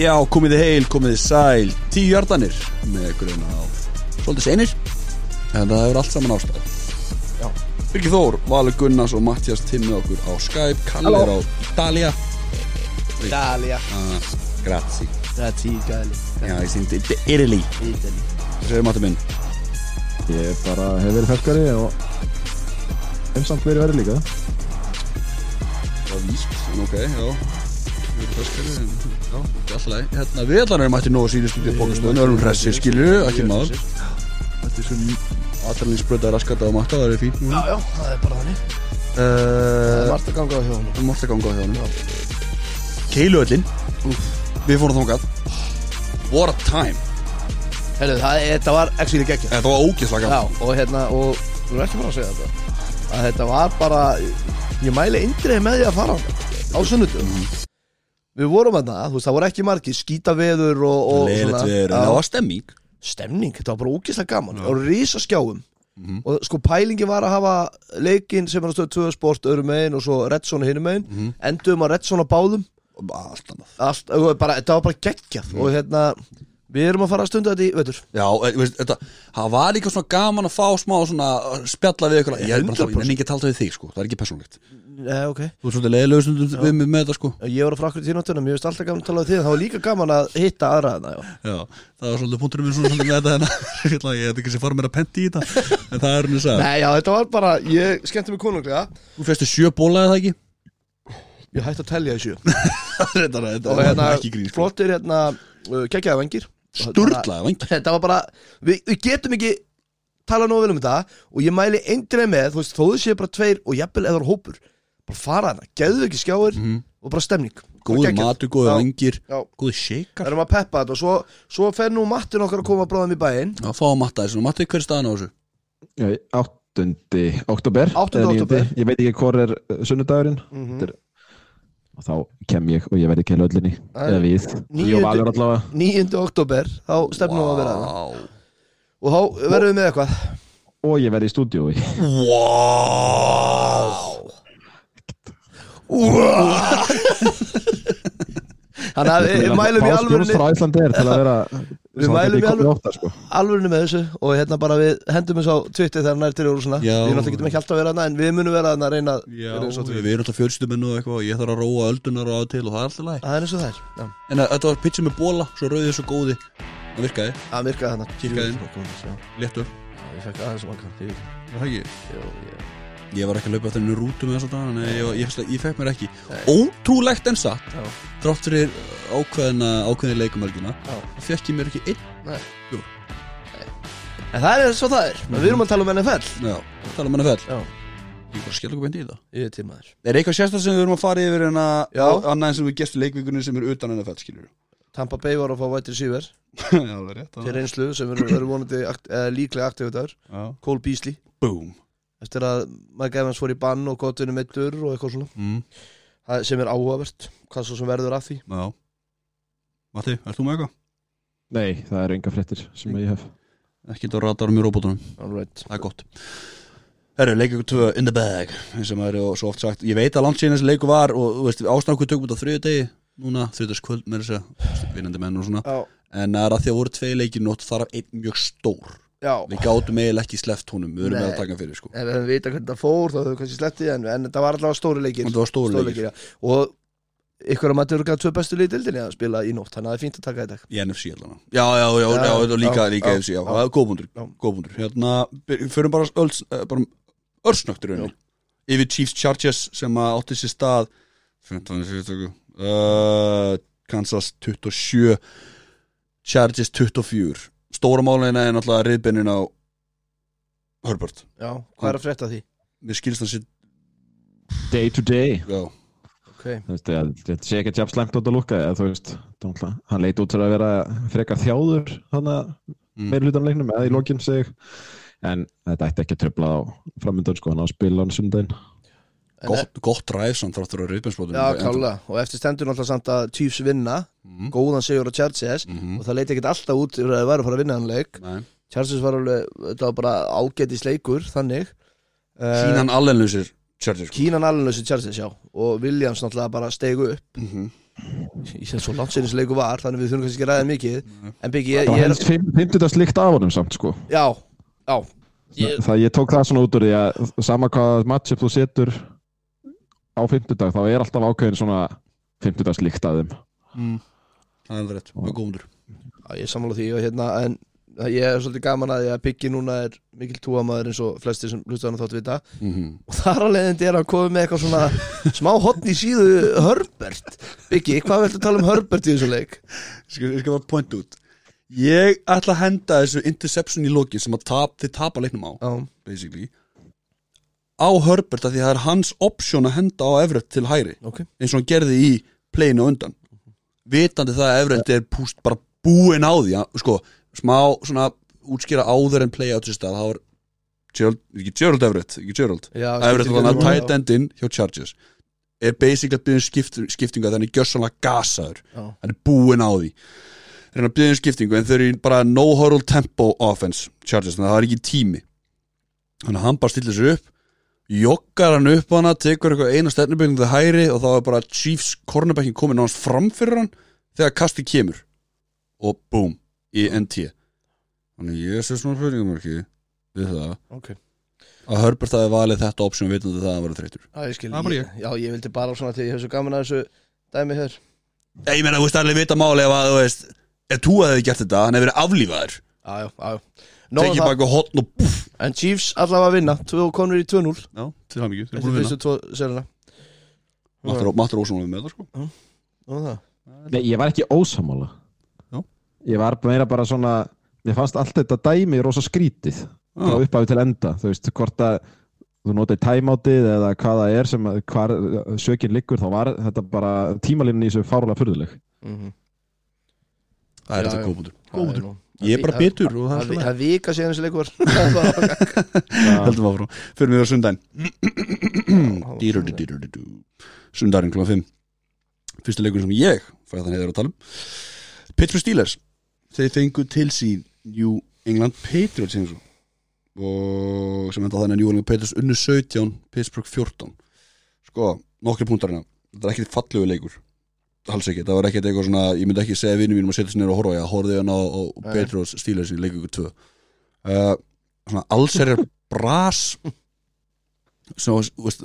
Já, komið þið heil, komið þið sæl. Tíu hjartanir með gruna á Svolítið seinir En það hefur allt saman ástæð Já. Birgir Þór, Valur Gunnars og Mattias Timmi okkur á Skype. Kalli er á Italia Italia ah, Grazie. Er tíu gæli Já, ég syndi Italy. Italy. Það segir Matti minn. Ég bara hef verið ferskari og hef samt verið verið líka. Það var víst, en ok, já. Við erum feskari, en er Hérna, við allan erum mætti nógu síðustu til bókastöðun Við erum hressir, skilju, ekki maður. Þetta er svona Aðralinsbröða raskat á matta, það er fínt Já, já, það er bara þannig. Það er margt að ganga á hjá honum. Það mátti ganga á hann Keiluöllin Við fórum þangað. What a time. Herru, það, þetta var actually geggja Þetta var ógeðslega gaman. Og hérna, og Þú er ekki bara að segja þetta. Að þetta var bara Ég mæli eindrið með því að fara Á sunnudum Við vorum að það, þú veist, það voru ekki margir Skýta veður og, og Leðilegt við erum Já. Það var stemming. Stemning, þetta var bara ógeðslega gaman. Og risa skjáum Mhm. Og sko pælingi var að hafa leikinn sem er að stöðu tvö sport öðrum megin og svo Redson hinum megin. Mhm. Endum að Redson á báðum. Allt annað. Allt, og bara, Þetta var bara geggjað. Mhm. Og hérna, við erum að fara að stunda þetta í veitur Já, e, veist, þetta, það var líka svona gaman að fá smá svona uh, spjalla við ykkur. Ég er bara að tala, ég nenni ekki að tala við þig sko, það er ekki persónlegt Nei, ok. Þú er svolítið leiðilegur stundum við mig með þetta sko. Ég var að frakka til þínáttunum, ég veist alltaf gaman að tala við þig Það var líka gaman að hitta aðra þarna, já. Já, það var svolítið punkturinn minn svolítið með þetta hérna. Ég ætla ekki að sé fara mér að penti í þetta En það er henni að Nei, já, þetta var bara, ég skemmti mig konunglega. Þú fæstu sjö bóla eða ekki? Ég hætti að telja í sjö. Og hérna, sko. flottir hérna, geggjaði vengir ekki tala nógu vel um þetta Og ég mæli eindrið með, þú veist, þó þau séu bara tveir Og jafnvel eða hópur Bara fara hana, geðu ekki skjáir Og bara stemning Bara. Góður geggjað. matur, Já, Góður Það shakar erum að peppa þetta og svo, svo fer nú mattin okkar að koma bráðum í bæinn Já, fá að matta þessu Matti, hver er staðan á þessu? Áttundi oktober 8. eða níundi. október. Ég veit ekki hvor er uh, sunnudagurinn. Þetta er- Og þá kem ég og ég verði keilu öllinni Það er Eða við Ég og Valur allavega 9. oktober, þá stefnum við að vera það Og þá verðum við með eitthvað Og ég verði í stúdíói Þannig að við mælum í alvörunni frá Íslandi til að vera Við mælum í alvörunni- sko. alvörunni með þessu og hérna bara við hendum þessu á Twitter þegar nær til og svona. Við náttúrulega getum ekki alltaf að vera þarna en við munum vera þarna að reyna að Já, við erum alltaf fjölskyldum og eitthvað og Ég þarf að róa öldunar og að til og það er alltaf læg Það er eins og það er Já, En að, þetta var pizza með bóla, svo rauðið svo góði. Það virkaði, það virkaði þarna. Kikkaði inn. Já, léttur. Já, ég var ekki að laupa eftir henni rútu með þess að dana Nei, ég, var- ég, ég, ég fekk mér ekki. Nei. Ótrúlegt en satt Já, Þrátt fyrir ákveðina, já. Það fekk ég mér ekki. Nei. En það er og það er. Við erum að tala um NFL Já, tala um fell Já, Ég bara að skella okkur beint í það. Ég er til maður. Er eitthvað sérstaklega sem við erum að fara yfir en að. Annað en sem við gestum leikvíkunni sem er utan fell skilur Tampa Bay var að fá White Receiver. Er til reynslu sem eru er vonandi eh, líklega aktivitar Já. Cole Beasley. Boom eftir að Mike Evans fór í bann og gottinu meittur og eitthvað svona. Mm. það sem er áhugavert hvað svo sem verður af því. Já. Matti, ert þú með eitthvað? Nei, það eru enga fréttir sem ég hef. Ekki þetta radarum í robotunum Alright. Það er gott. Herru, leikur tvö in the bag eins og maður er svo oft sagt. Ég veit að landsíðan þessi leiku var og þú veist, ástæðan tökum út á þriðu degi núna, þriðdagskvöld með þess að vinnandi menn og svona. Já, en það er að því að voru tvei leikir nótt þar af einn mjög stór já. Við gátum eiginlega ekki sleppt honum, við Nei. með að taka fyrir sko. Ef við vita hvernig það fór þá höfum við kannski slepptið en, en það var allavega stóri leikir. Þetta var stóri Stóri leikir. já. og ykkur að maður eru gæða tvö bestu liði dildinni að spila í nótt þannig að það er fínt að taka þetta. Í NFC allan Já, já, já, já, Já, já líka, líka NFC, já, það góðbundur. Góðbundur, hérna, förum bara, öls, eh, bara örsnögt í rauninni. Yfir Chiefs Chargers sem átti sér stað 15. fyrirtöku uh, Kansas 27 Chargers 24 Stóra málina er náttúrulega reyðbennin á Herbert. Já, hvað er að frétta af því? Mér skilst hann sér, Day to day. Já. Ok, Þú veist, ég- Þetta sé ekki jafn slæmt út að lukka eða veist, hann leit út fyrir að vera frekar þjáður að Mm. meira hlutan leiknum eða í lokin seg. En þetta ætti ekki að tröfla á framöndan sko, hann á að spila hann sundaginn Gott, gott ræð samt þráttur á reyðbensbótum já, klálega. Og eftir stendur náttúrulega samt að Chiefs vinna. Mm. góðan sigur á Chargers. Mm og það leiti ekkert alltaf út fyrir að það væri að fara að vinna hann leik. -hmm. Chargers var alveg, þetta var bara ágætis leikur þannig. Eh, Kínan allenlusir Chargers. Sko. Kínan alveg Chargers, já. Og Williams náttúrulega bara stegu upp. Mm -hmm. Ég sé svo langt sinni sem leiku var Þannig við þurfum kannski ekki að ræða mikið. En Biggi, ég, Það ég er helst 50 slikt af honum samt sko. Já, já. Ég, Það ég tók það svona út úr því að sama hvað matchup þú setur á 50 dag þá er alltaf ákveðin svona 50 slikt af þeim. Mm. Það er alveg rétt, mjög góður. Já, ég er sammála því og hérna En ég er svolítið gaman að því að Biggi núna er mikil túamaður eins og flestir sem hlusta hann þátt vita. Mm -hmm. og þar að leiðindi er að koma með eitthvað svona smá hotn í síðu Herbert. Biggi, hvað viltu tala um Herbert í þessu leik? Ég skal, ég bara point út. Ég ætla að henda þessu interception í lokin sem að tap, þið tapa leiknum á Já, basically á Herbert að því að það er hans option að henda á Everett til hæri ok. Eins og hann gerði í playinu undan. Vitandi það að Everett er púst bara búin á því að, sko, smá svona útskýra áður en play á þessu stað þá er Gerald, ekki Gerald Everett ekki Gerald, Já, Everett var hann að tight endin hjá Chargers. Er basically að byrja um skipt, skiptingu að þannig gjössanlega gasaður. Já. hann er búin á því. Er að byrja um skiptingu en þau eru bara no hurl tempo offense Chargers, þannig að það er ekki tími. Þannig að hann bara stillir sér upp joggar hann upp á hana, tekur eitthvað eina stefnubyggjum til hæri og þá er bara Chiefs cornerbackin komin á hans framfyrir hann þegar kasti kemur. Og boom, í NT þannig ég sé svona spurningumörki við það. Ok, að Herbert hafi valið þetta option vitandi það að hann verið þreytur já ég ég, Já, ég vildi bara svona til ég hef svo gaman að þessu dæmi hér. Ég meina, þú veist, allir vita máli ef að, þú veist ef þú hefði gert þetta, hann hefði verið aflífaður. Já, já, já, já Nóðan tekið það, baka hotn og puff en Chiefs allavega að vinna Tvö konur í 2-0 já, til það mikið, þeir búin að fyrstu tvo serina. Vinna Mattur Ósson var með það, sko. Nóðan það. Nei, ég var ekki ósamála Já. Ég var meira bara svona Mér fannst allt þetta dæmi rosa skrítið. Frá Já. upphafi til enda Þú veist, hvort að þú notið timeoutið eða hvað það er sem hvar sökin liggur þá var þetta bara tímalínin í þessu fárulega furðuleg. Mhm. það er Já, þetta já. Það ég er bara það- bitur það Það það vika síðan þessi leikur. Heldum áfram. Fyrir mér á sundaginn. Sundaginn. kl. 5 Fyrsta leikur sem ég fæði þannig að tala um. Pittsburgh Steelers. Þeir fengu til sín New England Patriots eins og og sem enda þannig að New England Patriots unnu 17 Pittsburgh 14 sko, nokkri punktarina þetta er ekkert fallegu leikur alls ekki, það var ekkert eitthvað svona ég myndi ekki segja vinnum mínum að setja sér nýra og horfa ég horfði hann á. Patriots Steelers í leikur 2 uh, svona alls er bras svo, veist,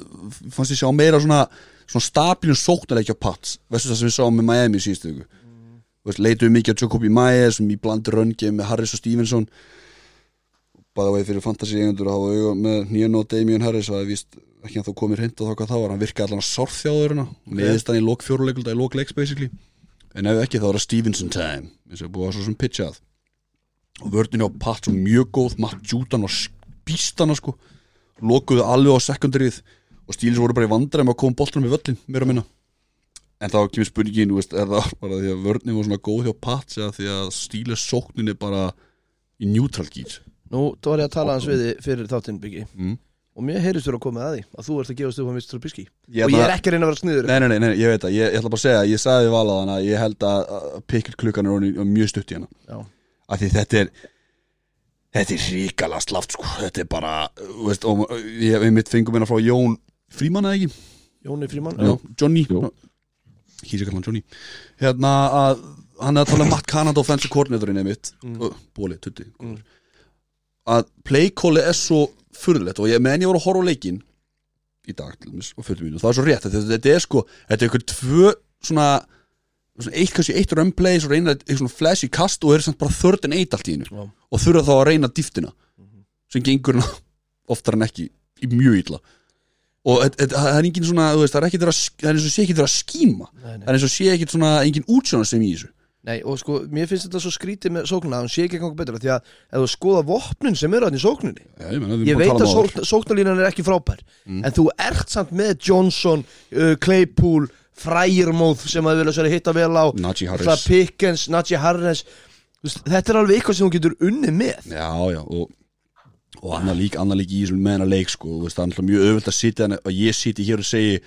fannst ég sjá meira svona, svona stabilum sóknarleikja Pats, veistu það sem við sáum með Miami síðustu viku mm. leituðu mikið á Jacobi Myers sem í blandi röngi með Harris og Stevenson bæða vegi fyrir fantasy eigendur að hafa auga með Nýjan og Damien Harris það er víst ekki að þá komir hint og þá hvað það var hann virkaði allan að sorþjáðurina okay. neðist hann í lok fjóruleikulda í lok leiks basically. En ef ekki þá er það Stevenson time eins og búið að svo sem pitchað og vördin á Pat svo mjög góð Matt Jútan var spýstana sko. Lokuðu alveg á sekundarið og stílis voru bara í vandræðum að koma boltanum við völlin meira og minna. En þá kemur spurningin, þú veist, er það bara því að vörnum var svona góð hjá Pats eða því að stílis sóknin er bara í neutral gýr Nú, þú var ég að tala hans við fyrir þáttinn byggi mm. Og mér heyrist þú að koma að því Að þú ert að gefast upp á Mr. Trubisky Ég Og ég er ekki að reyna að vera sniður Nei, nei, nei, nei, ég veit það, ég, ég ætla bara að segja ég sagði valaðan að ég held að, pikkir klukkan er orðin mjög stutt í hana Já, af því þetta er þetta er ríkala slaft sko þetta er bara, þú veist, og ég við mitt fengum hérna frá Jón Fríman eða ekki Jóni Fríman Já, Johnny Jú. Hýsi kallan Johnny Hérna að hann er að tala um Matt Canada offensive coordinatorinn einmitt Mm. mm. Bóli, tutti Mm. að er svo furðulegt. Og ég menn ég voru að horfa á leikin í dag til dæmis og fyrir mínu það er svo rétt þetta, þetta er sko, þetta er eitthvað tvö svona, svona eitt, kannski eitt römplay svo reyna eitthvað svona flashy kast og er samt bara þörd en eitt allt í hennu Já. og þurfa þá að reyna dýftina sem gengur oftar en ekki í mjög illa. Og það er engin svona, veist, það er ekki það er eins og sé ekki það að nei. það er eins og sé ekki svona engin útsjóna sem í þessu Nei, og sko, mér finnst þetta svo skrítið með sóknuna að hún sé ekki að ganga betur af því að ef þú skoða vopnin sem eru hann í sókninni Já, ég, meina, við ég veit að tala um sókn, sóknarlínan er ekki frábær Mm. en þú ert samt með Johnson uh, Claypool, Freyermóð sem að vilja sér að hitta vel á Pickens, Najee Harris. Þetta er alveg eitthvað sem hún getur unnið með. Já, já, og og annar lík, annar lík í þessum meðan að leik sko, það er alltaf mjög öðvöld að sitja en að ég siti hér og segi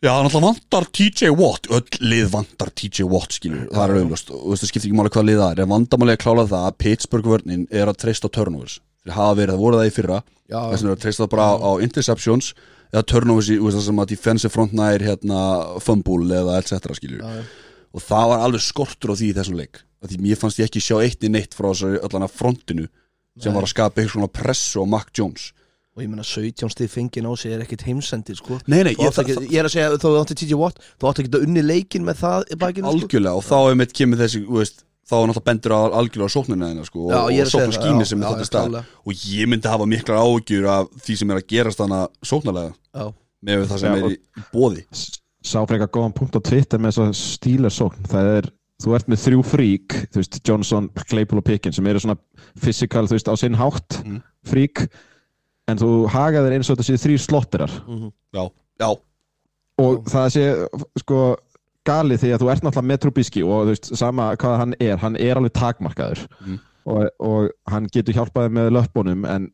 Já, alltaf vantar TJ Watt. Öll lið vantar TJ Watt skilur, það er auðvöld og það skiptir ekki máli hvað lið það er. En vandamáli að klála það að Pittsburgh vörnin er að treysta turnovers. Þeir hafa verið, það voru það í fyrra. Þess vegna er að treysta það bara á, interceptions eða turnovers í, þú veist það sem að defensive front nær hérna fumble eða etc skilju Já, og það var alveg skortur á því í þessum leik. Því mér fannst ég ekki sjá eitt í neitt frá þessu allan að frontinu sem Nei. var að skapa eitthvað svona pressu á Mac Jones og ég meina 17 stig fengið á sig er ekkit heimsendir sko. Nei, nei, ég, ekki, ég er að segja, þú átti TJ Watt þú átti ekki að unni leikin með það í bakinu sko. algjörlega og þá er mitt kemur þessi veist, þá er náttúrulega bendur á algjörlega sóknina þeina sko, Já, og, ég og að segja sóknar það, skíni já, sem er þetta stað og ég myndi hafa miklar áhugjur af því sem er að gerast þannig sóknarlega. Já, með það sem Já, er í, bóði sá frekar góðan punkt á Twitter með þess að stílar sókn það er, þú ert með þrjú frík þú veist, Johnson, Claypool og Pickens sem eru svona physical, þú veist, á sinn hátt Mm. frík en þú hagaðir eins og þetta séu þrýr slotterar mhm. já, já, og það sé sko galið því að þú ert náttúrulega með Trubisky og þú veist, sama hvað hann er hann er alveg takmarkaður Mhm. og, og hann getur hjálpaði með löpunum en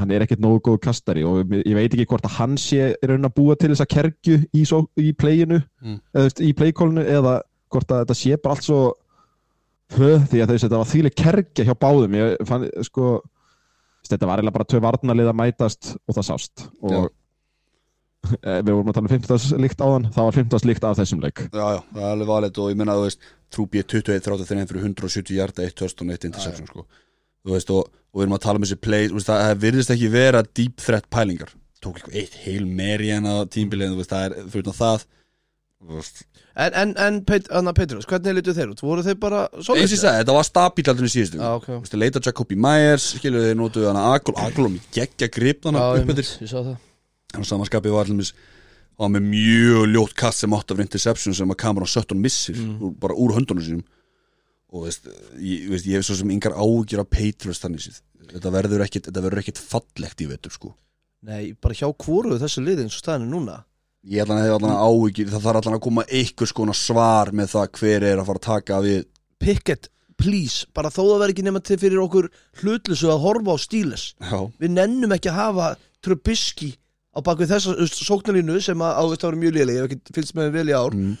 hann er ekkert nógu góð kastari og ég veit ekki hvort að hann sé raun að búa til þessa kergju í, svo, í playinu Mm. eða veist, í playkólinu eða hvort að þetta sé bara allt svo höð því að þau þetta var þýli kergja hjá báðum ég fann sko þetta var eiginlega bara tvö varnarlið að mætast og það sást. Og eh, við vorum að tala um 15 líkt áðan það var 15 líkt af þessum leik. Já, já, það er alveg valið og ég menna þú veist Trúbi er 21-33 fyrir 170 hjarta 1 töst og 1 interception sko. þú veist og, og við erum að tala um þessi play veist, það virðist ekki vera deep threat pælingar. Tók eitthvað eitt heil meri en á tímbilið þú veist það er fyrir það En, en, en Peit, Petrus, hvernig litu þeir út? Voru þeir bara eins og ég solid? sagði, þetta var stabíl aldrei í síðustu Já, ok. Þú veist, leita Jacobi Myers, skilur þeir notuðu hana Agl, Aglum í geggja grip hana ég, upp eftir. Þannig samanskapið var allir var með mjög ljótt kast sem átt af interception sem að Cameron Sutton missir úr, bara úr höndunum sínum. Og veist, ég, veist, ég hef svo sem yngar ágjur af Patriots þannig séð. Þetta verður ekkit, þetta verður ekkit fallegt í vetur sko. Nei, bara hjá hvoru þessu liði eins og staðinu núna ég ætla að hefði allan ágjur það þarf allan að koma einhvers konar svar með það hver er að fara að taka við. Pickett, please, bara þó það verði ekki nema til fyrir okkur hlutlusu að horfa á stíles já, Við nennum ekki að hafa Trubisky á bakvið þessa sóknarlínu sem að ávist að vera mjög léleg ég hef ekki fylgst með þeim vel í ár mm.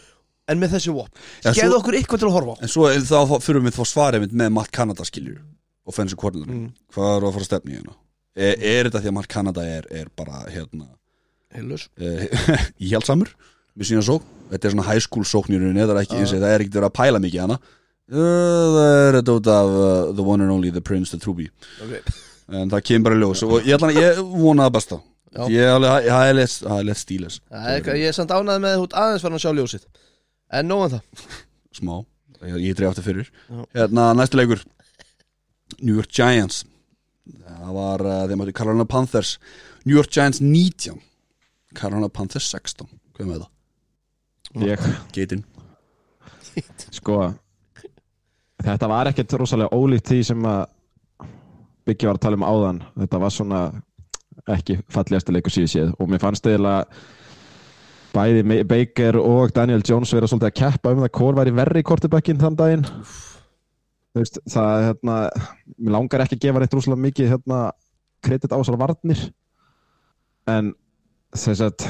en með þessi vop, svo- okkur eitthvað til að horfa á. En svo er þá fyrir við þá svarið mitt með Matt Canada skiljur offensive coordinator, Mm. hvað er að fara að stefni hérna? Er, er þetta því að Matt Canada er, er bara hérna Heilus uh, íhjaldsamur með sína sókn, þetta er svona high school sóknirinn það er ekki eins og það er ekkert verið að pæla mikið hana. Uh, það er þetta út af uh, the one and only the prince, the truby. Okay. en það kemur bara ljós. Og ég, ætla, ég vona það besta. Já. ég er lett- stíles Ég er samt ánæði með út aðeins fyrir að sjá ljósið. En nóðan það. Smá, ég, ég dreif aftur fyrir. Já. hérna næstu leikur. New York Giants. Það var þeim áttu Carolina Panthers. New York Giants 19 Carolina Panthers 16 hvað með það? ég, Geitin. Sko þetta var ekkert rosalega ólíkt því sem að Biggi var að tala um áðan. Þetta var svona ekki fallegasta leikur síðu séð. Og mér fannst eiginlega bæði Baker og Daniel Jones vera svolítið að keppa um það hvort væri verri í kortibækinn þann daginn. Veist, það hérna mér langar ekki að gefa neitt rosalega mikið hérna kredit á þessar varnir. En þess að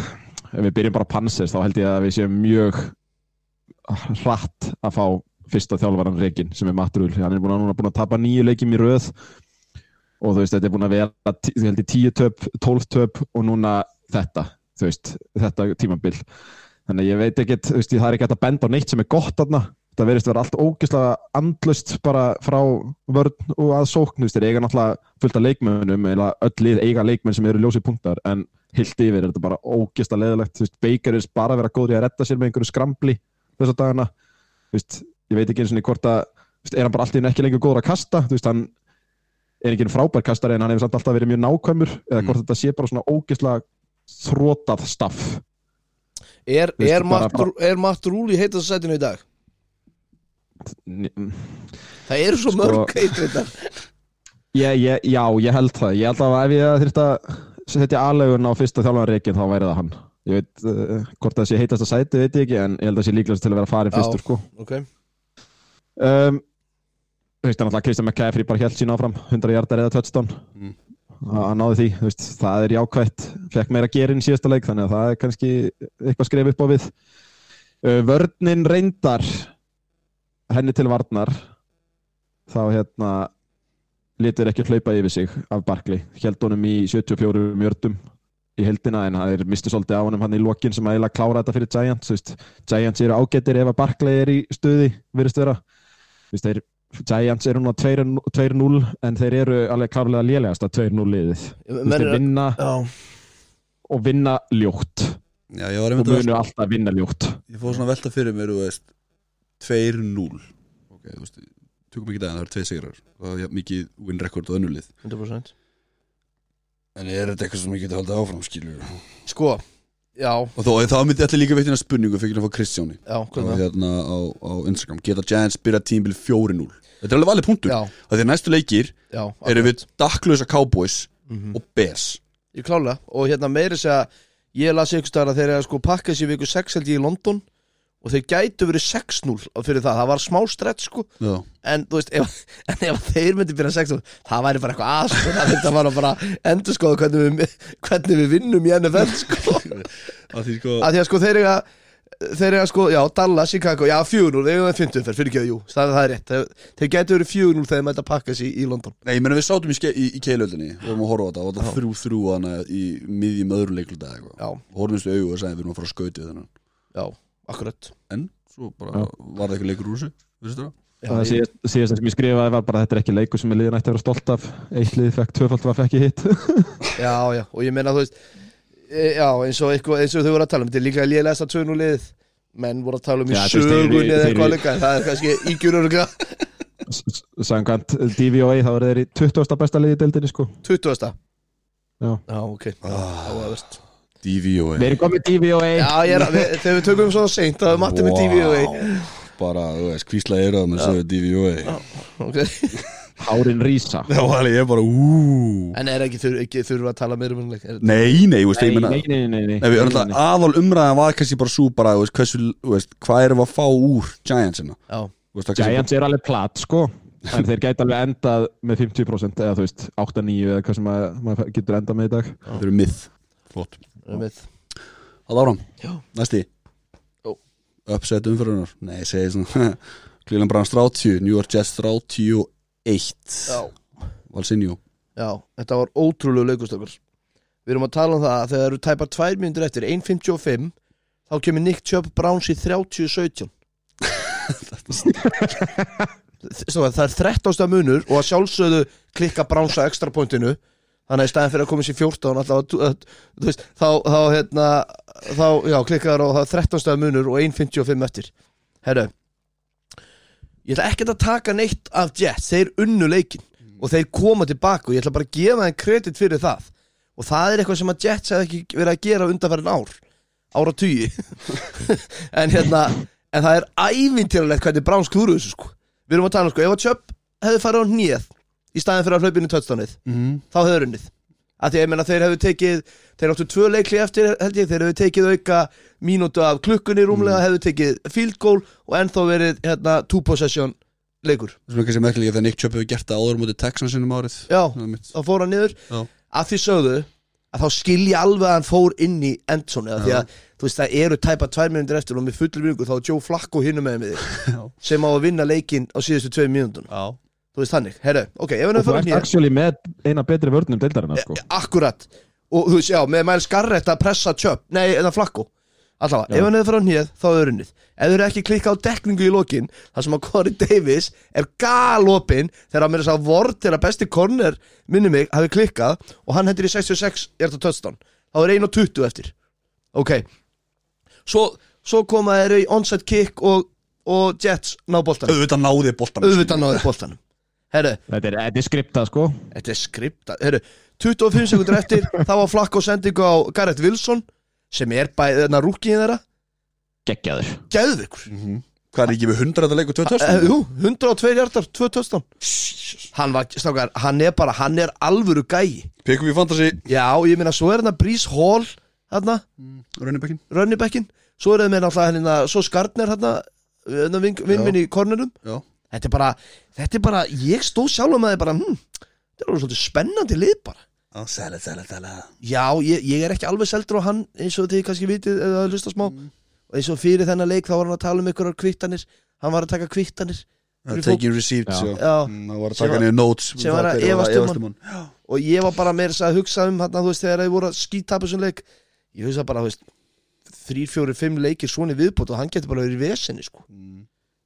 ef við byrjum bara á Panzers þá held ég að við séum mjög hratt að fá fyrsta þjálfaran reikin sem er Matrúl hann er búin að, búin að tapa nýju leikjum í röð og þú veist, þetta er búin að vera ég held ég, tíu töp, tólf töp og núna þetta, þú veist, þetta tímabil. Þannig að ég veit ekki, þú veist, það er ekki hægt að benda á neitt sem er gott þarna. Það verðist vera allt ógeðslega andlust bara frá vörn og að sókn þú veist, þeir eiga náttúrulega fullt af leikmönnum eða öll lið eiga leikmenn sem eru ljósið punktar en hilt yfir er þetta bara ógeðslega leðilegt þú veist, Baker er bara að vera góður í að redda sér með einhverju skramli þessa dagana. Þú veist, ég veit ekki eins og hvort að þú veist, er hann bara alltaf ekki lengur góður að kasta? Þú veist, hann er ekki frábær kastari en hann hefur samt alltaf verið mjög nákvæmur eða hvort þetta sé bara svona ógeðslega þrótað staff. Er, er, bara- Matt, er Rúli heitast sætinu í dag? Það eru svo Sko- mörg heit þetta já, ég held það. Ég held að ef ég þurft að setja aðlegun á fyrsta þjálfarreikin þá væri það hann ég veit uh, hvort það sé heitast að sæti veit ég ekki en ég held að það sé líklegast til að vera farin Já. fyrstur sko. Ok um, þú veist, náttúrulega Kristján McCaffrey bara held sín áfram 100 hjartar eða touchdown Mm. Hann- hann náði því, veist, það er jákvætt fekk meira gerin síðasta leik þannig að það er kannski eitthvað skref upp á við uh, vörnin reyndar henni til varnar þá hérna litur ekki hlaupa yfir sig af Barkley. Held honum í 74 mjördum í heldina en það er misti svolítið á honum hann í lokin sem að eiginlega klára þetta fyrir Giants þú veist, Giants eru ágættir ef að Barkley er í stuði, virðist vera. Þú veist, þeir, Giants eru núna 2-0 en þeir eru alveg klárlega lélegast að 2-0 liðið. Þeir vinna Já, og vinna ljótt. Já, ég var og að munu alltaf vinna ljótt. Ég fór svona að velta fyrir mér, þú veist 2-0 Ok, þú veist, tökum ekki daginn, það er tvei sigrar. Það er jafn mikið win record og önnulið 100% En er þetta eitthvað sem ég geti haldið áfram, skilur? Sko, já, Og þó, þá myndi allir líka veitina spurningu Fyrir að fá Kristjáni. Já, hvað er hérna, á, á Instagram. Geta Giants byrja tímbil 4-0 Þetta er alveg valið punktur. Já, Það er næstu leikir já eru við dakklösa Cowboys Mhm. og Bears. Ég klála. Og hérna meiri segja ég las ykkur staðar að þeir eru að sko pakka sér viku 6 held ég í London og þeir gætu verið 6-0 fyrir það, það var smá strett sko. Já, en þú veist, ef, en ef þeir myndi byrja 6-0 það væri bara eitthvað að sko. Það þetta var bara endur sko hvernig við, hvernig við vinnum í NFL sko. Að því sko að því að sko þeir að þeir að sko, já, Dallas, Chicago, já, 4-0 þeir að 50 fyrir, fyrir ekki að jú, það, það er rétt. Þeir, þeir gætu verið 4-0 þegar maður þetta pakka sér í, í London. Nei, ég meina við sátum í, í, í keilöldinni og vorum að horfa á þetta og þetta þrjú þrjú hana í miðjum öðru leikluta Já, Horfumst við augu og sagði við erum að fara að skauti þennan. Já, akkurat En svo bara var það eitthvað leikur úr þessu Vistu það? Já, það ég- síðast, síðast sem ég skrifaði var bara þetta er ekki leikur sem er liðin ætti að vera stolt af eitt lið fekk tvöfald var fekk ég hitt Já, já, og ég meina þú veist e, Já, eins og, eitthvað, eins og þau voru að tala um Þetta er líka að tvönu liðið Menn voru að tala um í sögunni eða eitthvað líka Það er kannski ígjur öruglega Sangant DVOA þá eru þeir í 20. besta liði í deildinni sko 20. Já. Já, ok Ah, Áhugavert. DVOA Við erum komið DVOA Já, ég er að, við, þegar við tökum svo seint Það er Matti með DVOA Bara, þú veist, kvísla er að með sögur DVOA okay. Hárin Rísa. Já, alveg, ég er bara, úúúú En er ekki, þur, ekki þurfa að tala meira um er, Nei, nei, þú veist, ég Nei, meina nei, nei, nei, nei, Nei, við aðal umræðan var kannski bara svo bara, þú veist, hversu, þú veist, hvað erum við að fá úr Giantsina? Já, Giants er alveg platt sko. En þeir gæti alveg endað með 50% eða þú veist 8-9 eða hvað sem maður, getur endað með í dag. Það eru mið. Flott Það áram, næsti? Ó. Upset umfyrunar Nei, segi svona. Cleveland Browns 30, New York Jets 31 já, Valsinjó já Þetta var ótrúlegu leikustökur Við erum að tala um það að þegar eru tæpar 2 mínútur eftir 1.55 þá kemur Nick Chubb Browns í 30-17 Svo, það er 13 stað munur og að sjálfsögðu klikka Browns á ekstra pointinu þannig að í staðin fyrir að koma sér 14 alltaf, að- að- þú veist, þá, þá, hérna, þá já, klikkaður og það er 13 stað munur og 1.55 eftir. Herru Ég ætla ekkert að taka neitt af Jets. Þeir unnu leikin og þeir koma tilbaka og ég ætla bara að gefa þeim kredit fyrir það. Og það er eitthvað sem að Jets hefði ekki verið að gera undanfærin ár ára tugi. En hérna en það er ævintýralegt hvernig Browns klúru þessu sko. Við erum að tala um sko ef að Chubb hefði farið á hnið í staðin fyrir að hlaupinu tötstánið mm. þá hefur unnið að því að ég meina þeir hefðu tekið þeir áttu tvö leikli eftir held ég þeir hefðu tekið auka mínútu af klukkunni rúmlega hefðu tekið field goal og ennþá verið hérna two possession leikur. Er kannski merkilega þegar Nick Chubb hefur gert það áður á móti Texans sinum árið. Já, þá fór hann niður. Já. að því sögðu að þá skilja alveg að hann fór inn í endzone því að þú veist það eru tæpa tvær mínútur eftir og með fullur mínútur þá er Joe Flacco hinum með mig sem á að vinna leikinn á síðustu tvei Já þú veist þannig, herru, ok, ef hann Og er þú fyrir ert með eina betri vörnum deildarinnar sko. akkurat, og þú veist, já, með Miles Garrett að pressa Chubb, nei, eða Flacco. Allavega, ef hann er fyrir hér, þá er unnið. Ef eru ekki klikka á dekningu í lokin þar sem að Corey Davis er galopin þegar hann með þess að vort þegar besti corner, minni mig, hafi klikkað og hann hendur í 66 er þetta touchdown. Þá er 1 og 20 eftir. Ok. Svo, svo koma þeir í onside kick og, og Jets ná boltanum. Auðvitað náði boltan auðvitað náði boltanum herru, Þetta er, þetta er skriptað sko. Þetta er skripta herru, 25 sekundur eftir þá var flakk á sendingu á Garrett Wilson sem er bæði þarna rúkiðin þeirra. Geggjaður. Geðvikur Mhm. Hvað er ekki við 100 að leiku 2 uh, törstum? jú, 102 hjartar, 2 töstan hann var, strákar, hann er bara hann er alvöru gæi. Pikum við fantasy. Já, ég meina, svo er hérna Breeze Hall hérna, Rönnibekkin runnibackin svo er það með náttúrulega hérna, svo Skartner hérna, hérna vin, vinnvinn í kornerum Já þetta er bara, þetta er bara ég stóð sjálf með það bara, hm, þetta er alveg svolítið spennandi lið bara. Já, sæla, sæla, sæla. Já, ég, ég er ekki alveg seldur á hann eins og þið kannski vitið eða hlusta smá. Og eins og fyrir þennan leik þá var hann að tala um einhverjar kvittanir. Hann var að taka kvittanir Fyrir Taking receipts, Já. Mm, Það var að taka niður notes sem var að Það hver efast um um og ég var bara meira að hugsa um hann, þú veist, þegar þeir voru að skítapa þessum leik. Ég hugsa bara, þú veist þrýr, fjóri, fimm leikir svona í viðbót og hann getur bara verið í vesinni, sko. Mm.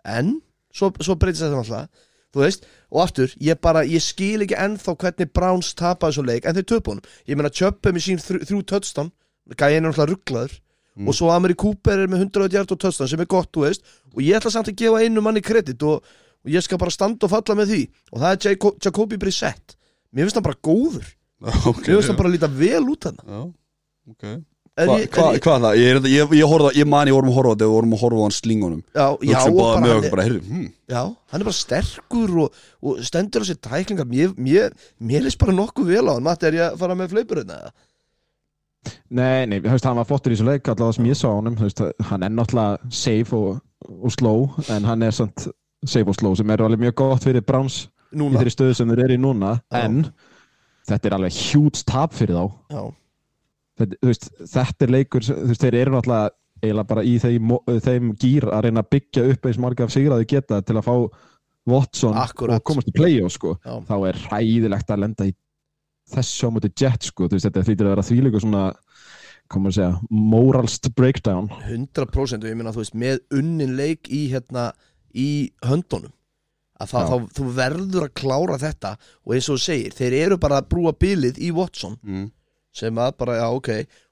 en, svo, svo breytist þetta alltaf þú veist, og aftur, ég bara ég skil ekki ennþá hvernig Browns tapa þessum leik, en þeir töpu honum, ég meina Chubb er með sín þrjú, þrjú touchdown, gæðin er náttúrulega rugglaður Mm. og svo Amari Cooper er með 100 hjart og touchdown sem er gott, þú veist. Og ég ætla samt að gefa einu manni kredit og, og ég skal bara standa og falla með því. Og það er Jaco Jacobi Brissett. Mér finnst hann bara góður, Ok, mér finnst hann bara líta vel út hann Já, ok. er Hva- ég, hva- ég, Hvað það? Ég, er- ég, ég, ég man ég vorum að horfa á þetta og vorum að horfa á hann slingunum. Já, já, og bara hann er, bara, heyrðu, hm, já, hann er bara sterkur og, og stendur á sér tæklingar. Mér, mér, mér leist bara nokkuð vel á hann. Matti, er ég að fara með fleipur hérna? Nei, nei, þú veist, hann var flottur í þessu leik allavega sem ég sá á honum, veist, hann er náttúrulega safe og, og slow en hann er samt safe og slow sem er alveg mjög gott fyrir Browns í Núna, þeirri stöðu sem þeir eru í núna Já. en þetta er alveg hjúts tap fyrir þá. Já, veist, þetta er leikur veist, þeir eru náttúrulega eiginlega bara í þeim, þeim gýr að reyna að byggja upp eins marga af sigraði geta til að fá Watson Akkurat. og komast í play-off sko. Þá er hræðilegt að lenda í þessu á móti jet sko. Veist, þetta hlýtur að vera þvílíku svona komum að segja, moralst breakdown 100% og ég meina þú veist með unnin leik í hérna í höndunum að það, þá, þú verður að klára þetta og eins og þú segir, þeir eru bara að brúa bilið í Watson mm. Sem að bara, já ok.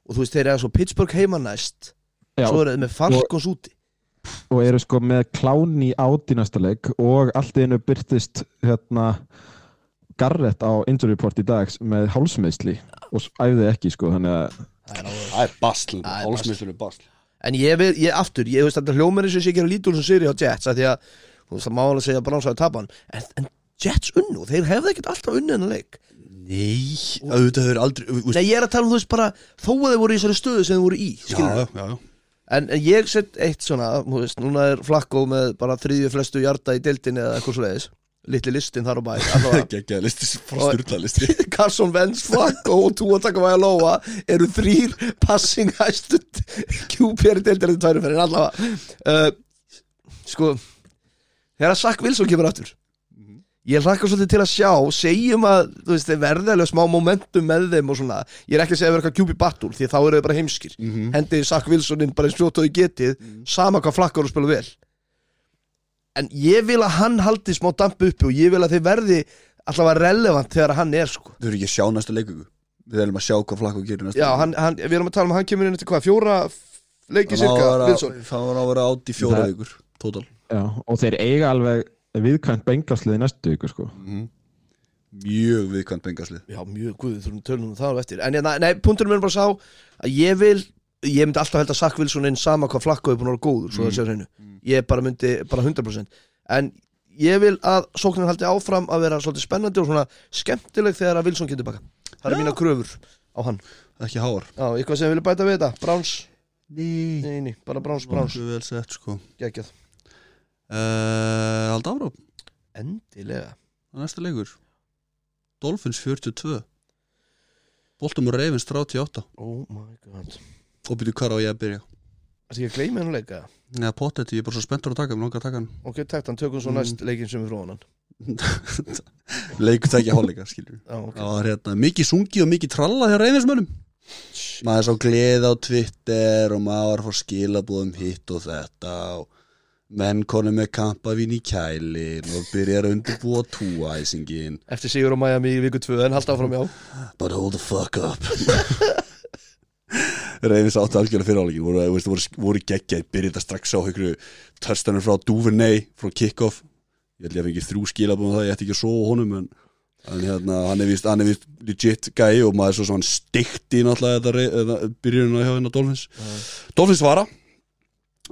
Og þú veist, þeir eru svo Pittsburgh heima næst. Já, svo eru þeir með Falcons úti. Og eru sko með kláni át í næsta leik og allt einu byrtist hérna Garrett á injury report í dag með hálsmeðsli og æfði ekki sko þannig að Það er er basl, Það er basl. en ég, vil, ég aftur, ég veist þetta hljómar eins og ég sé gera lítur sem Siri á Jets að því að þú veist það má alveg segja að Browns hafi tapan en, en Jets unnu, þeir hefði ekkert alltaf unnið hennar leik Nei, auðvitað hefur aldrei veist- Nei, ég er að tala um þú veist bara þó að þeir voru í þessari stöðu sem þeir voru í Já, já, já. En, en ég set eitt svona, veist, núna er Flakko með bara þriðju flestu hjarta í deildinni eða eitthvað svo leiðis, litli listin þar á bæ. Gekkjaði listi, frá Og- styrla listi Carson Wentz, Flakko og Tagovailoa Lóa eru þrýr passing hæstu QPR í deildinni tværu fyrir allavega. Uh, Sko þegar Zach Wilson kemur aftur ég hlakka svolítið til að sjá segjum að, þú veist, alveg smá momentum með þeim og svona, ég er ekki að segja að vera eitthvað QB battle, því þá eru þeir bara heimskir. Mhm. hendið Zach Wilson inn bara eins og þau getið sama hvað flakkar og spila vel. En ég vil að hann haldi smá damp uppi og ég vil að þeir verði allavega relevant þegar hann er sko. Þau eru ekki að sjá næsta leikungu Við erum að sjá hvað flakku gerir næsta já, hann, hann, við erum að tala um að hann kemur inn eftir hvað, fjóra leiki cirka, Wilson? Það var að vera átt í fjóra Það- vikur Total. Já, og þeir eiga alveg viðkvæmt bengaslið í næstu viku sko. Mhm. Mjög viðkvæmt bengaslið já, mjög guð, við þurfum tölum um það á eftir. En ég, nei, punkturinn er bara sá að ég vil ég myndi alltaf held að Zach Wilson inn sama hvað flakko er búin að vera góður, svo það sé á hreinu. Ég bara myndi, bara 100% en ég vil að sóknin haldi áfram að vera svolítið spennandi og svona skemmtileg þegar að Wilson getur baka. Það eru mína kröfur á hann. Ekki hár Já, eitthvað sem við viljum bæta við þetta? Browns, Ný nei, nei, bara Browns, Browns. Vel sett sko. Gækjað, uh, Hald ára endilega. Næsta leikur. Dolphins 42 Boltum og Ravens 38 Oh my god. Og byrju hvar á ég að byrja? Það sé ég að gleyma hennu leika Neða pottet, ég er bara svo spenntur að taka Mér langar að taka hann. Ok, takt hann, tökum svo Mm. næst leikin sem við fróðan hann. Leikur tækja hálfleika, skilur Já, ok. Það var hérna mikið sungið og mikið tralla hjá Ravensmönnum. Maður sá gleð á Twitter og maður fá skilabúðum hitt og þetta og menn konum með kampavín í kælin og byrjar að undirbúa túæsingin Eftir sigur á Miami í viku 2 en halda áfram já. But hold the fuck up. Ravens áttu algjörlega fyrir áleikin voru, voru, voru geggjað, byrjið þetta strax á einhverju törstanum frá Duvernay frá kickoff. Ég held ég að fengi þrjú skilabúðum það, ég ætti ekki að á honum en, en hérna, hann er vist, hann er vist legit gæi og maður svo sem hann stikti náttúrulega þetta, byrjunina hjá hérna Dolphins. Dolphins svara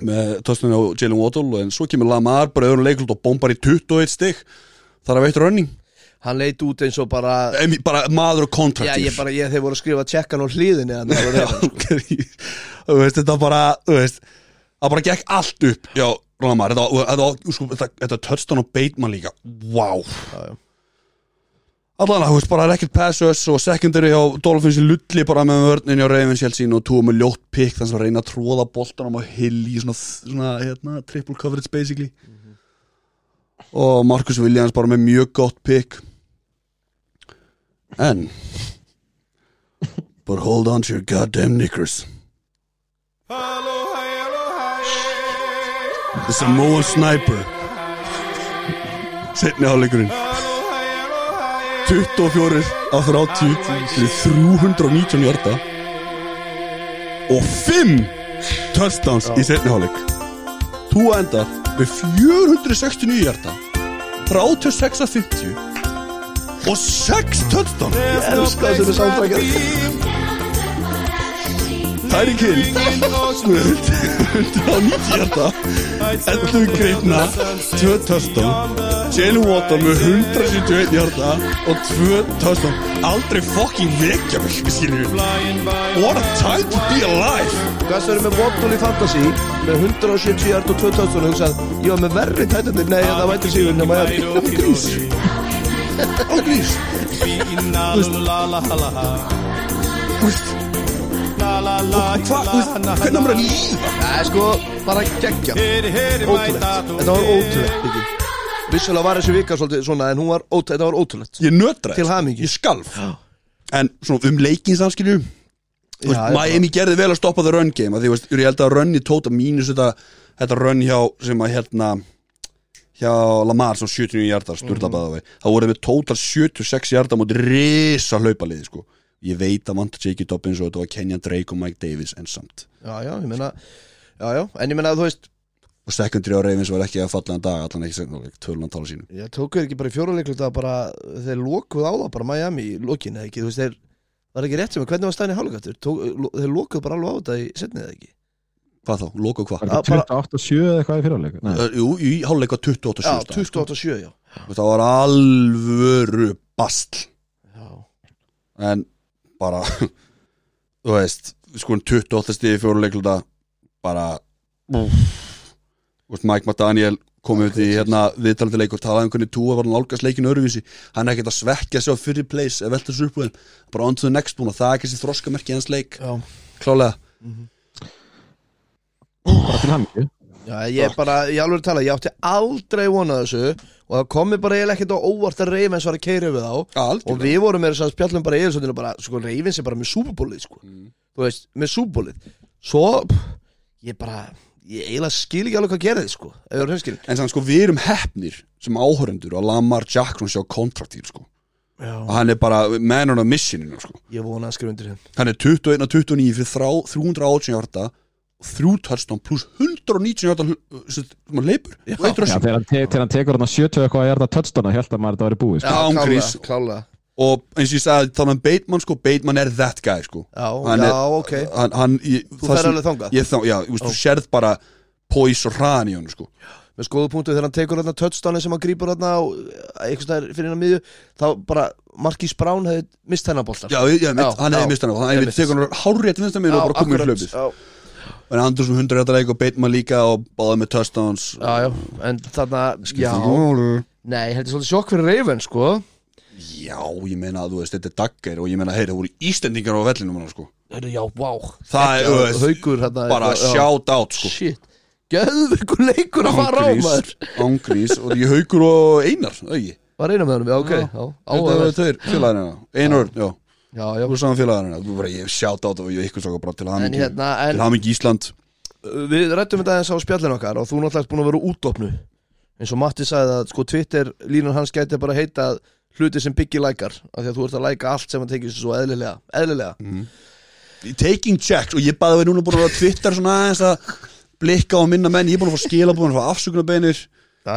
með törstunni á Jalen Waddle en svo kemur Lamar bara öðrum leiklut og bombar í 21 stig. Þar að veitt running. Hann leit út eins og bara Em, bara maður og Já, kontraktir ég bara, ég þeir voru að skrifa tjekkan á en sko. þú veist, þetta bara veist, það bara gekk allt upp. Já, Lamar, þetta, var- þetta, var- sko, þetta, þetta touchdown og Bateman líka. Wow Já, já. Allan að, þú veist, bara er ekkert pass us og secondary hjá Dolphins í lulli bara með vörnin hjá Ravens Jelsin og túa með ljótt pikk þannig að reyna að tróða boltanum á hill í svona, svona hérna, triple coverage basically. Og Marcus Williams bara með mjög gott pick. En but hold on to your goddamn knickers. The Samoan Sniper. Setni áleikurinn 24 á 30 fyrir 319 hjarta og 5 touchdowns í setni áleik þú endar með 469 hjarta 36 að 50 og 6 touchdowns. Ég elska þessu með Hill með 190 hjarta. 11 greifna 2 touchdown Jalen Water með 171 hjarta og 2 touchdown aldrei fucking vekja mig við what a time to be alive. Það eru með Waddle í Fantasy? Með 170 hjarta og 2 touchdown og hugsað, ég var með verri tætandi nei, það væti sigur nema ég er grís. Ágrís hvað, þú veist, hvernig á maður að lífa Nei, sko, bara geggja Ótrúlegt, þetta var ótrúlegt Biggi. Vissulega var þessi vika svolítið svona en hún var ótrúlegt, þetta var ótrúlegt. Ég nötra Til hamingju. ég skalf. En svona um leikin samskilju Þú veist, ég Miami gerði vel að stoppa það run game að því, þú veist, ég held að runni tóta mínus þetta, þetta run hjá sem að hérna hjá Lamar sem 79 hjartar sturla mm. það voru við tótal 76 hjartar móti risa hlaupaliði sko. Ég veit að vant J.K. Dobbins og þetta var Kenyan Drake og Mike Davis en samt. Já, já, ég meina Já, já, en ég meina, þú veist og secondary á Ravens var ekki að falla en dag allan ekki segna tölunan tala sínu. Ég tók ekki bara í fjóruleikluta bara þeir lokuð á það bara Miami í lokin eða ekki, þú veist, þeir var ekki rétt sem að hvernig var stæðin í hálfgættur þeir lokuð bara alveg á þetta í setnið eða ekki? Hvað þá, loka hvað? Var ekki bara- 28-7 eða eitthvað í. Uh, jú, í háluleik var 28 Já, sko. 28-7, já. Það var alvöru bastl Já, en bara þú veist, sko 28 stiði fjóruleikluta bara veist, Mike McDaniel komið út í hérna viðtalandi leik og talaði um hvernig Túa var nálgast leikinu öruvísi hann er ekkert að svekkja sig á fyrir place eða velta sér upp úr þeim, bara on to the next one og það er ekki þessi þroskamerki í hans leik, já. Klálega. Bara til hamingju. Já, ég er bara, ég alveg tala, ég átti aldrei vonað þessu og það komi bara eiginlega ekkert á óvart að Ravens var að keira við þá. Algjörlega. og við vorum með þess að spjallum bara eða bara, sko, Ravens er bara með súbúbólið sko. þú veist, með súbúbólið svo, pff, ég bara ég eiginlega skil ekki alveg hvað gerði sko, ef ég var hreinskil en sann sko við erum hefnir sem áhörendur og Lamar Jackson sjá kontraktíl sko. Og hann er bara man on a missioninu sko. Ég vona að skrifa undir þeim hann er 21 og 29 fyrir þrá, 380 hjarta þrjú touchdown pluss 190 hjarta hl- sem hann leipur Já. Já, þegar hann, hann tekur hann 70 eitthvað að hjarta touchdowna held að maður þetta væri búið sko. Já, klálega, klálega. Og eins og ég sagði þá með Bateman sko Bateman er that guy sko. Já, Hann já, er- ok. hann, hann, ég, Þú sem- alveg þangað? ég, þá, já, þú veist, þú sérð bara poise og hraðan í honum sko. Með skoðu punktu þegar hann tekur þarna touchdowni sem hann grípur þarna á eitthvað stæðir fyrir hann miðju þá bara Marquis Brown hefði mist hennar boltar já, ég, ég, mitt, Já, hann já. hefði mist hann hann hefði tekur hann hárrétt vinstan mér og bara komið í hlaupið já, en Andersson 100 hjarta leik og Bateman líka og báði með touchdowns? Já, já, en þarna já, já, nei, heldur svolítið sjokk fyrir Raven sko. Já, ég meina að þú veist, þetta er dagger og ég meina, heyri, það voru Íslendingar á vellinum hann, sko. Já, vá. Það er, þú veist, haugur hérna bara já. shout out sko. Shit, geðveikur leikur að fara á maður. Ángrís og ég haugur og einar auki var eina með honum, já, ok Já. já, Þetta er áhugavert. tveir félagarina Einar, já, já, já, þú saman félagarina Þú bara, ég shout out og ég ykkur svo bara til hamingi hérna Til hamingi Ísland. Við rættum þetta eins á spjallin okkar og þú náttúrulega ert búin að vera útopnu. Eins og Matti sagði að sko Twitter línan hans gæti bara heita hluti sem byggi lækar af því að þú ert að læka allt sem hann tekið svo eðlilega eðlilega, Taking checks og ég baði við núna búin að vera á Twitter svona aðeins að blikka á minna menn. Ég er búin að fá skila búin að fá afsökunarbeinir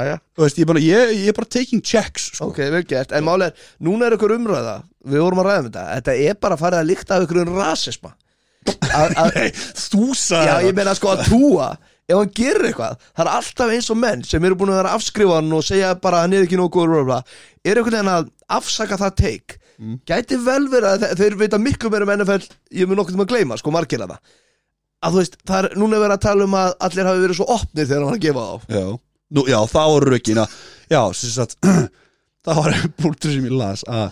já Þú veist, ég er bara, ég, ég er bara taking checks sko. Ok, vel gert, en máli er, núna er ykkur umræða Við vorum að ræða um þetta Þetta er bara að fara að líkta af ykkur um rasisma Nei, þú sagði Já, ég meina sko að túa Ef hann gerir eitthvað, það er alltaf eins og menn sem eru búin að vera að afskrifa hann og segja bara hann er ekki góður bla, bla, bla. er einhvern veginn að afsaka það teik gæti vel verið að þe- þeir vita miklu meira um NFL ég mun nokkuð um að gleyma, sko margir að þú veist, það er núna verið að tala um að allir hafi verið svo opnir þegar hann var að gefa þá Já, Nú, já var rökin að, Já, sem sagt Það var punktur sem ég las að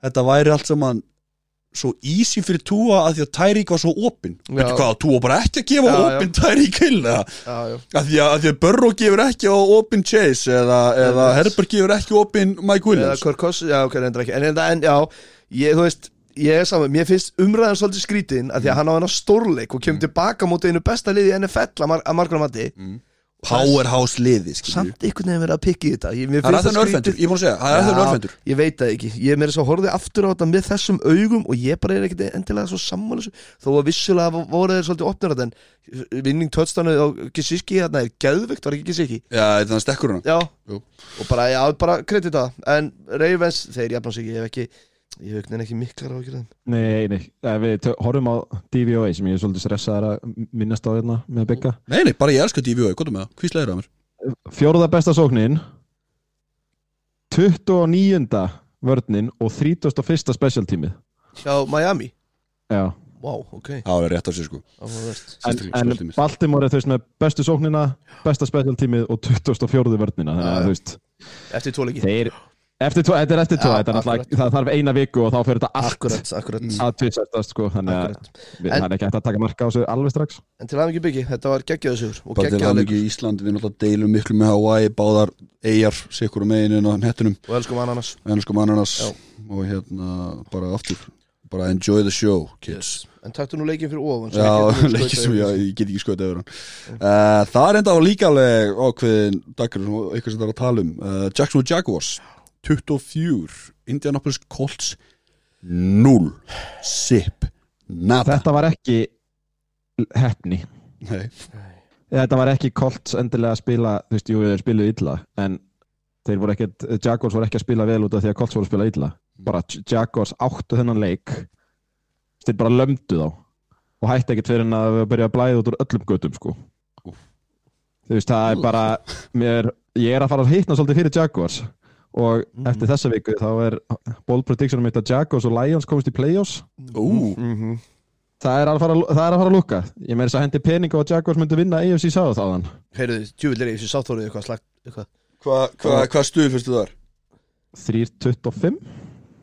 þetta væri allt saman svo easy fyrir Túa að því að Tyreek var svo opinn. Veitu hvað, Túa bara ekki að gefa opinn Já, já. Að því að, því að Burrow gefur ekki á opinn Chase eða, eða. Herbert gefur ekki opinn Mike Williams. Cousins, já, ok, reyndar ekki. En, en, en já, ég, þú veist Ég er saman, mér finnst umræðan svolítið skrítin að því að hann á hennar stórleik og kemur tilbaka móti einu besta liði í NFL að, mar að margra mati Powerhouse liði skilju. samt einhvern veginn verið að pikki þetta. Ég, mér það er finnst það nörfendur, ég er búin að segja það er það nörfendur. ég veit það ekki, ég er meira svo horfði aftur á þetta með þessum augum og ég bara er ekkert endilega svo sammála þessu. Þó að vissulega voru þeir svolítið opnir þetta en vinning touchdownu á Gisiski þarna er geðvikt, var ekki Gisiski já, þannig stekkur hana? Já, Jú. og bara, já, bara kredit það en Ravens, þeir jafnum sig, ég hef ekki ég hef ekki miklar á ekki þeim Nei, nei, Ef við horfum á DVOA sem ég er svolítið stressaðar að minnast á hérna með byggja nei, nei, bara ég elska DVO, hvað er með það, hví slegir það mér Fjóruða besta sóknin 29. vörnin og 31. special tímið hjá Miami, Já wow, ok það er rétt á sig sko. En, en. Baltimore er þú veist með bestu sóknina besta special tímið og 24. vörnina þannig Já, að já. þú veist eftir tvo leiki þeir Eftir tvo, þetta er eftir tvo, náttúrulega, akkurat. það þarf eina viku og þá fyrir þetta allt akkurat, akkurat, að tvitsættast sko, þannig að það er ekki hægt að taka marka á þessu alveg strax. en til aðeins ekki byggi, þetta var geggjaðu sigur og bara til leikur mikið í Ísland við náttúrulega deilum miklu með Hawaii báðar eigjar, sikkur um meginin á hettunum og elskum ananas. Ennskum ananas Já. og hérna bara aftur bara enjoy the show kids. En taktu nú leikin fyrir ofan já, skautað sem ég, ég get ekki skoðið yfir hann. Uh, það er enda á líka alveg ákveðin dagur og eitthvað sem það er að tala um. Uh, Jacksonville Jaguars 24 Indianapolis Colts 0 Sip Nada Þetta var ekki hefni. Nei. Þetta var ekki Colts endilega að spila, þú veist, jú, þeir spiluðu illa, en þeir voru ekkert, Jaguars voru ekki að spila vel út af því að Colts voru að spila illa. Bara Jaguars áttu þennan leik, þeir bara lömdu þá og hætti ekkert fyrir en að byrja að blæða út úr öllum götum, sko. Úff. Þú veist, það er bara, mér, ég er að fara að hittna svolítið fyrir Jaguars og eftir þessa viku þá er bold prediction mitt að Jaguars og Lions komist í playoffs. Ú, Mhm. Það er að fara, það er að, fara að lukka. Ég meiri þess að hendi pening og að Jaguars myndi vinna AFC South áðan. Heyrðu, djúvill er ég sem sáþórið eitthvað slagt eitthvað? Hvað hva, hva stuð fyrstu þar? 3.25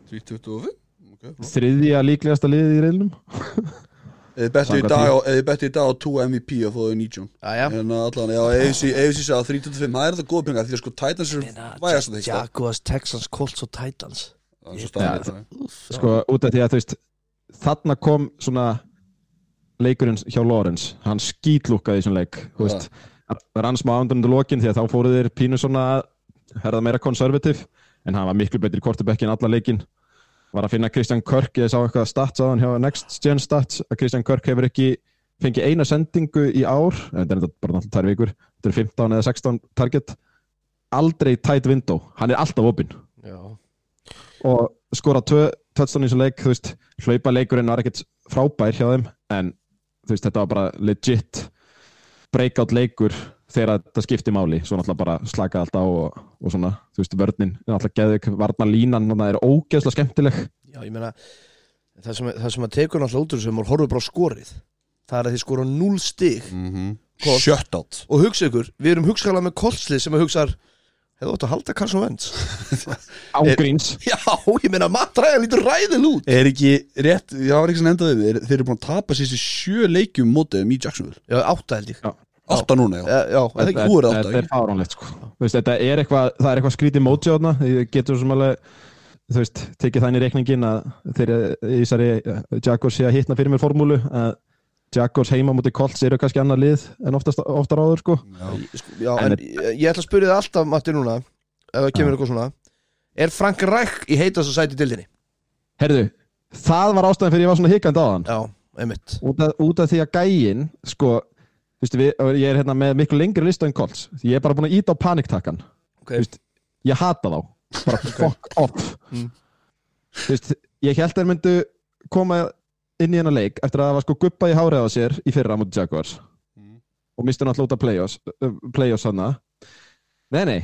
3.25 okay. Þriðja líklegasta liðið í reilnum Eða bettu í dag á- eða bettu í dag á 2 MVP og þóðu 19 aðja En uh, allan, já, AFC, sagði 3.25 Það er það góð pengar því að sko Titans er vægast að þeiksta Jaguars, Texans, Colts og Titans. Það er svo Já, þetta Sko út af því að þú veist Þarna kom svona leikurinn hjá Lawrence. Hann skítlúkkaði í þessum leik Þú veist. Rann smá ándur undir lokin því að þá fóru þeir pínu svona að herða meira konservativ en hann var miklu betri í kortebekki en alla leikin var að finna Christian Kirk ég sá eitthvað stats á hann hjá Next Gen Stats að Christian Kirk hefur ekki fengið eina sendingu í ár. Þetta er bara náttúrulega tvær vikur. Þetta er 15 eða 16 target. Aldrei tight window, hann er alltaf opinn. Og skora í þessu leik þú veist, hlaupa leikurinn var ekkert frábær hjá þeim en þú veist, þetta var bara legit breakout leikur þegar þetta skipti máli, svo náttúrulega bara slaka allt á og, og svona, þú veist, vörnin er náttúrulega geðvik, varna línan, það er ógeðslega skemmtileg. Já, ég meina það sem, það sem að tekur náttúrulega út úr sem og horfum bara á skorið það er að þið skora 0 stig. Colt. Shutout og hugsa ykkur, við erum hugsaðlega með kolslið sem að hugsa hefur átt að halda Carson Wentz? Ágríns Já, ég meina Matt Ryan lítur ræðil út. Er ekki rétt, ég var ekki sem endaði við Þeir eru búin að tapa sér sjö leikjum mótið í Jacksonville? Já, átta held ég. Já. Átta núna, já. Já, já eða ekki Þú eru átta, þetta er ekki? fáránlegt sko. Þú veist, þetta er eitthvað, það er eitthvað skrítið móti á þarna, ég getur sem alveg þú veist, tekið þannig reikningin að þeir í þessari Jaguars sé að hitna fyrir mér formúlu að Jaguars heima mútið Colts eru kannski annar lið en oftast, oftar áður sko. Ég- sko, Já, En en ég, ég ætla að spyrja þið alltaf, Matti, núna ef það kemur eitthvað svona. Er Frank Reich í heitast að sæti dildinni? Herðu, það var ástæðan fyrir ég var svona hikandi á hann. Já, einmitt. Út af, út af að sko, veist, við, ég er hérna með miklu lengri lista en Colts, ég er bara búin að íta á paniktakkan okay. Ég hata þá. Bara fuck off. Mm. Veist, ég held að þeir myndu koma inn í hennar leik eftir að það var sko guppað í hárið á sér í fyrra mútið Jaguars. Mm. og misti náttúrulega út af playoffs, playoffs hana nei nei.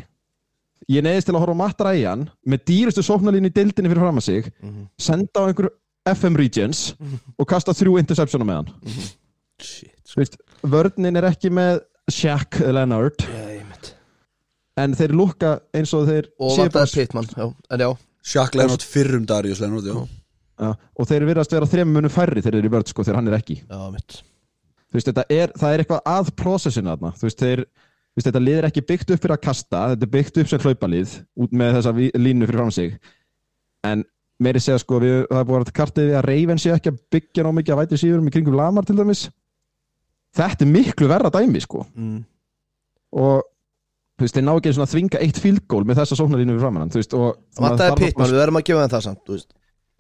Ég neyðist til að horfa á Matt Ryan með dýrustu sóknarlínu í deildinni fyrir fram að sig Mhm. senda á einhver FM Regions og kasta þrjú interceptiona með hann Shit Þú veist, vörnin er ekki með Shaq Leonard. En þeir lukka eins og þeir Og vantaði Pittman, já, en já. Shaq Leonard fyrrum Darius Leonard, já. Já, og þeir virðast vera þrem munum færri þegar þeir eru í vörð sko þegar hann er ekki. Já, veist, þetta er, það er eitthvað að prósessinu þarna, þú veist, þeir veist, þetta lið er ekki byggt upp fyrir að kasta þetta er byggt upp sem hlaupalið út með þessa línu fyrir fram sig. En meiri segja sko, við, það er búin að kartið við að Raven sé ekki að byggja ná mikið að væti síðurum í kringum Lamar til dæmis þetta er miklu verra dæmi sko mm. og þú veist, þeir ná ekki einu svona að þvinga eitt field goal með þessa sóknarlínu fyrir framann, þú veist, og maður Vantaði þarf að- Pittman, við verðum að gefa það samt þú veist.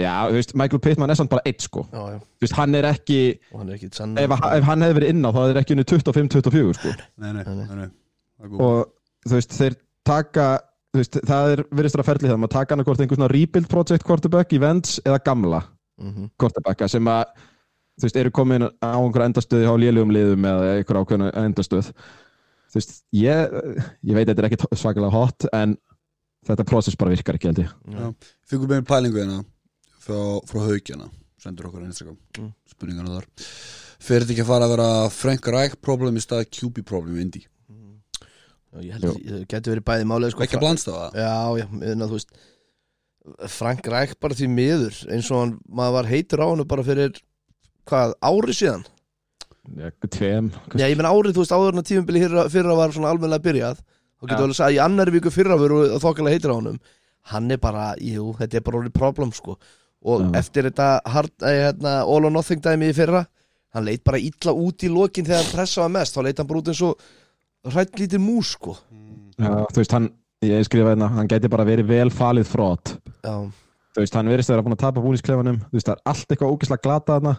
Já, þú veist, Michael Pittman er samt bara eitt sko Já, já, þú veist, hann er ekki, og hann er ekki sann ef, ef hann hefði verið inn á þá er ekki unni 25-24 sko Nei, nei, Nei. Það er og þú veist, þeir taka þú veist, það er virðist að ferli það maður taka hann hvort einhver svona rebuild project quarterback í Vents eða gamla Mhm. quarterbacka sem að þú veist, eru komin á einhver endastöði á lélugum liðum eða einhver ákveðna endastöð? Þú veist, ég ég veit að þetta er ekki svakalega hot en þetta process bara virkar ekki held ég. Fengum við pælingu hérna frá, frá haukjana sendur okkur á Instagram Mm. spurningana þar. Fer þetta ekki að fara að vera Frank Reich problem í stað QB problem í Indy? Já, Ég held að það getur verið bæði málið sko, Ekki að blandst það? Já, já, að þú veist Frank Ræk bara því miður eins og hann, maður var heitur á hann bara fyrir hvað, ári síðan? Tveim Já, ég menn árið, þú veist, áður en að tímubili fyrra, var svona almennilega byrjað þá getur alveg sagt, í annari viku fyrra veru þokkalega heitur á honum. Hann er bara, jú, þetta er bara orðið problem sko. Og Já. eftir þetta hard, eh, hérna, all or nothing dæmi í fyrra hann leit bara illa út í lokin þegar hann pressaði mest, þá leit hann bara út eins og hrætt lítið mús sko. Já, þú veist, hann, ég skrifa hérna hann gæti bara verið vel falið frót Já, þú veist, hann verðist að vera búin að tapa búnisklefanum þú veist, það er allt eitthvað ógislega glata þarna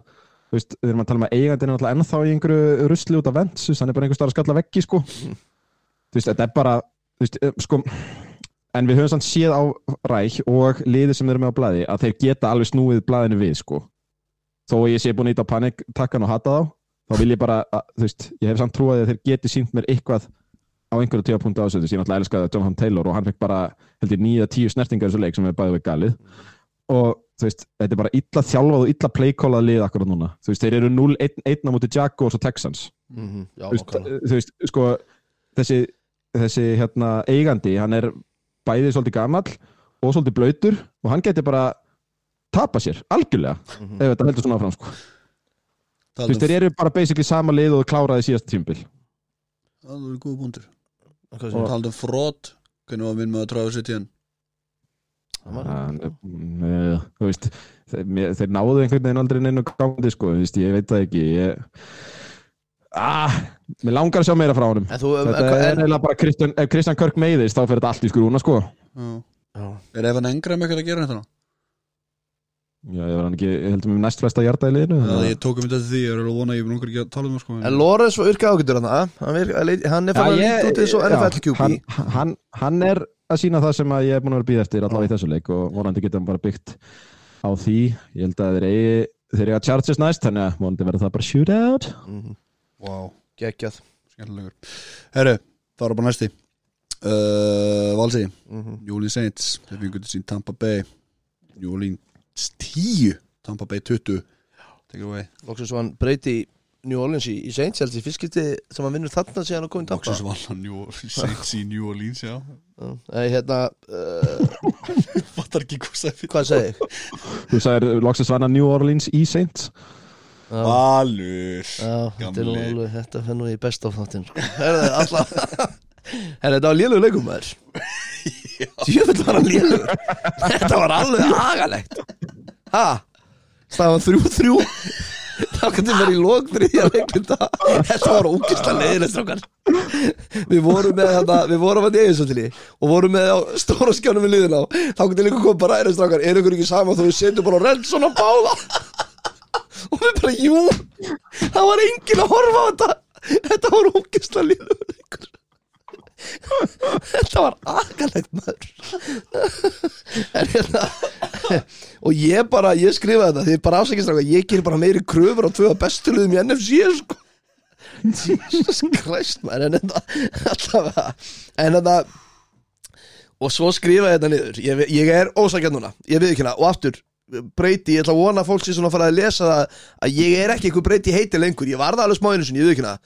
þú veist, við erum að tala um að eigandinn er náttúrulega ennþá í einhverju rusli út af vents, hann er bara einhver starf að skalla veggi, sko. Þú veist, þetta er bara þú veist, eh, sko en við höfum samt séð á ræk og liðið sem eru með á blaði, að þeir geta alveg snúið blaðinu við, sko. Þó ég sé búin íta á paniktakkan og hata þá þá vil ég bara, að, þú veist, ég hef samt trúið að þeir geti sínt mér eitthvað á einhverju tíu punktu ásöðu, ég náttúrulega elskaði Jonathan Taylor og hann fekk bara, held ég, nýja tíu snertingar í þessu leik sem er bæðið við galið. Og þú veist, þetta er bara illa þjálfað og illa playkólað lið akkurat núna þú veist, þeir eru 0-1 á múti Jaguars og Texans mm já, þú veist, nákvæmlega. þú veist, sko þessi, þessi hérna eigandi, hann er bæðið svolítið gamall og svolítið blöytur og hann geti bara tapa sér, algjörlega Mhm. ef þetta heldur svona áfram, sko þú Talandi veist, þeir eru bara basically sama lið og kláraði síðast tímbil Það er góð búndur Hvað segirðu? Talandi um frót Hvernig var minn með að tráða sér tíðan Það þú veist þeir, mér, þeir náðu einhvern veginn aldrei neina gangandi sko, þú veist, ég veit það ekki ég... ah, mér langar að sjá meira frá en, þetta er eiginlega bara Kristján, ef Kristján Körk meiðist þá fer þetta allt í skrúna sko Já. já, Er Evan Engram eitthvað að gera þetta? Já, ég var hann ekki, ég heldur með næst flesta hjarta í liðinu Já, ég tók um þetta til því, ég er alveg að vona að ég vil ekki að tala um það sko en Lorenz var yrkja ágættur hann hann, er fann að líta út eins og já, NFL QB. hann, hann, hann er að sína það sem að ég er búin að vera að býða eftir allavega í þessu leik og vonandi geta hann bara byggt á því. Ég held að þeir eigi þeir eiga Chargers næst, þannig að vonandi verður það bara shootout. Mhm. Wow, geggjað. Skemmtilegur. Herru, það var bara næsti. Uh, Valsi, Mhm. New Orleans Saints. Þeir fengur til sín Tampa Bay. Orleans 10 Tampa Bay 20 Take it away Loksins var hann breyti New Orleans í, í Saints held ég fyrstskipti sem hann vinnur þarna síðan að koma í Tampa Loksins var hann New Orleans Saints í New Orleans, já. Nei, hérna uh, Fattar ekki hvað það hvað segi ég? þú sagðir loksins vanna New Orleans í Saints Valur þetta er nú Gamli. alveg þetta fer nú í best of þáttin sko. Herðu, þetta var lélug leikum maður Djöfull var hann lélug Þetta var alveg agalegt Ha? Stafan þrjú þrjú. Það kannski verið í lók þriðja leikunda Þetta var ógislega leiðilegt strákar. Við vorum með þetta Við vorum að neðinsöllinni Og vorum með á stóra skjánum við liðin á. Þá kannski líka koma bara strákar. Er ykkur ekki saman þú setjum bara redd svona báða? Og við bara, jú. Það var enginn að horfa á þetta. Þetta var ógislega leiðilegt leikur Þetta var agalegt maður. En hérna Og ég bara, ég skrifaði þetta Því bara afsækist ráka, ég ger bara meiri kröfur á tvöða bestu liðum í NFC sko. Jesus Christ maður En þetta, allavega En þetta Og svo skrifaði þetta niður. Ég, ég er ósækjað núna, ég við ekki hérna Og aftur, breyti, ég ætla að vona fólk sé svona fara að lesa það Að ég er ekki eitthvað breyti heiti lengur Ég var það alveg smáinu sinni, ég við ekki hérna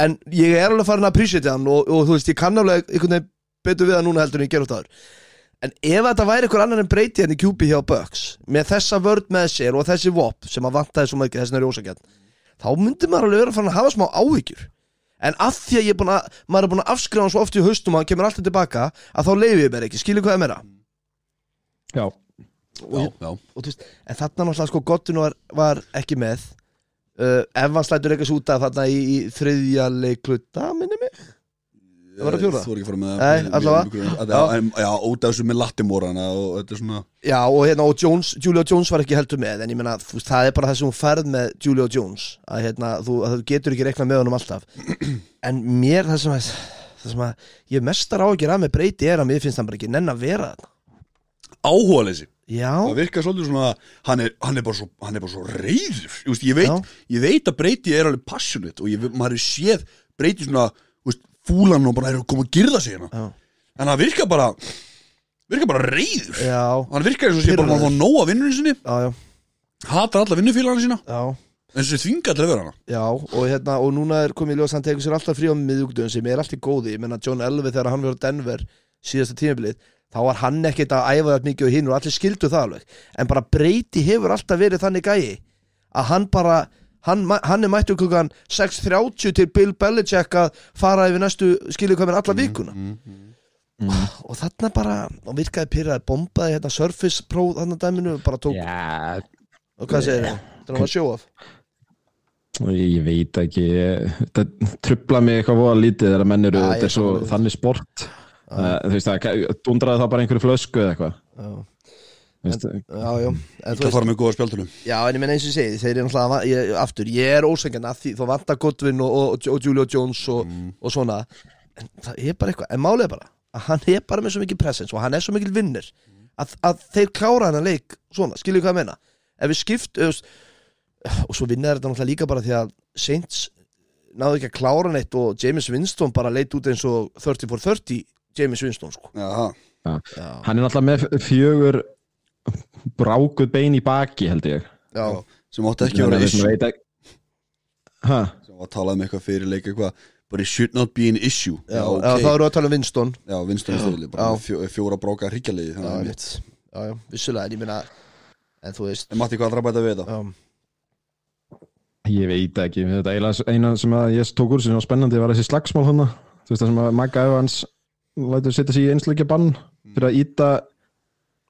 En ég er alveg farin að appreciate hann og, og þú veist, ég kann alveg einhvern veginn betur við það núna heldur en ég ger út áður. En ef þetta væri ykkur annar en breyti henni QB hjá Bucks með þessa vörd með sér og þessi vop sem að vantaði svo mikið þessin er ósakjarn þá myndi maður alveg vera fann að hafa smá áhyggjur. En að því að ég er búin að maður er búin að afskrifa hann svo oft í haustum og hann kemur alltaf tilbaka að þá leiði ég mér ekki, skilur hvað ég meira Já, Já, já. og þú veist, en þarna náttúrulega sko Gottun var, var ekki með uh, ef hann slætur eitthvað út af þarna í, í þriðja leikluta, minni mig. Það var að fjóra? Þú er ekki að fara með Nei, með- með- Já, út af þessu með Lattimórana og þetta er svona Já, og hérna, og Jones, Julia Jones var ekki heldur með en ég veist, það er bara það sem hún færð með Julia Jones, að hérna, þú, að þú getur ekki reiknað með honum alltaf. En mér, það sem að það sem að ég mestar á að gera með breyti er að mér finnst hann bara ekki nenn að vera þarna. Áhugaleysi Já, Það virkar svolítið svona hann er, hann er, bara, svo, hann er bara svo reyður Just, ég, veit, ég veit að breyti er alveg passionate og ég, maður er séð breyti svona just, fúlan og bara er að koma að girða sig hérna. Já, en það virkar bara virkar bara reyður já, hann virkar eins og sé bara að fá nóg af vinnunni sinni. Hatar alla vinnufélagana sína. Já. eins og sé þvinga til að vera hana. Já, og hérna, og núna er komið í ljós hann tekur sér alltaf frí á miðugdöðum sem er alltaf góði, ég menna John Elvi þegar hann var á Denver síðasta tímabilið, þá var hann ekkert að æfa það mikið og hinn og allir skildu það alveg. En bara breyti hefur alltaf verið þannig gæi að hann bara hann, hann er mættu klukkan 6.30 til Bill Belichick að fara yfir næstu með alla vikuna. og þarna bara, og virkaði pyrraði bombaði hérna Surface Pro þarna dæminu bara tók, Já, og hvað segir það? Það var show off ég veit ekki þetta trubla mig eitthvað voða lítið þegar menn eru, ég þetta er svo þannig sport þú veist það, dundraði það bara einhverju flösku eða eitthvað. Já, Þú veist, já, já. En þú það fara með góða spjaldunum Já, en ég menn eins og segi, þeir eru náttúrulega ég, aftur, ég er ósengjan að því, þá vantar Godwin og, og, og Julio Jones og, og svona, en það er bara eitthvað en málið er bara, að hann er bara með svo mikið presence og hann er svo mikil vinnur að, að þeir klára hann að leik svona, skiljið hvað ég meina? Ef við skipt ef, og svo vinna þetta náttúrulega líka bara því að Saints náðu ekki að klára neitt og James Winston bara leit út eins og 30 for 30 James Winston sko. Hann er náttúrulega með fjögur brákuð bein í baki held ég. Já, sem átti ekki að vera issue. veit ekki- Ha? sem var að tala um eitthvað fyrir leik eitthvað. But it should not be an issue. Já, já, já, þá eru að tala um Winston. Já, vinstunni stöðli bara. Fjó, fjóra já, já, vissulega, en ég meina en þú veist. En Matti hvað allra bæta við þetta? Já, Ég veit ekki, þetta eiginlega eina sem að ég tók úr sem var spennandi var þessi slagsmál hana þú veist það sem að Magga Evans lætur setja sig í einsleikja bann fyrir að íta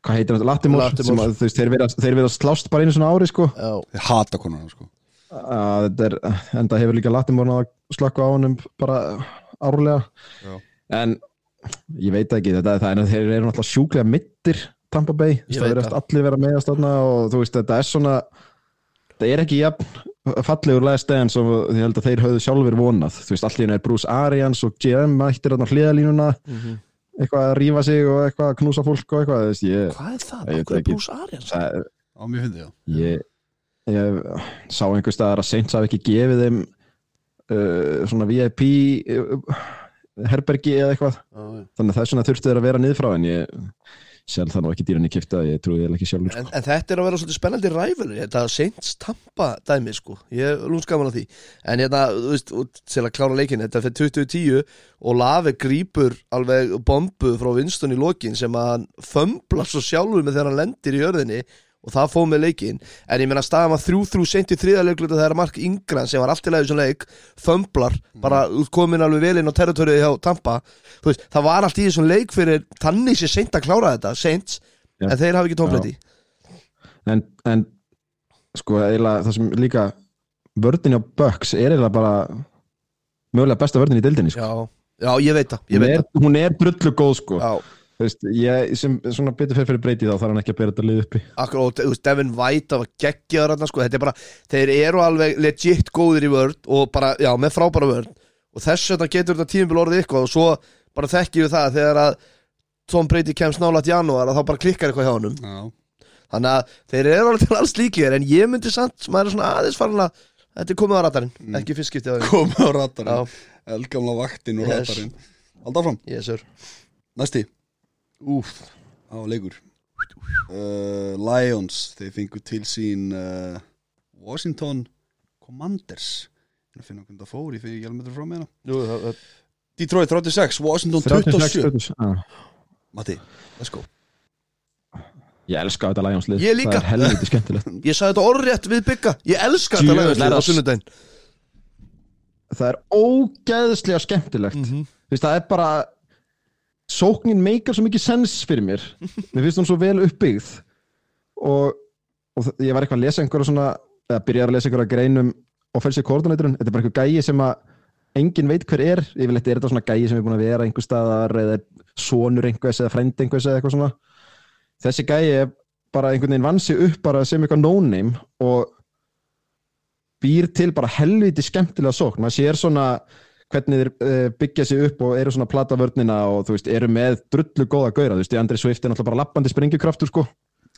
hvað heitir þetta, Latimor Latimore. sem að þeir verða slást bara einu svona ári sko. Þeir hata konuna sko. Að er, en það hefur líka Latimor að slökka á honum bara árlega. Já. en ég veit ekki, þetta, það er, þeir eru náttúrulega sjúklega mittir Tampa Bay, það verðast allir vera meðast og þú veist, þetta er svona það er ekki jafn fallegur last dance og ég held að þeir höfðu sjálfur vonað þú veist, allir er Bruce Arians og GM mættir þarna á hliðalínuna Mhm. eitthvað að rífa sig og eitthvað að knúsa fólk og eitthvað, þú veist, ég, hvað er það? Akkur er. Bruce Arians? það, á mér fyndi já ég, ég sá einhver staðar að Saints hafi ekki gefið þeim uh, svona VIP uh, herbergi eða eitthvað já. þannig að þess vegna þurftu þeir að vera niður frá en ég sjálf það nú ekki dýran í kipta ég trúi ég ekki sjálfur En, sko. en þetta er að vera svolítið spennandi ræfur Þetta Saints tampa dæmi sko. Ég er lúns gaman á því. En hérna, þú veist, til að klára leikin Þetta fyrir 2010 og Lave grípur alveg bombu frá Winston í lokin sem að hann fömblar svo sjálfur með þegar hann lendir í jörðinni og það fóð með leikin en ég meina staðan var þrjú þrjú seint í þriða leikluta þegar Mark Ingram sem var allt í lagi sem leik fömblar, bara komin alveg vel inn á territorið hjá Tampa. Veist, það var allt í þessum leik fyrir tannig sér seint að klára þetta, seint Já. en þeir hafa ekki tómfleti en, en sko eiginlega það sem líka vördin á Bucks er eiginlega bara mögulega besta vördin í dildinni sko. Já, já, ég veit það, ég hún, veit er, hún er drullu góð sko. það Já, veist, ég sem svona betur fyrir fyrir breyti þá þarf hann ekki að bera þetta lið uppi. Akkur, og þú veist, Devin White það var geggjaður þarna, sko, þetta er bara þeir eru alveg legit góðir í vörd og bara, já, með frábæra vörd og þess vegna getur þetta tímabil orðið eitthvað og svo bara þekkjum við það þegar að Tom Brady kemst nálægt janúar að þá bara klikkar eitthvað hjá honum. Já. Þannig að þeir eru alveg til alls líkir en ég myndi samt, maður er svona aðeins farin að þetta er komið á radarinn, Mm. ekki fyrst skipti á því. Komið á ratarinn eldgamla vaktin og Yes. ratarinn Alltaf fram, yes sir. Næsti Úf, á leikur. Uh, Lions þeir fengu til sín uh, Washington Commanders. Ég er að finna hvernig það fór, ég fyrir ekki alveg með þetta frá það, það, Detroit 36, Washington 36, 27 27. Já. Matti, let's go. Ég elska þetta Lions-lið. Ég líka. Það er helviti skemmtilegt. Ég sagði þetta orðrétt við bygga Ég elska þetta er á sunnudaginn. Það er ógeðslega skemmtilegt. Mhm. Þú veist, það er bara Sóknin meikar svo mikið sens fyrir mér. Mér finnst hún svo vel uppbyggð. Og, og ég var eitthvað að lesa einhverja svona Eða byrjar að lesa einhverja greinum Offensive coordinatorinn, þetta er bara einhver gæi sem að Engin veit hver er, yfirleitt er þetta svona gæi sem er búin að vera einhver staðar eða sonur einhvers eða frendi einhvers eða eitthvað svona. Þessi gæi er bara einhvern veginn vansi upp bara sem eitthvað no-name og býr til bara helviti skemmtilega sókn, maður sér svona hvernig þeir uh, byggja sig upp og eru svona plata vörnina og þú veist, eru með drullu góða gauðra, þú veist, Andri Swift er náttúrulega bara lappandi springjukraftur sko,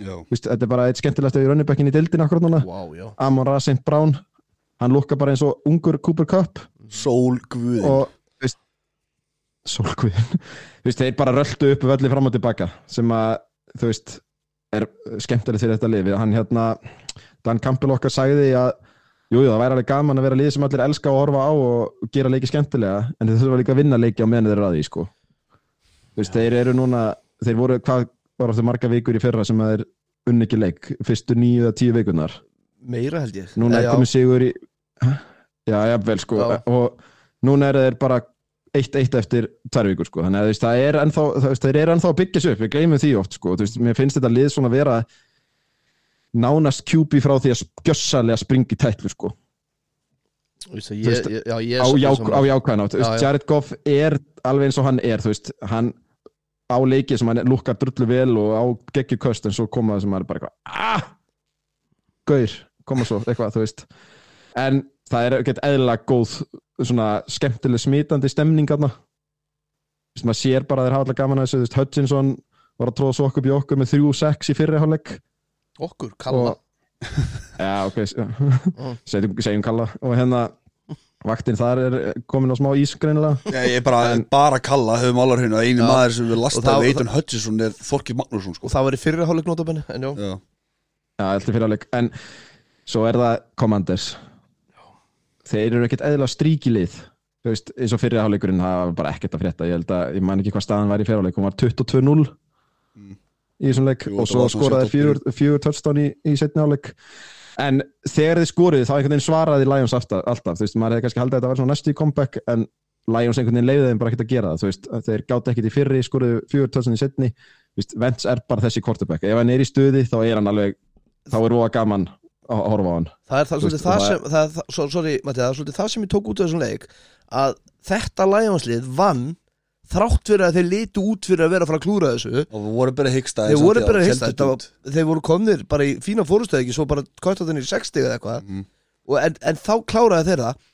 veist, þetta er bara eitt skemmtilegast í rönnibekkin í dildin akkurat núna, já. Amon Ra St. Brown hann lúkka bara eins og ungur Cooper Cup. Sól guðin og þú veist sólkviðin, þú veist, þeir bara röldu upp völli fram og tilbaka sem að þú veist, er skemmtilegt fyrir þetta lifi, hann hérna Dan Campbell okkar sagði að jú, jú, það væri alveg gaman að vera lið sem allir elska að horfa á og gera leiki skemmtilega en þeir þurfa líka að vinna leiki á meðan þeir eru að því sko. þú veist, þeir eru núna þeir voru, hvað var aftur marga vikur í fyrra sem að þeir unni ekki leik? Fyrstu nýju eða tíu vikunar Meira held ég. Núna er komið sigur í já, jafnvel sko. Já. og núna er þeir bara eitt eitt eftir tvær vikur sko. Þannig að það er ennþá, það, eru ennþá að byggja sig upp. Við gleymum því oft sko, þú veist, mér finnst þetta lið svona vera nánast QB frá því að gjössalega springi tætlu sko. Veist Þú veist, ég, ég, já, ég á, er já, sammála. á jákvæðan átt, Já. Jared Goff er alveg eins og hann er, þú veist, hann á leikið sem hann lukkar drullu vel og á geggjuköst en svo koma það sem hann er bara eitthvað ah, gaur, koma svo, eitthvað, þú veist. En það er ekkert eðlilega góð svona skemmtileg smitandi stemning aðna þú veist, maður sér bara að þeir hafa alltaf gaman að þessu, þú veist, Hutchinson var að tróða svo okkur í okkur með 3-6 í fyrri hálfleik Okkur, kalla. Og já, ok segjum, segjum kalla. Og hérna vaktin þar er komin á smá ís greinilega. Já, ég er bara, bara kalla, höfum allar hérna. Eini Já. maður sem við Og lasta það- veitun Hutchison er Þorkir Magnússon sko. Og það var í fyrri hálfleik notabenni En já, Já, Já, eftir fyrir áleik En svo er það Commanders. Þeir eru ekkert eðla stríkilið Þú veist, eins og fyrir áleikurinn það var bara ekkert að frétta. Ég held að, ég man ekki hvað staðan var í fyrir áleik Hún var 22-0 í þessum leik og svo skoraði fjögur, fjögur touchdown í, í setni áleik En þegar þið skoruðu þá einhvern veginn svaraði Lions alltaf, alltaf. Þú veist, maður hefði kannski haldið að þetta var svona næstu í comeback en Lions einhvern veginn leiði þeim bara ekkert að gera það. Þú veist, þeir gátt ekkert í fyrri, skoruðu fjögur touchdown í setni Vents er bara þessi quarterback. Ef hann er í stuði þá er hann alveg þá er róa gaman að horfa á hann. Það er svolítið það það- sem það, er það, svo- Sorry, Matti, það er svolítið það sem ég tók út af þessum leik Að þetta lægjanslið vann Þrátt fyrir að þeir litu út fyrir að vera að fara að klúra þessu og við vorum bara hyggstaði Þeir voru bara að var, Þeir voru komnir bara í fína fórustöð ekki Svo bara kvartaðinni í 60 eða eitthvað. Mhm. Og en, en þá kláraði þeir það.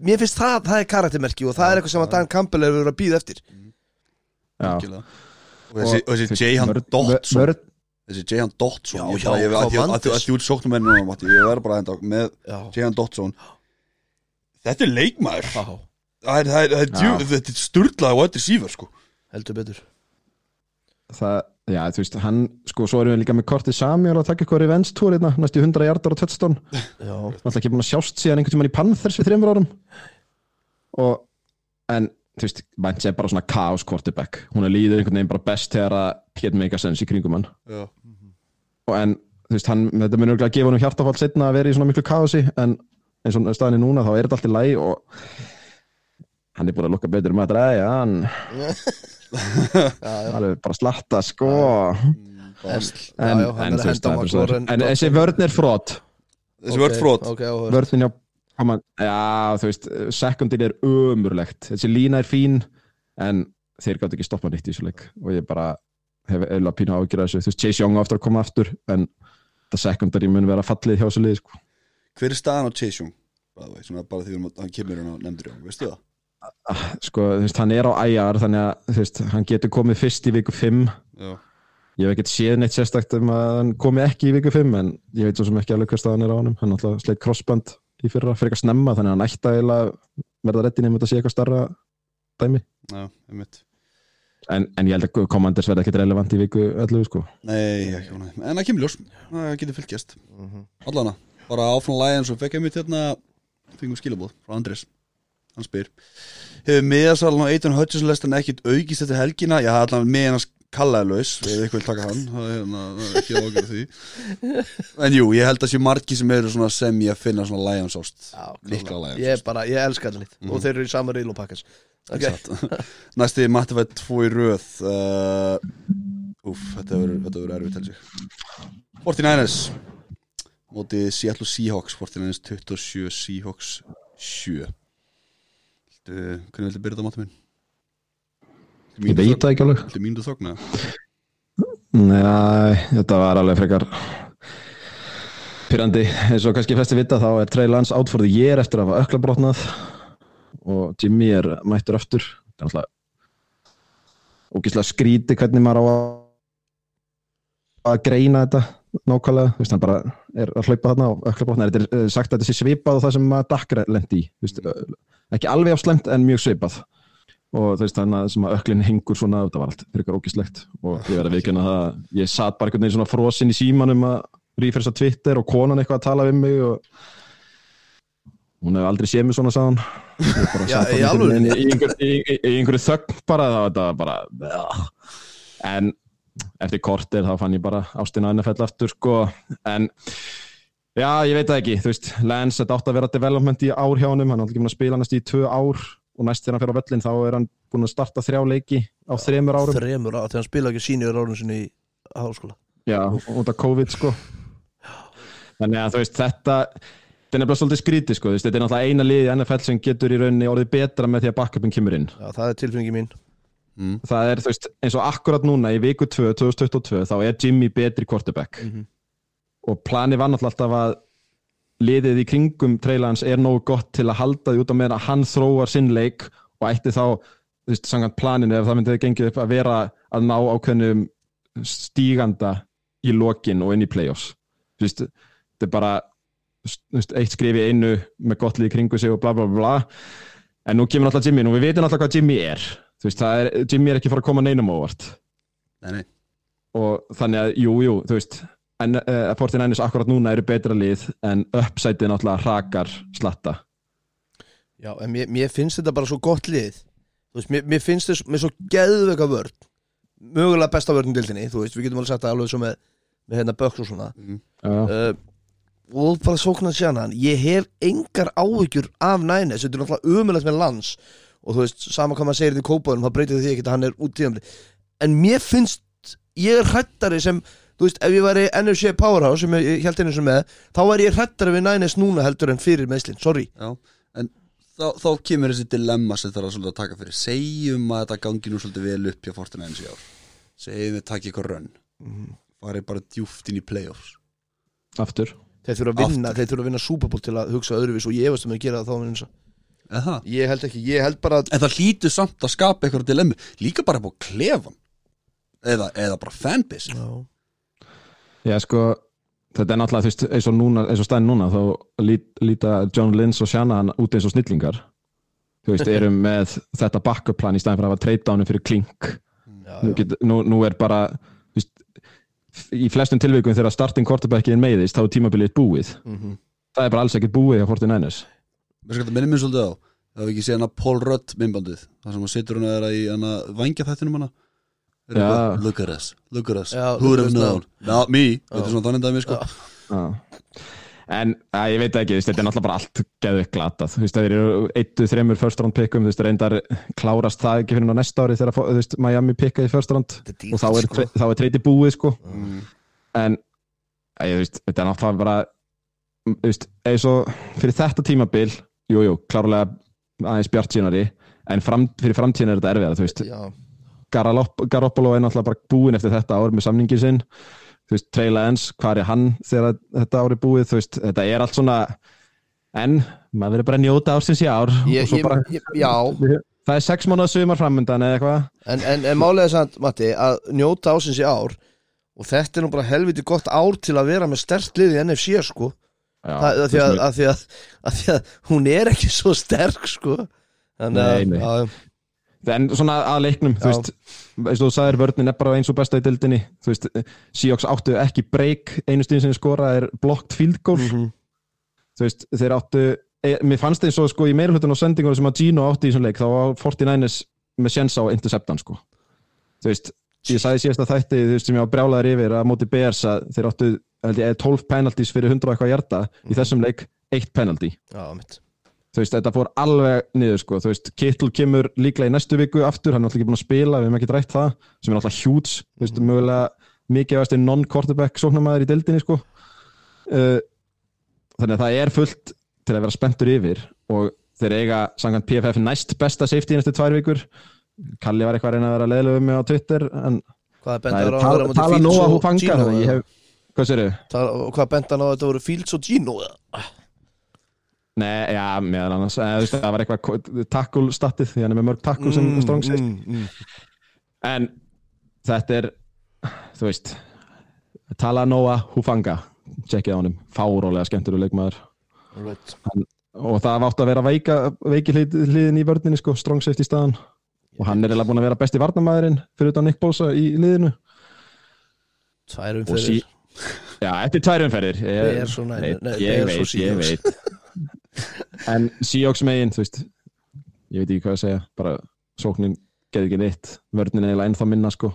Mér finnst það, það er karaktermerki Og það er eitthvað sem að Dan Campbell hefur verið að býða eftir. Já. Og þessi, og þessi J.H. Mörd- Dotson. Þessi J.H. Dotson að að að út sóknum ennum Ég verður bara enda með Já, J.H. Dotson. Þetta er leikmaður. Já Það er, það er, það er, Já. djú, þetta er sturlað og þetta er sífur sko. Heldur betur. Það, já, þú veist, hann sko, svo erum við líka með Korti Samuel að taka eitthvað revenge tour hérna, næstu 100 hjartar og touchdown Já, alltaf ekki búin að sjást síðan einhvern tímann í Panthers fyrir þreymur árum. Og en þú veist, Vance er bara svona chaos quarterback. Hún er líður einhvern veginn bara best þegar að get make a sense í kringum hann. Já, og en þú veist, hann, þetta munur örugglega að gefa hann hjartafall setna að vera í svona miklu kaosi en eins og staðinni núna þá er þetta allt í læg og hann er búin að lukka betur um að dræja hann. Slatta sko. Er það er bara svo- McLaurin en þessi vörn er frót Þessi vörð frót vörðin hjá já, þú veist, secondin er ömurlegt. Þessi lína er fín en þeir gátt ekki stoppa nýtt í þessu leik. Og ég bara hef eiginlega pínu ágjur þessu, þú veist, Chase Young á eftir að koma aftur en það secondary mun vera fallið hjá þessu lið sko. Hver er staðan á Chase Young? by the way, Svona bara því að hann kemur hann á nefndur Veistu það? Ah, sko, þú veist, hann er á IR þannig að, þú veist, hann getur komið fyrst í viku 5 Já. Ég hef ekkert séð neitt sérstakt um að hann komi ekki í viku 5 en ég veit svo sem ekki alveg hver staðan er á honum. Hann alltaf sleitt crossband í fyrra fyrir eitthvað snemma þannig að hann ætti að verða reddi nefnum þetta sé eitthvað starra dæmi. Já, en, en ég held að Commanders verða ekkert relevant í viku 11 sko. Nei, ekki hún En það kemur ljós. Það getur fylgjast. Mhm. Allana Bara áfram lægin Svo fekk ég mitt hérna Fengum skilabóð Frá Andrés Hann spyr Hefur miðasalun á Eitan Hutchinson lestan ekkit aukist eftir helgina? Já, allan miðan hans kallaðlaus ef ykkur vil taka hann það er hérna, það ekki ágjörð því. En jú, ég held að sé margi sem eru sem ég finna svona Lions ást Já, líkla. Lions Ég ég elska þetta lít Og þeir eru í sama reyl og pakkas Ok, Exakt. Næsti Matti fætt tvo í röð. Uh, Úf, þetta verður erfitt held ég. 49ers Móti Seattle Seahawks 49ers 27 Seahawks 7 Viltu, Hvernig viltu byrja þetta Matti minn? Ég veit það ekki alveg. Viltu mínútu þogna? Nei, þetta var alveg frekar pyrrandi eins og kannski flesti vita þá er Trey Lance for the year eftir að hafa ökla brotnað og Jimmy er mættur aftur. Þetta er alltaf ógislega skríti hvernig maður á að- að greina þetta nákvæmlega, þú veist, hann bara er að hlaupa þarna á ökla brotnað, þetta er eh, sagt að þetta sé svipað og það sem að Dakra lendi í. Þú veist, ekki alveg á slemt en mjög svipað. Og þú veist þannig að sem að öklin hengur svona, þetta var allt fyrir ógislegt og ég verði að viðkjöna það að ég satt bara einhvern veginn svona frosinn í símanum að rífresa Twitter og konan eitthvað að tala við mig og hún hefur aldrei séð mig svona þarna í í, einhver, einhverju þögn bara það var bara en eftir kortir þá fann ég bara ástina NFL aftur sko. En já ég veit það ekki þú veist Lance þetta átti að vera development í ár hjá honum hann er alltaf ekki búin að spila næst í tvö ár og næst þegar hann fer á völlin þá er hann búin að starta þrjá leiki á þremur árum. Þremur á, þegar hann spila ekki sínir árun sinni í háskóla. Já, út af COVID sko. Þannig að þú veist þetta þetta er nefnilega svolítið skrítið sko þetta er náttúrulega eina liði NFL sem getur í rauninni orðið betra með því að backupin kemur inn. Já, það er tilfinningi mín. Það er þú veist eins og akkurat núna í viku 2 2022 þá er Jimmy betri quarterback. Mhm. Og planið var náttúrulega alltaf að liðið í kringum Treylans er nógu gott til að halda því út á meðan að hann þróar sinn leik og ætti þá þú veist, samkvæmt planinu ef það myndi gengið upp að vera að ná ákveðnum stíganda í lokin og inn í playoffs. Þú veist, þetta er bara veist, eitt skrif í einu með gott lið í kringu sig og bla bla bla. En nú kemur alltaf Jimmy, nú við veitum alltaf hvað Jimmy er. Þú veist, er, Jimmy er ekki fara að koma neinum á óvart. Nei, nei. Og þannig að, jú, jú, þú veist en uh, 49ers akkurat núna eru betra lið en uppsætið náttúrulega hrakar slatta. Já, en mér, mér finnst þetta bara svo gott lið. Þú veist, mér, mér finnst þetta með svo geðveika vörn. Mögulega besta vörn í dildinni, þú veist, við getum alveg sagt það alveg svo með, með hérna böks og svona. Já, uh, Og bara sóknar sjana Ég hef engar áhyggjur af nænes Þetta er náttúrulega umulegt með lands Og þú veist, sama hvað maður segir þetta í kópaðunum Það breytir því ekki að hann er út tíðamli En Þú veist, ef ég væri NFC Powerhouse sem ég held einu sem með Þá væri ég hrættari við nænes núna heldur en fyrir meðslinn Sorry. Já, en þá, þá kemur þessi dilemma sem það er svolítið að taka fyrir. Segjum að þetta gangi nú svolítið vel upp hjá Fortnite í ár. Segjum við takk eitthvað rönn. Farið bara djúft inn í playoffs. Aftur. Þeir þurfa að vinna, þeir þurfa að vinna Super Bowl til að hugsa öðruvís og ég efast um að gera það þá með eins og Eða? Ég held ekki, ég held bara að En það hlýtur samt að skapa eitthvað dilemmi líka bara búið klefan eða, eða bara fanbase. Já, Já, sko, þetta er náttúrulega þú veist, eins og, núna, eins og stæðin núna þá lít, líta John Lynch og Shanahan út eins og snillingar. Þú veist, erum með þetta backup plan í stæðin fyrir að hafa downu fyrir klink. Já, nú, get, nú, nú er bara þú veist, í flestum tilvikum þegar starting quarterbackin meiðist þá er tímabilið búið. Mhm. það er bara alls ekkert búið hjá 49ers Mér skal þetta minni mér svolítið á Það hefur ekki séð hana Paul Rudd myndbandið Það sem hann situr hann að í hana vangja þættinum hana Já. eitthvað, Look at us, look at us. Já, Who would look have known, not me. Þetta er svona þannig dæmi sko. Já. Já. En að, ég veit ekki, þetta er náttúrulega bara allt geðu glatað, þú veist, það eru eittu, þreymur first round pickum, þú veist, reyndar klárast það ekki fyrir á næsta ári þegar þú veist, Miami pikkaði first round. Dýrt, og þá er, sko. þá er treyti búið, sko. Mm. en, að, ég, þú veist, þetta er náttúrulega bara þú veist, eins og fyrir þetta tímabil, jú, jú, klárlega aðeins bjart sínari, en fram, fyrir framtíðin er þetta erfiðar, þú veist, Já, Garoppolo er náttúrulega bara búinn eftir þetta ár með samningin sinn. Þú veist, Trey Lance, hvað er hann þegar þetta ár er búið, þú veist, þetta er allt svona en maður verður bara að njóta ársins í ár ég, ég, bara, ég, já. Það er sex mánuða sumar framöndan eða eitthvað. En, en, en málega er samt, Matti, að njóta ásins í ár og þetta er nú bara helviti gott ár til að vera með stert lið í NFC sko. Já, það, að, því að, að, því að, að því að hún er ekki svo sterk sko. Þannig að Nei, nei. En svona að leiknum, þú Já. veist eins og þú sagðir, vörnin er bara eins og besta í dildinni þú veist, Seahawks áttu ekki break einu stíðin sem skora er blocked field goal. Mhm. þú veist, þeir áttu e, mér fannst eins og sko í meirhlutun og sendingur sem að Gino átti í þessum leik, þá var 49ers með sjens á interceptan sko. Þú veist, ég sagði síðast að þætti þú veist, sem ég var brjálaður yfir að móti Bears að þeir áttu held ég, 12 penalties fyrir 100 og eitthvað hjarta í þessum leik, eitt penalty. Já, mitt þú veist, þetta fór alveg niður sko, þú veist, Kittle kemur líklega í næstu viku aftur, hann er alltaf ekki búin að spila við hefum ekki drætt það, sem er alltaf hjúts þú veist, mögulega mikið efast non-quarterback sóknarmæður í deildinni sko. Uh, þannig að það er fullt til að vera spenntur yfir og þeir eiga samkvæmt PFF næst besta safety næstu tvær vikur. Kalli var eitthvað að reyna að vera leðilega um mig á Twitter en það er að tala, vera á móti tala Fields nóg að og hún fanga Gino? það ég hef, hvað sér þau? Nei, já, meðal annars. Eh, það var eitthvað tackle statið því hann er með mörg tackle sem Mm, strong safety mm, mm. En þetta er Þú veist Tala Noah Hufanga. Tjekkið á honum, fárólega skemmtur leikmaður. Right. Og það átt að vera veika, veiki hlið, hliðin í vörninni sko, strong safety staðan. Og hann er eiginlega búin að vera besti varnamæðurinn Fyrir utan Nick Bosa í liðinu. Tværum Og fyrir sí, Já, eftir tværumferðir Ég Ég, er ég svo veit, ég veit En Seahawks megin, þú veist Ég veit ekki hvað að segja Bara sóknin geði ekki neitt Vörnin eiginlega ennþá minna sko.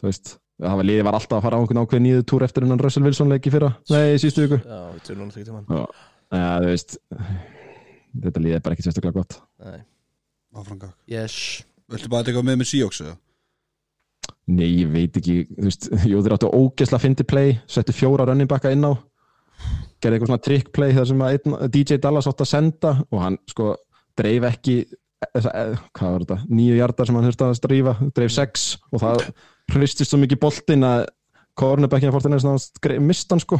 Þú veist Það var liðið var alltaf að fara á einhvern ákveð nýðu túr eftir hennan Russell Wilson leiki fyrra. Nei, í síðustu viku. Já, við tölum ekki til mann Já, ja, þú veist Þetta liðið er bara ekki sérstaklega gott. Nei. Áfram gakk Yes. Viltu bara eitthvað með með Seahawks eða? Nei, ég veit ekki Þú veist, jú þeir áttu ógesla fyndi play Settu fjóra running backa inn á Gerði eitthvað svona trick play þar sem að einn, DJ Dallas átt að senda og hann sko dreif ekki eh, þetta, nýju hjartar sem hann hurst að strífa, dreif sex og það hristist svo mikið boltinn að cornerbackin að fórtina er mist hann sko.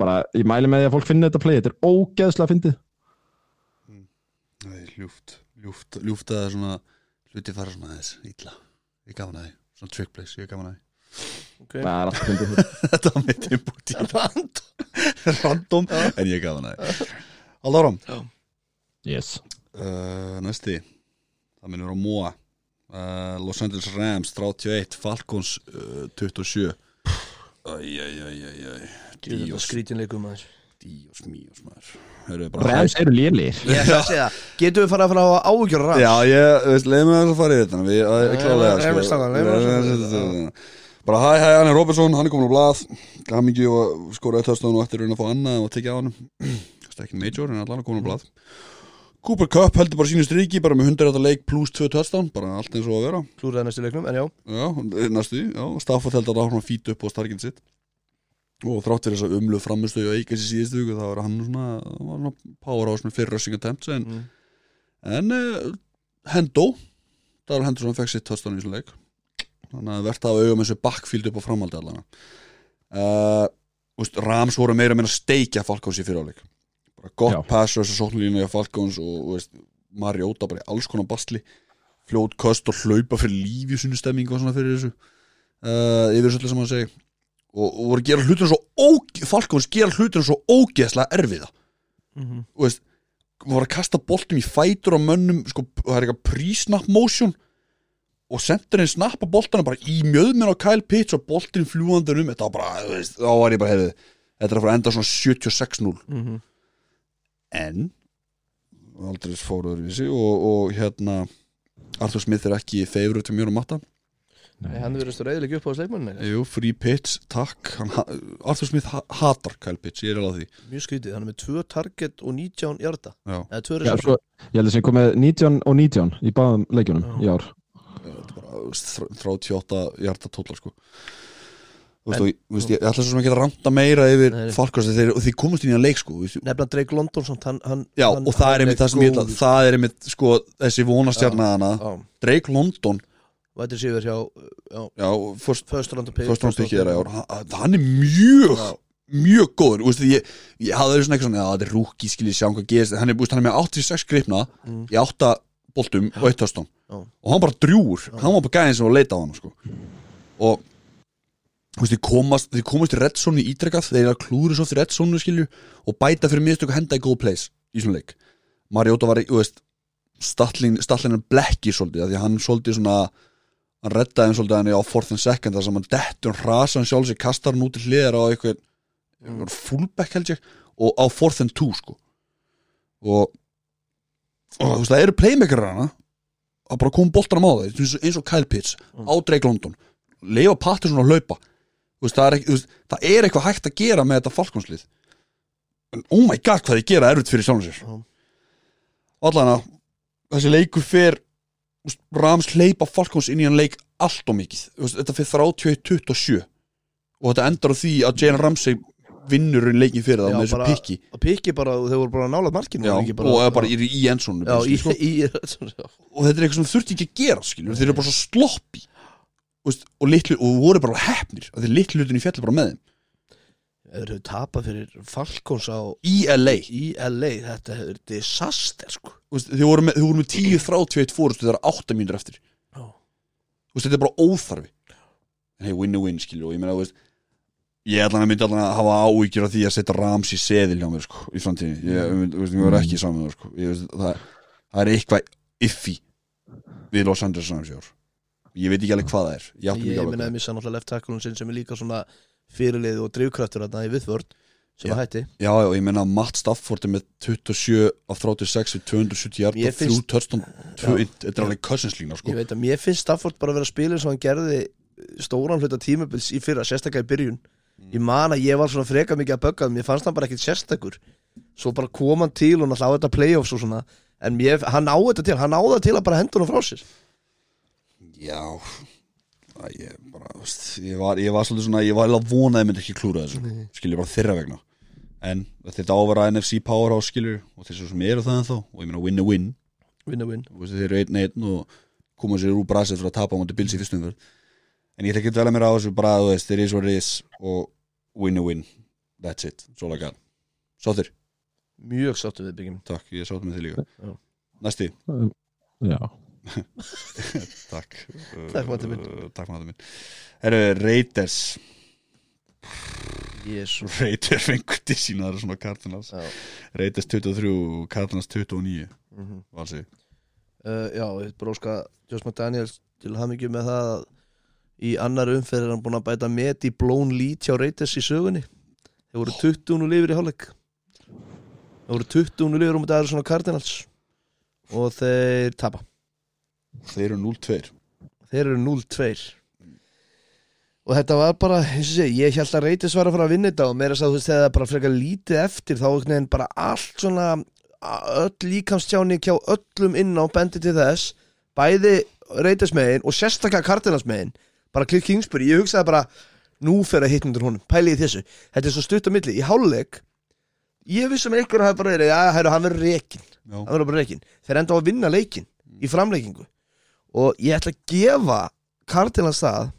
Bara ég mæli með því að fólk finna þetta play þetta er ógeðslega fyndið. Nei, ljúft, ljúft, ljúft að svona hluti fara svona aðeins illa. Ég gaf hana því, svona trick place, ég gaf hana því okay. það er alltaf fyndið Þetta var mitt input í Rand random. En ég gaf hana áram yes. uh, Næsti. Það minnur á Moa. Uh, Los Angeles Rams 31 Falcons uh, 27 Æjæjæjæjæj Þetta Díos, skrítinleikum díos, míos bara Rams eru lélir Getum við farið að fara að hafa áhugjör Rams? Já, ég, veist, leiðum við að fara í þetta Við, að, Nei, klálega, Bara hæ, hæ, hann er Robertson, hann er komin á blað. Gamingi og skoraði töðstofn og eftir að fá annað og tekja á hann Það er ekki major, en allan er komin á blað. Cooper Cup heldur bara sínu striki bara með 100 leik pluss 2 touchdown bara allt eins og að vera. Klúraði næstu leiknum, en já. Já, næstu, já, Stafford heldur að áhrifna fít upp á starkinn sitt. Og þrátt fyrir þess að umlu framistöðu og eikast í síðustu viku þá var hann svona, var svona power á svona fyrir rushing attempts en, Mm. en uh, Hendo Darrell Henderson fekk sitt touchdown í svona leik þannig að verðt að auga með þessu backfield upp á framaldi allan. Uh, Rams voru meira meira steikja Falcons í fyriráleik gott Já. pass og þessu sóknulínu í Falcons og, veist, Mariota bara í alls konar bastli fljót köst og hlaupa fyrir lífi sunni stemmingu og svona fyrir þessu. Uh, yfir öllu sem hann segi og, og voru að gera hlutina svo óge, Falcons gera hlutina svo ógeðslega erfiða. Mhm. og veist voru að kasta boltum í fætur á mönnum sko, það er eitthvað pre-snap motion og sendirinn snappa boltana bara í mjöðminn á Kyle Pitts og boltin fljúandur um þetta var bara, þú veist, þá var ég bara hefði þetta er að fara að enda svona 76-0 Mhm. en aldrei fóruður í sig og, og hérna Arthur Smith er ekki favorite til mjög um matta Nei, Hann verður stór eðileg upp á sleikmannu Jú, free pitch, takk. Hann, ha- Arthur Smith ha hatar Kyle Pitts, ég er alveg á því. Mjög skrítið, hann er með 2 target og 19 hjarta Já, Eða 2 Já, reception sko, ég held að sem kom með 19 og 19 í báðum leikjunum Já. í ár 38 hjarta tótlar sko. Þú veist, og, ég, ég ætla svo sem ekki að ranta meira yfir. Falkars þeir, og þeir komast inn í að leik sko Nefna Drake London samt, hann, hann, Já, hann, og það er einmitt það sem ég ætla það er einmitt, sko, þessi vonastjarnaðana Drake London, Vætir síður hjá já, first, round pick ég hann er mjög mjög góður, þú veist, ég, ég hafði verið svona eitthvað svona, já, þetta er rúki, skiljið sjá hvað gerist. Hann er, þú veist, hann er með 86 gripna. Mm. í 8 boltum og 1 töstum Já. og hann bara drjúur, hann var bara gæðin sem var að leita á hann, sko. Og þú veist, þið komast, þið komast í reddsónu í ítrekað, þeir eru að klúður svo fyrir reddsónu, skilju, og bæta fyrir mistöku henda í góð place í svona leik. Mariota var, í, þú veist stallin, stallin er blekki svolítið, því hann svolítið svona hann reddaði hann svolítið hann á fourth and second þar sem hann dettur, hann rasa hann sjálf sig kastar hann út til hliðar á eitthvað mm. fullback held ég og á fourth and two sko. Og, og þú veist það eru playmakerar hana að bara koma boltanum á það eins eins og Kyle Pitts Mm. á Drake London. Leifa Patterson að hlaupa. Veist, það, er ekki, veist, það er eitthvað hægt að gera með þetta falkonslið en oh my god hvað þið gera erfitt fyrir sjálfum sér. Já. allan að þessi þú veist, Rams hleypa falkons inn í hann leik allt og mikið. Þetta fyrir 31-27 og þetta endar á því að Jalen Ramsey vinnur í leikin fyrir það með þessu bara- pikki. pikki bara, þau voru bara nálað markinu Já, og eða bara í, í í, sko. og þetta er eitthvað sem þurfti ekki að gera skilur, þeir eru bara svo sloppi og, litlu, og voru bara hefnir að þeir litlu hlutin í fjalli bara með þeim. Þeir hefur tapað fyrir Falcons á í LA í LA, þetta hefur disaster sko. Þeir, voru með, þeir með 10 frá 21 fórustu þegar 8 mínútur eftir. Þetta er bara óþarfi. En hei, win a win skilur og ég meina, þú veist ég ætla að myndi allan að hafa áhyggjur af því að setja Rams í seðil hjá mér sko, í framtíðin ég, Mm. var ekki saman það, sko. ég, það, það er eitthvað iffi við Los Angeles Rams í ár. Ég veit ekki alveg hvað það er. Ég ég minna að missa náttúrulega left tackle sinn sem er líka svona fyrirlið og drifkraftur þarna í viðvörd sem að hætti. Já, já, ég meina að Matt Stafford er með 27 af 36 við 270 hjart Mér og þrjú int, þetta er alveg cousins lína sko. ég veit að mér finnst Stafford bara að vera að spila eins og hann gerði stóran hluta tímabils í fyrra sérstaklega í byrjun ég man að ég var svona freka mikið að bögga mér fannst hann bara ekkit sérstakur. Svo bara kom hann til og náttúrulega á þetta playoffs og svona en mér, hann á þetta til, hann á það til að bara hendur hann frá sér. Já Æ, ég, bara, þú veist, ég, var, ég var svolítið svona ég var alveg að vona að ég myndi ekki klúra þessu skilur bara þeirra vegna. En þetta á að vera NFC Powerhouse skilur og þessu sem eru það ennþá og ég meina win a win win a win Þú veist, þeir eru einn einn og koma sér úr brasið fyrir að tapa á móti Bills í fyrstum fyrr en ég ætla ekki að dvelja mér á þessu bara þú veist, þeir is what it is og win a win that's it, svo laga Sáttir, mjög sáttu við byggjum. Takk, ég sátt með þig líka. Já. Næsti, Já, takk. Takk, Matti minn. Uh, minn. Herru, Raiders. Jésu Raiders fengur til sína það er svona Cardinals. Já. Raiders 23, Cardinals 29 mm -hmm. Valsi. Uh, já, ég bróska Josh McDaniels til hafmyggju með það að í annar umferð er hann búin að bæta met í blown lead hjá Raiders í sögunni. Þeir voru 20 nú lifir í hálfleik. Þeir voru 20 nú lifir um þetta er svona Cardinals. Og þeir tapa. Þeir eru 0-2 þeir eru 0-2 og þetta var bara, sé, ég held að Raiders var að fara að vinna þetta og meira að þú veist þegar það bara frekar lítið eftir þá einhvern veginn bara allt svona öll líkamstjáni kjá öllum inn á bendi til þess bæði Raiders megin og sérstaklega Cardinals megin bara Cliff Kingsbury, ég hugsaði bara nú fer að hitnundur honum, pæli í þessu. Þetta er svo stutt á milli, í hálfleik ég vissum að einhver hafi bara verið já, hæru, hann verður reikin, Já, hann verður bara reikin þeir enda á að vinna leikin í framleikingu og ég ætla að gefa Cardinals það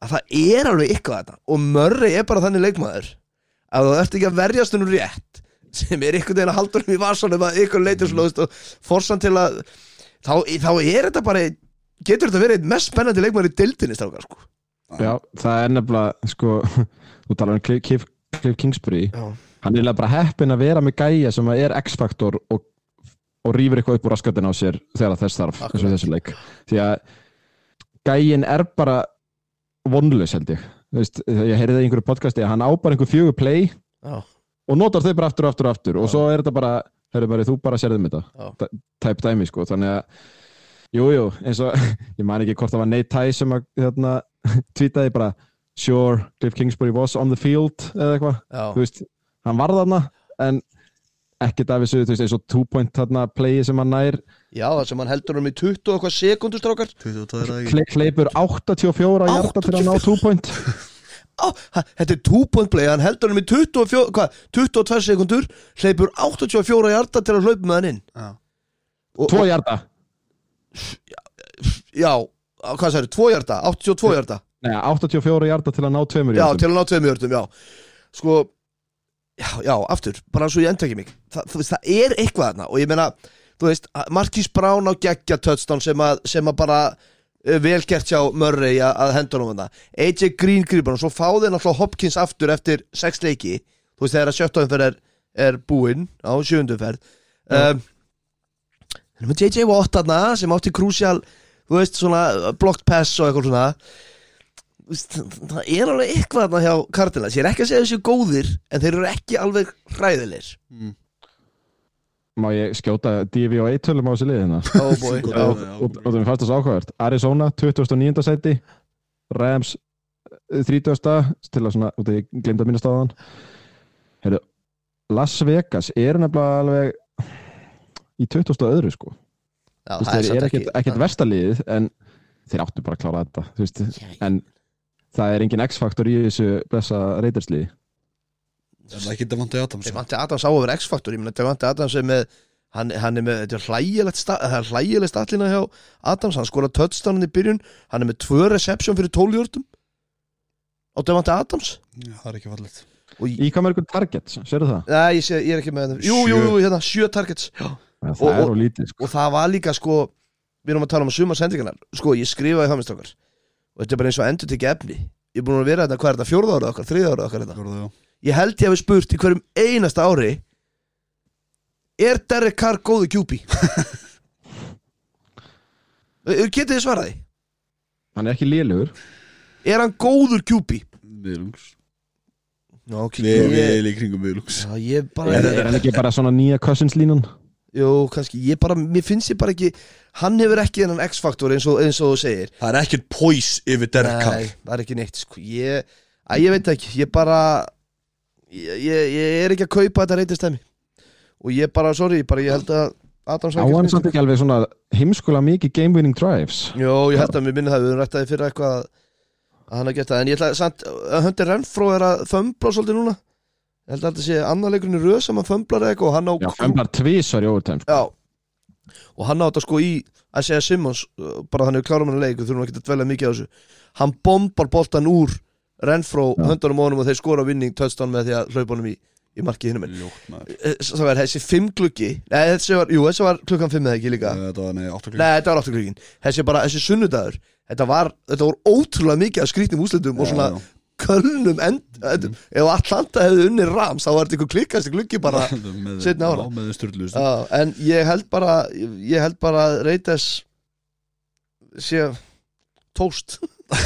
að það er alveg eitthvað þetta og Murray er bara þannig leikmaður að þú ert ekki að verjast hennum rétt sem er einhvern veginn að halda hennum í varsanum að ykkur leitur veist, og forsan til að þá, þá er þetta bara getur þetta verið einn mest spennandi leikmaður í dildinni strákar sko? Já, það er nefnilega sko, þú talar um Cliff, Cliff, Cliff Kingsbury. Já. hann er eiginlega bara heppin að vera með gæja sem er X-faktor og, og rýfur eitthvað upp úr raskatin á sér þegar þess þarf, eins og þessu leik. Því að gæjin er bara vonlaus held ég. Þú veist, ég heyrði það í einhverju podcasti að hann á bara einhver fjögur play Já. og notar þau bara aftur og aftur og aftur og svo er þetta bara, bara, þú bara sérðum þetta. Já. Ta- type dæmi sko, þannig að jújú, jú, eins og ég man ekki hvort það var Nate Ty sem að hérna, tweetaði bara sure, Cliff Kingsbury was on the field eða eitthvað, þú veist hann var þarna, en ekkert af þessu, þú veist, eins og two point þarna playi sem hann nær, Já, það sem hann heldur um í 20 og eitthvað sekundur strákar. 22 er það ekki? Kle hleypur 84 hjarta til að ná two point Á, Þetta er 2 point play, hann heldur um í 24, hvað, 22 sekundur hleypur 84 hjarta til að hlaupa með hann inn. Já. og, tvo hjarta, Já, hvað sagði, 2 hjarta, 82 hjarta Nei, 84 hjarta til að ná tveimur Já, hjartum til að ná 2 hjartum, já. Sko, já, já, aftur, bara svo ég endtæki mig. Þa, þú veist, Það er eitthvað þarna og ég meina, þú veist, Markís Brown á geggja touchdown sem að, sem að bara uh, vel gert hjá Murray að, að hendur um þetta AJ Green grýpar og svo fáði náttúrulega Hopkins aftur eftir 6 leiki. Þú veist þegar að sjöttuumferð er, er búinn á sjöundumferð um, en með JJ Watt þarna sem átti krúsjál þú veist svona uh, blocked pass og eitthvað svona. Það er alveg eitthvað þarna hjá Cardinals. Ég er ekki að segja þessi góðir en þeir eru ekki alveg hræðilegir. Má ég skjóta DV og 1 tölum á þessu liðina oh já, já. og, og það er fast þessu áhugavert. Arizona, 2009. seti Rams eh, 30. til að svona, út af ég glemd að þann Heyrðu, Las Vegas er nefnilega alveg í 20. öðru sko Já, veist, það er ekki ekkert, ekkert verstaliðið en þeir áttu bara að klára þetta þú veist, en það er engin X-faktor í þessu blessa reytarsliði Er það ekki Devante Adams? Devante Adams á að vera X-faktor Ég meina Devante Adams er með Hann, hann er með, þetta er hlægilegt er statlina hjá Adams, hann skora touchdownin í byrjun, hann er með tvö reception fyrir 12 jórtum á Devante Adams Já, það er ekki fallið og ég, Í hvað mörgum targets, sérðu það? Nei, ég, sé, ég er ekki með það Jú, jú, jú, hérna, sjö targets Já. Ja, það Og- er og- lítið sko. Og það var líka sko Við erum að tala um að suma sendingarnar Sko, ég skrifaði það með strákar Og þetta er bara eins og endur tekið efni Ég er búin að vera þetta, hvað er þetta, fjórða árið okkar, þriða árið okkar þetta Fjórða, já. Ég held ég hafi spurt í hverjum einasta ári Er Derek Carr góðu QB? Getið þið svaraði? Hann er ekki lélugur Er hann góður QB? Miðlungs Já, ok Við ég, erum í kringum miðlungs Já, ég bara er, er hann ekki bara svona nýja cousins línan? Jú, kannski, ég bara, mér finnst ég bara ekki Hann hefur ekki þennan X-faktor eins, og- eins og þú segir. Það er ekkert pós yfir Derek Carr. Nei, það er ekki neitt sko. ég, að, ég veit það ekki, ég bara ég, ég, ég er ekki að kaupa þetta reytistæmi og ég bara, sorry, bara ég held að Adams Á hann samt ekki alveg svona heimskulega mikið game winning drives. Jó, ég held að mér minni það, við höfum rættaði fyrir eitthvað að, hann að geta, en ég ætla samt að Hundi Renfró er að fömbla svolítið núna ég held að þetta sé annar leikurinn í röð sem hann fömblar eitthvað og hann á Já, femlar tvísar í overtime sko. Já, og hann á þetta sko í að segja Simmons, uh, bara þannig við klárum hann að leik við þurfum ekki að dvelja mikið á þessu. Hann bombar boltan úr Renfró höndunum honum og þeir skora vinning touchdown með því að hlaupa honum í, í markið Ljótt maður. Það var þessi fimm klukki nei, þessi var, jú, þessi var klukkan fimm eða ekki líka. Þetta var nei, 8 klukk nei, þetta var áttu klukkin þessi bara, þessi sunnudagur. Þetta var, þetta voru ótrúlega mikið af skrýtnum úslitum og svona kölnum end, mm. ef Atlanta hefði unni Rams þá var þetta einhver klikkast klukki bara seinni ára. Já, styrluðust Já, en ég held bara ég held bara að Reytes sé tóst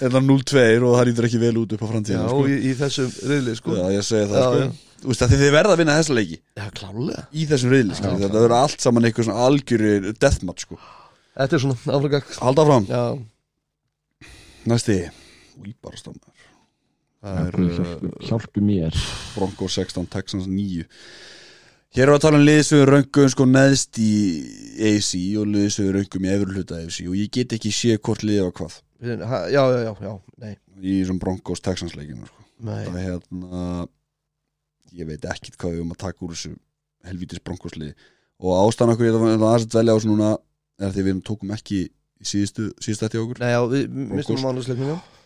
Þetta er 0-2 og það lítur ekki vel út upp á já, framtíðina sko. í, í þessum riðli sko. Já, ég segi það Já, sko. já. Þú veist að þið verða að vinna þessa leiki já, klálega í þessum riðli sko. Þetta verður allt saman eitthvað svona algjörir deathmatch sko. Þetta er svona áfragak Halda fram Já, Næsti Í bara stafnar Það er hjálpi, hjálpi mér. Broncos 16, Texans 9 Hér erum við að tala um liðsögur röngum sko neðst í AC og liðsögur röngum í efri hluta AC og ég get ekki séð hvort liðið var hvað. Já, já, já, já, nei, í þessum Broncos Texans leikinu sko. það er hérna ég veit ekkit hvað við um að taka úr þessu helvítis Broncos liði. Og ástæðan okkur ég ætla að aðeins dvelja á þessu núna er því við tókum ekki í síðustu, síðustu þetta okkur. Nei, já, við mistum mánuðsleiknum, já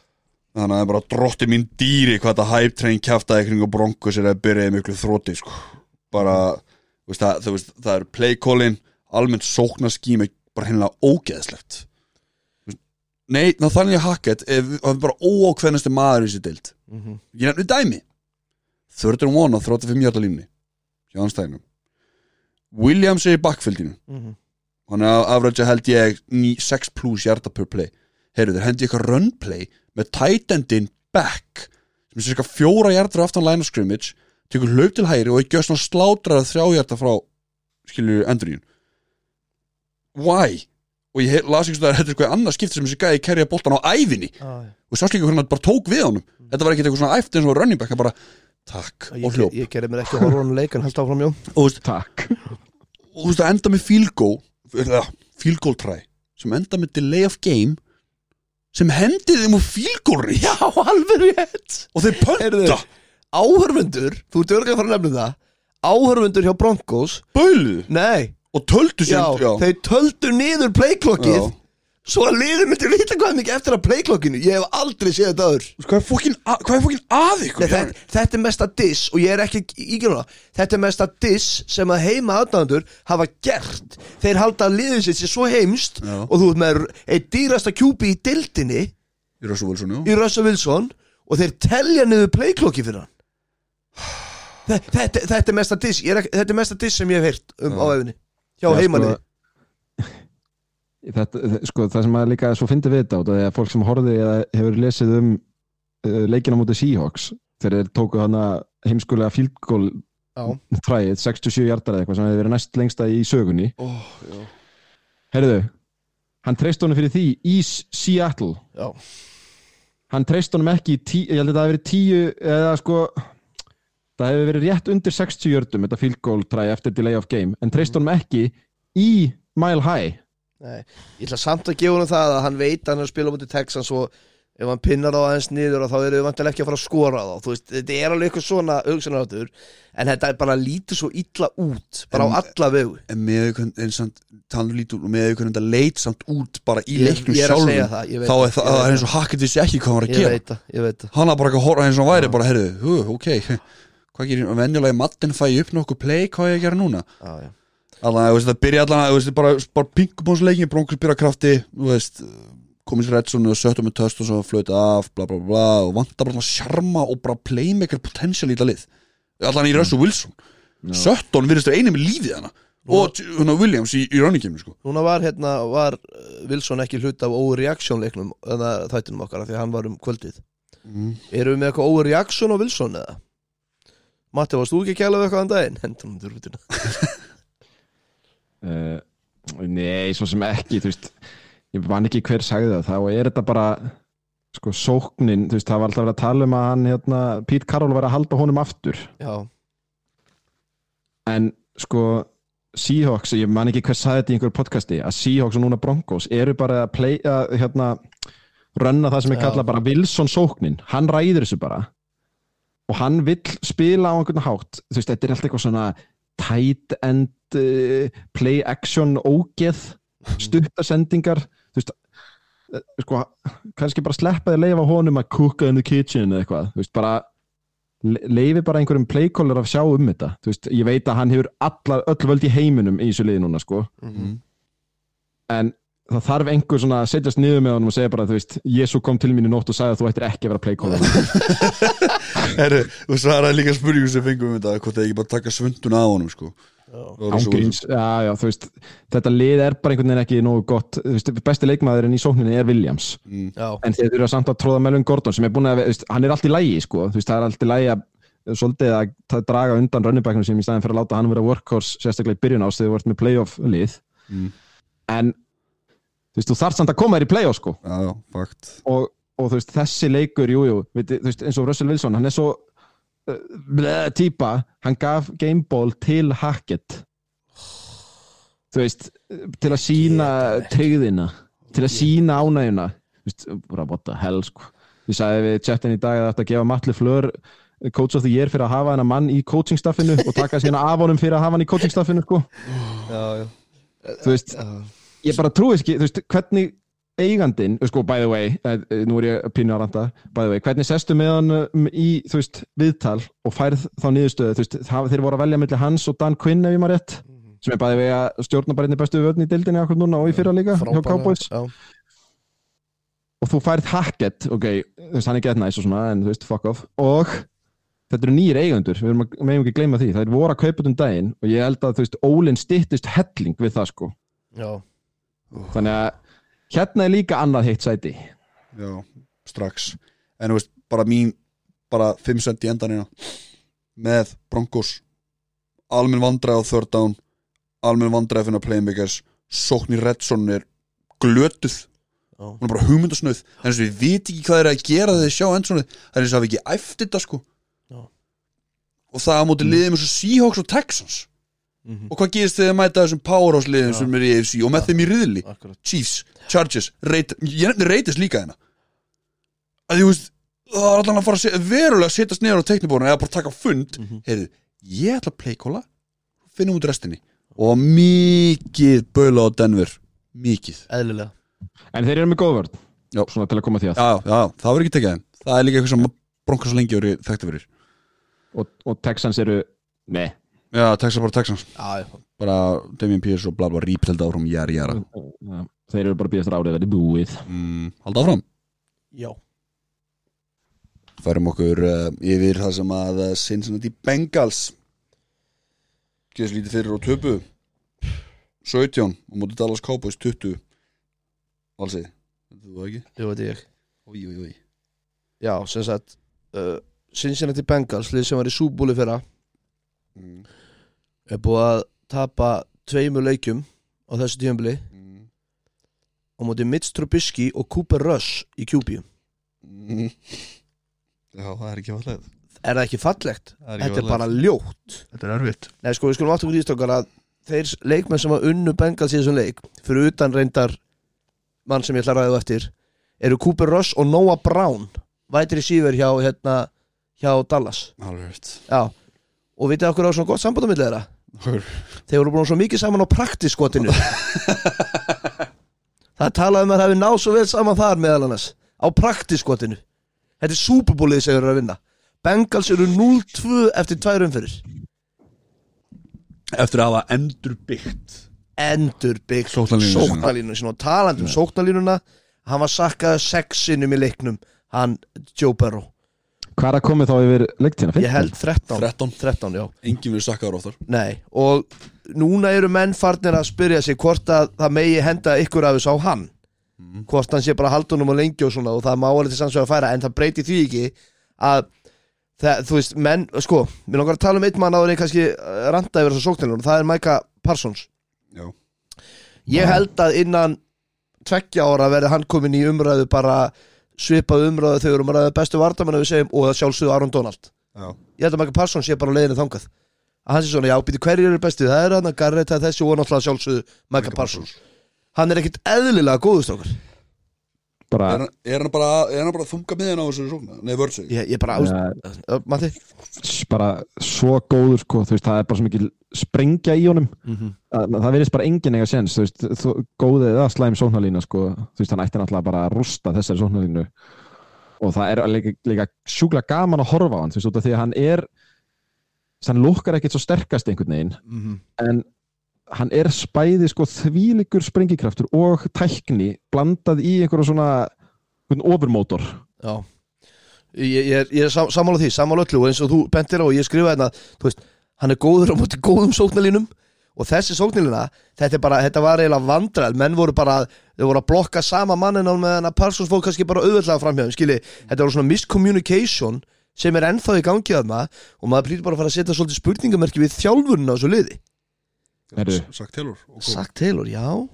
þannig að það er bara drotti mín dýri hvað þetta hype train kjaftaði kring og Broncos er að byrja í miklu þróti sko. bara, veist, það, veist, það er play callin, almennt sóknarskím er bara hennilega ógeðslegt Nei, ná þannig að Hackett er, er bara óákveðnasti maður í þessi deild Mhm. Ég nefnir dæmi and one á 35 hjarta línni hjá hans stæðinum Williams er í backfieldinu Mhm. hann er að average held ég ní- 6 plus hjarta per play heyrðu þeir hendi eitthvað run play með tight endin back sem er cirka fjóra hjartar aftan line of scrimmage tekur hlaup til hæri og er gjöst svona slátrað þrjá hjarta frá skilju enduríun why? og ég las ekki svona að þetta er eitthvað annað skipt sem þessi gæði kerja boltan á æfinni Já, já. og sást líka hvernig hann bara tók við honum? Þetta var ekkert eitthvað svona æft eins og running back hann bara takk og Ég, hljóp. ég gerði mér ekki að horfa á hann leik en held áfram, já og þú veist, Takk. og þú veist að enda með field goal eða field goal try sem enda með delay of game sem hendið þeim úr reach Já, alveg rétt. Og þeir pönta. Áhörfundur, þú ert örglega að fara að nefna það Áhörfundur hjá Broncos böluðu Nei, og töldu já, sér já, þeir töldu niður playklokkið Já. Svo að liður myndi vita hvað mikið eftir að playklokkinu Ég hef aldrei séð þetta aður veist, hvað er fokkin að, að ykkur? Nei, þetta, þetta er mesta diss og ég er ekki ígjörna Þetta er mesta diss sem að heima aðdæðandur hafa gert. Þeir halda að liðið sitt sér svo heimst Já. og þú ert með eitt dýrasta kjúpi í dildinni í Wilson, já. í Russell Wilson og þeir telja niður playklokki fyrir hann. Þe- þetta, þetta er mesta diss. Ég er Þetta er mesta diss sem ég hef heyrt um á efinni hjá Já, sko, þetta, sko, það sem að líka svo fyndi við þetta af því að fólk sem horfði eða hefur lesið um uh, leikina mútið Seahawks þegar þeir tóku hana heimskulega field goal Já. træið 67 hjartar eða eitthvað sem hefur verið næst lengsta í sögunni oh. Herðu, hann treyst honum fyrir því í Seattle Já, hann treyst honum ekki tí, ég held að það hafi verið tíu eða sko það hefur verið rétt undir 60 jördum þetta field goal try eftir delay of game en treyst honum ekki í mile high nei. Ég ætla samt að gefa hann það að hann veit að hann er að spila mútið Texans og ef hann pinnar á aðeins niður þá eru þau vantilega ekki að fara að skora þá. Veist, þetta er alveg eitthvað svona hugsanaráttur en þetta er bara lítið svo illa út bara En- á alla vegu. En með þetta leit samt út bara í leiknum veit þá er það, er eins og Hackett vissi ekki hvað hann var að gera. hann var bara ekki að horfa eins og væri bara, heyrðu, hú, ok. Hvað gerir, venjulega mattin fæ upp nokkuð play, hvað er ég að gera núna? Já, já allan, veist, það byrja allan, veist, bara, bara pingubónsleikin, bronkurs byrja krafti þú veist, komið sér Redson og söttum með töst og svo flöta af, bla bla bla og vantar bara sjarma og bara playmaker potential í þetta lið. Allan í Russell Wilson. Sötton virðist vera einu með lífið hana. Og hérna Williams í, í runninginu sko. Núna var hérna, var uh, Wilson ekki hlut af overreaction leiknum eða þættinum okkar því að hann var um kvöldið. Mm. Erum við með eitthvað overreaction á Wilson eða? Matti, varst þú ekki að kæla við eitthvað andan daginn? Hendum við rútina uh, nei, svo sem ekki veist, ég man ekki hver sagði það. Þá er þetta bara sko sóknin, veist, það var alltaf verið að tala um að hann, hérna, Pete Carroll var að halda honum aftur. Já, en sko Seahawks, ég man ekki hver sagði þetta í einhverju podcasti að Seahawks og núna Broncos eru bara að play, að, hérna rönna það sem ég kalla bara Wilson sóknin. Hann ræður þessu bara. Og hann vill spila á einhvern hátt. Þú veist, þetta er alltaf eitthvað svona tight end uh, play action ógeð stuttasendingar þú veist eh, sko, kannski bara sleppa því að leifa honum að cooka in the kitchen eða eitthvað, veist, bara le- leifi bara einhverjum playcaller að sjá um þetta veist, ég veit að hann hefur alla, öll völd í heiminum í þessu liði núna sko. Mhm. en það þarf einhver svona að setjast niður með honum og segja bara, þú veist, Jésu kom til mín í nótt og sagði að þú ættir ekki að vera playcaller. Herru, þú svaraði líka spurningu sem fengum um þetta hvort það ekki bara taka svunduna á honum sko ángríns, já, já, þú veist þetta lið er bara einhvern veginn ekki nógu gott. Þú veist, besti leikmaðurinn í sókninni er Williams. Mm. já, en þeir eru samt að tróða Melvin Gordon sem er búin að, þú veist, hann er allt í lægi sko, þú veist, það er allt í lægi að svolítið að draga undan rönnibæknum sem í staðin fyrir að láta hann vera workhorse sérstaklega í byrjun ás þegar þú vart með playoff lið. Mm. en þú veist, þú þarft samt að koma þér í playoff sko. Já, og, og þú veist, þessi leikur, jú, jú veit, þú veist, eins og Russell Wilson, hann er svo uh, bleð, típa, hann gaf gameball til Hackett. Þú veist til að sína tryggðina til að sína veist, bara what the hell sko. Ég sagði við chatin í dag að þetta gefa Matli Flör coach of the year fyrir að hafa hennar mann í coachingstaffinu og taka síðan af honum fyrir að hafa hann í coachingstaffinu sko, já, já. þú veist ég bara trúi ekki, þú veist, hvernig eigandinn, sko, by the way eh, eh, nú er ég pínu að ranta, by the way hvernig sestu með hann um, í, þú veist, viðtal og færð þá niðurstöðu, þú veist þeir voru að velja milli hans og Dan Quinn ef ég maður rétt sem er by the way að stjórna bara einni bestu vörn í dildinni akkur núna og í fyrra líka hjá Frábærlega, Cowboys já. og þú færð Hackett, ok, þú veist, hann er gett næs og svona, en þú veist, fuck off og þetta eru nýjir eigendur, við erum að- megum ekki gleyma því, það er voru að kaupa um daginn og ég held að, þú veist, Ólin styttist helling við það, sko, já. þannig að hérna er líka annað heitt sæti. Já, strax. En þú veist, bara mín bara 5 cent í endanina. Með Broncos. Almenn vandræð á third down. Almenn vandræð fyrir playmakers. Sóknir Redson er glötuð. Já. hún er bara hugmyndasnöð en þess að við viti ekki hvað eru að gera þegar þeir sjá endsonið það er eins og hafi ekki æft þetta sko. Já. og það á móti liðum eins og Seahawks og Texans Mhm. og hvað gerist þegar þeir mæta þessum powerhouse liðum Já. sem er í AFC og með þeim í riðli? Akkurat. Chiefs, Chargers, Raiders ég nefnir Raiders líka hérna. Að þú veist það er allan að fara að setja, verulega að setjast niður á teknibórun eða bara taka fund. Mhm. heyrðu, ég ætla að playkóla finnum út restinni. Og mikið baula á Denver. Mikið. Eðlilega. En þeir eru með góðvörð, svona til að koma því að. Já, já, það verður ekki tekið þeim. Það er líka eitthvað sem bronkast lengi verið þekkti fyrir. Og, og Texans eru, nei já, Texas bara Texans. Já, já. bara Damien Pierce og bla bla rípselt áfram jæra Já, þeir eru bara eftir árið að þetta er búið. Mm, halda áfram. Já. færum okkur uh, yfir það sem að uh, Cincinnati Bengals geðs lítið fyrir og töpu. 17 og móti Dallas Cowboys 20 valsið, þetta það ekki? Jú, veit ég. Új, új, új Já, sem sagt uh, Cincinnati Bengals, lið sem var í súbúli fyrra. Mm. Er búið að tapa tveimur leikjum á þessu tíðanbili Mm. á móti Mitch Trubisky og Cooper Rush í QB Mm. Já, það er ekki fallið Er það ekki fallegt? Það Þetta er bara ljótt. Þetta er erfitt. Nei sko við skulum áttu fyrir ístökar að þeir leikmenn sem var unnu Bengals í þessum leik fyrir utan reyndar mann sem ég ætla að ræða eftir eru Cooper Rush og Noah Brown vætri síver hjá hérna hjá Dallas. Alveg rétt Já og vitið okkur á svona gott samband á milli þeirra? Þeir voru búin svo mikið saman á praktiskotinu það talaði um að það hefði náð svo vel saman þar meðal annars á praktiskotinu þetta er súpubólið sem þeir eru að vinna. Bengals eru 0-2 eftir tvær umferðir. Eftir að hafa endur byggt endur byggt Sóknarlínu sína. sóknarlínu sína. Og talandi um sóknarlínuna hann var sakkaði sexinum í leiknum hann Joe Burrow Hvað er að komið þá yfir leiktíðina? ég held 13 13 13 já. Engin verið sakkaður oftar. Nei, og núna eru menn farnir að spyrja sig hvort að það megi henda ykkur af þessu á hann. Hvort hann sé bara haldunum og lengi og svona og það má alveg til sannsög að færa en það breyti því ekki að það, þú veist, menn, sko mér langar að tala um einn mann áður en kannski uh, randa yfir þessu sóknarlunum og það er Micah Parsons. Já. Ég held að innan tveggja ára verði hann komin í umræðu bara svipað umræðu þegar erum að ræða bestu segjum og það sjálfsögðu Aron Donald. Já. Ég held að Michael Parsons sé bara leiðinu þangað. Að hann sé svona, já, býti hverju eru bestu? Það er hann að Garrett, er þessi og náttúrulega sjálfsögðu Michael Parsons. Hann er ekkit eðlilega góðust okkur Bara, Er, er hann bara Er hann bara þunga miðin á þessu sókna? Nei, vörð ég, ég bara, uh, Matti? Bara svo góður sko, þú veist, það er bara svo mikil sprengja í honum. Það, það verðist bara engin eiga sens þú veist, þú, góðið eða slæm sóknarlína sko, þú veist, hann ætti náttúrulega bara að rústa þessari sóknarlínu. Og það er líka, líka sjúkla gaman að horfa á hann, þú veist, út af því að hann er hann lukkar ekkert svo sterkast einhvern veginn, en hann er spæði sko þvílikur sprengikraftur og tækni blandað í einhverju svona overmótor já. Ég, ég er, ég er sam, sammála því, sammála öllu og eins og þú bentir á og ég skrifaði hérna veist, hann er góður á móti góðum sóknarlínum og þessi sóknarlína þetta, bara, þetta var eiginlega vandræð menn voru bara, þau voru að blokka sama mannin á meðan að Parsons fór kannski bara auðvitað framhjáðum, skilji, þetta voru svona miscommunication sem er ennþá í gangi að maður og maður plýtur bara að fara að setja svolítið spurningamerki við þjálfurinn á þessu liði. Sagt Taylor. Sagt Taylor, já.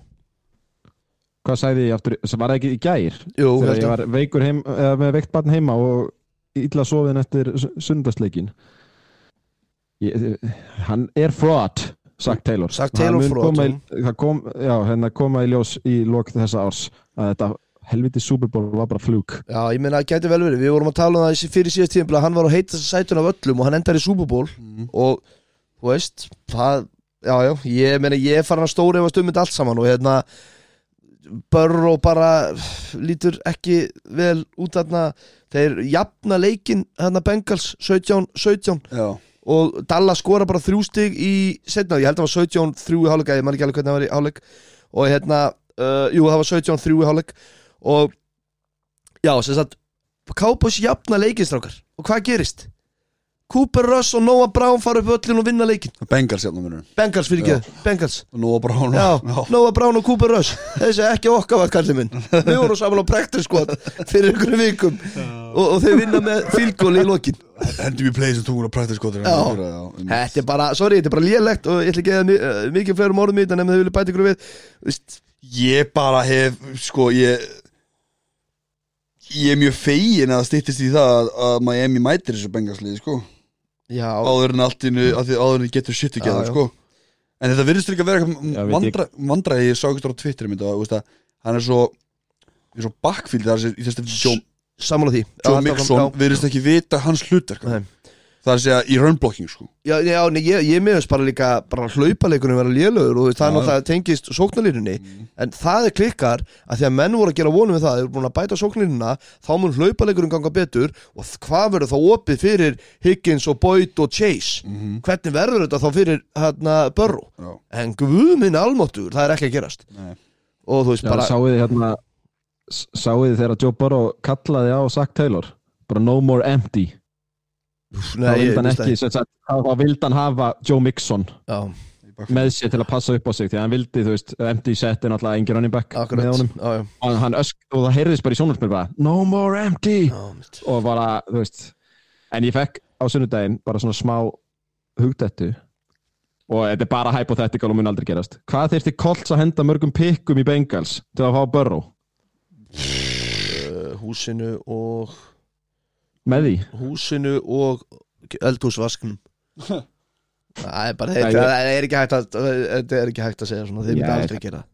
Hvað sagði ég aftur, sem var það ekki í gær? Jú, þegar ég að- var veikur heim, eða með veikt barn heima og illa sofin eftir sundarsleikin hann er fraud sagt Taylor. Sagt Það Taylor fraud, koma í, já. það kom, já, hérna koma í ljós í lok þessa árs að þetta helviti Super Bowl var bara flug Já, ég meina að gæti vel verið, við vorum að tala um það fyrir síðast tíðan, hann var á heitast sætun af öllum og hann endar í Super Bowl Mhm. og þú veist, það já, já, ég meina, ég er farin að stóri efast um þetta allt saman og hérna Burrow bara lítur ekki vel út þarna. Þeir jafna leikin hérna Bengals 17-17 Já. Og Dallas skora bara þrjú stig í setna, ég held að það var 17-3 í hálfleik ég man ekki alveg hvernig það var í hálfleik. Og hérna, uh, jú það var 17-3 í hálfleik. Og já, sem sagt Cowboys jafna leikinstrákar og hvað gerist? Cooper Russ og Noah Brown fara upp öllin og vinna leikin Bengals hérna munur Bengals fyrir ekki, Bengals. Bara hún Já, Noah Brown og Cooper Russ Þessi ekki okkar var kallið minn. Við vorum saman á practice squad fyrir einhverjum vikum. Og, og þeir vinna með fylgóli í lokin. Sem þú voru að practice skotir Já. Þetta er bara, sorry, þetta er bara lélegt og ég ætla ekki að mi- uh, mikið fleirum orðum í þetta nefnum þau vilja bæta ykkur við. Vist, Ég bara hef, sko, ég Ég er mjög fegin að það styttist í það að, Miami mætir þessu bengalsliði, sko Já, Áður en allt innu, áður en getur shit ekki að já. sko. En þetta virðist líka að vera eitthvað vandra, vandræði, ég sá ekki á Twitter veist að hann er svo er svo backfield þar sem, í þess að Joe, sammála því. Joe Mixon virðist ekki vita hans hlutverk. Nei. Það er að segja í runblocking, sko. Já, já, nei, ég, ég meðast bara líka bara hlaupaleikunum vera lélögur og það er náttúrulega tengist sóknarlínunni. En það er klikkar að því að menn voru að gera vonum við það, þeir eru búin að bæta sóknarlínuna þá mun hlaupaleikurinn ganga betur og hvað verður þá opið fyrir Higgins og Boyd og Chase? Mhm. hvernig verður þetta þá fyrir hérna Já, en guð minn almáttur, það er ekki að gerast. Nei. Og þú veist Já, bara sáuð þið hérna s- sáuð þið þegar Joe Burrow kallaði á Zach Taylor? Bara no more empty Nei, ég vildi hann ekki sagt, þá vildi hann hafa Joe Mixon Já, með sér til að passa upp á sig því að hann vildi, þú veist, empty set er náttúrulega engin running back akkurat. með honum. Já, og, hann ösk, og það heyrðist bara í sjónarspil no more empty! Og bara, þú veist en ég fekk á sunnudaginn bara svona smá hugdættu og þetta er bara hypothetical og mun aldrei gerast. Hvað þyrfti Colts að henda mörgum pikkum í Bengals til að fá Burrow? Uh, húsinu og með því? Húsinu og eldhúsvasknum það er bara þetta ég- það er ekki hægt að þetta er ekki hægt að segja svona. Þeir myndi aldrei gera. Það.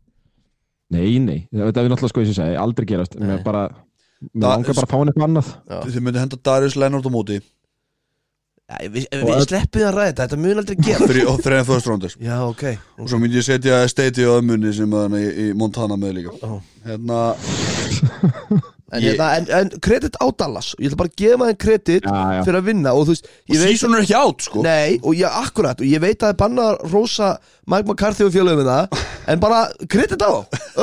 nei, nei, þetta er náttúrulega sko að segja aldrei gerast, mér bara mér langar bara að fá hann eitthvað annað. Já. Þið myndi henda Darius Leonard á móti. Já, við, við sleppum það að ræða þetta, þetta mun aldrei gera fyrir, og þreðan fyrst rándis Já, ok. Og svo myndi ég setja steiti á ömmunni sem er í, í Montana með líka. Já. hérna En, Ég- hérna, en, en kredit á Dallas. Ég ætla bara að gefa maður kredit Já, já. fyrir að vinna og veist og sísón er ekki átt sko. Nei, og ég, akkurat Og ég veit að það er banna að rósa Mike McCarthy og það En bara kredit á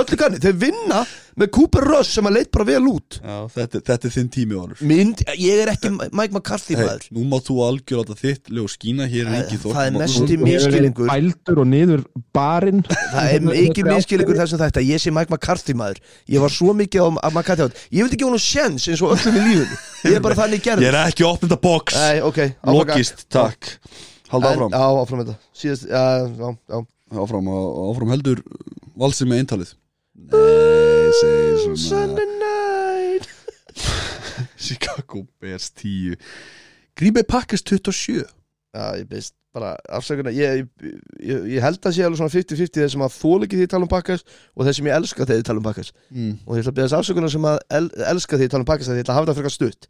öllu kanni. Þeir vinna með Cooper Rush sem að leit bara vel út. Já, þetta, þetta er þinn tími Valur Mynd, ég er ekki Mike McCarthy hey, maður. nú má þú algjör láta þitt lög skína hér er ekki þótt það er mesti nú- misskilningur. bældur og niður barinn. Það er mikið minnskilningur þessum þetta. Ég sé Mike McCarthy maður. Ég var svo mikið á McCarthy átt. Ég vildi ekki honum sjens eins og öllum í lífunu Ég er bara þannig ég gerð. Er ekki að opna þetta box. Nei, ok. Áfram gang. lokist, takk. Halda áfram, Já, áfram þetta. Síðast, já, já, já. Áfram, áfram heldur valsið með eintalið nei, segir svona. Sunday night. Chicago Bears 10 Grímið Packers 27 Já, ég beist bara afsakuna ég, ég, ég, ég held að sé alveg svona 50-50 þeir sem að þól ekki því tala um pakkas og þeir sem ég elska þegar ég tala um pakkas mm. og ég ætla að beða þess afsakuna sem að el, elska því tala um pakkas að ég ætla að hafa það frekar stutt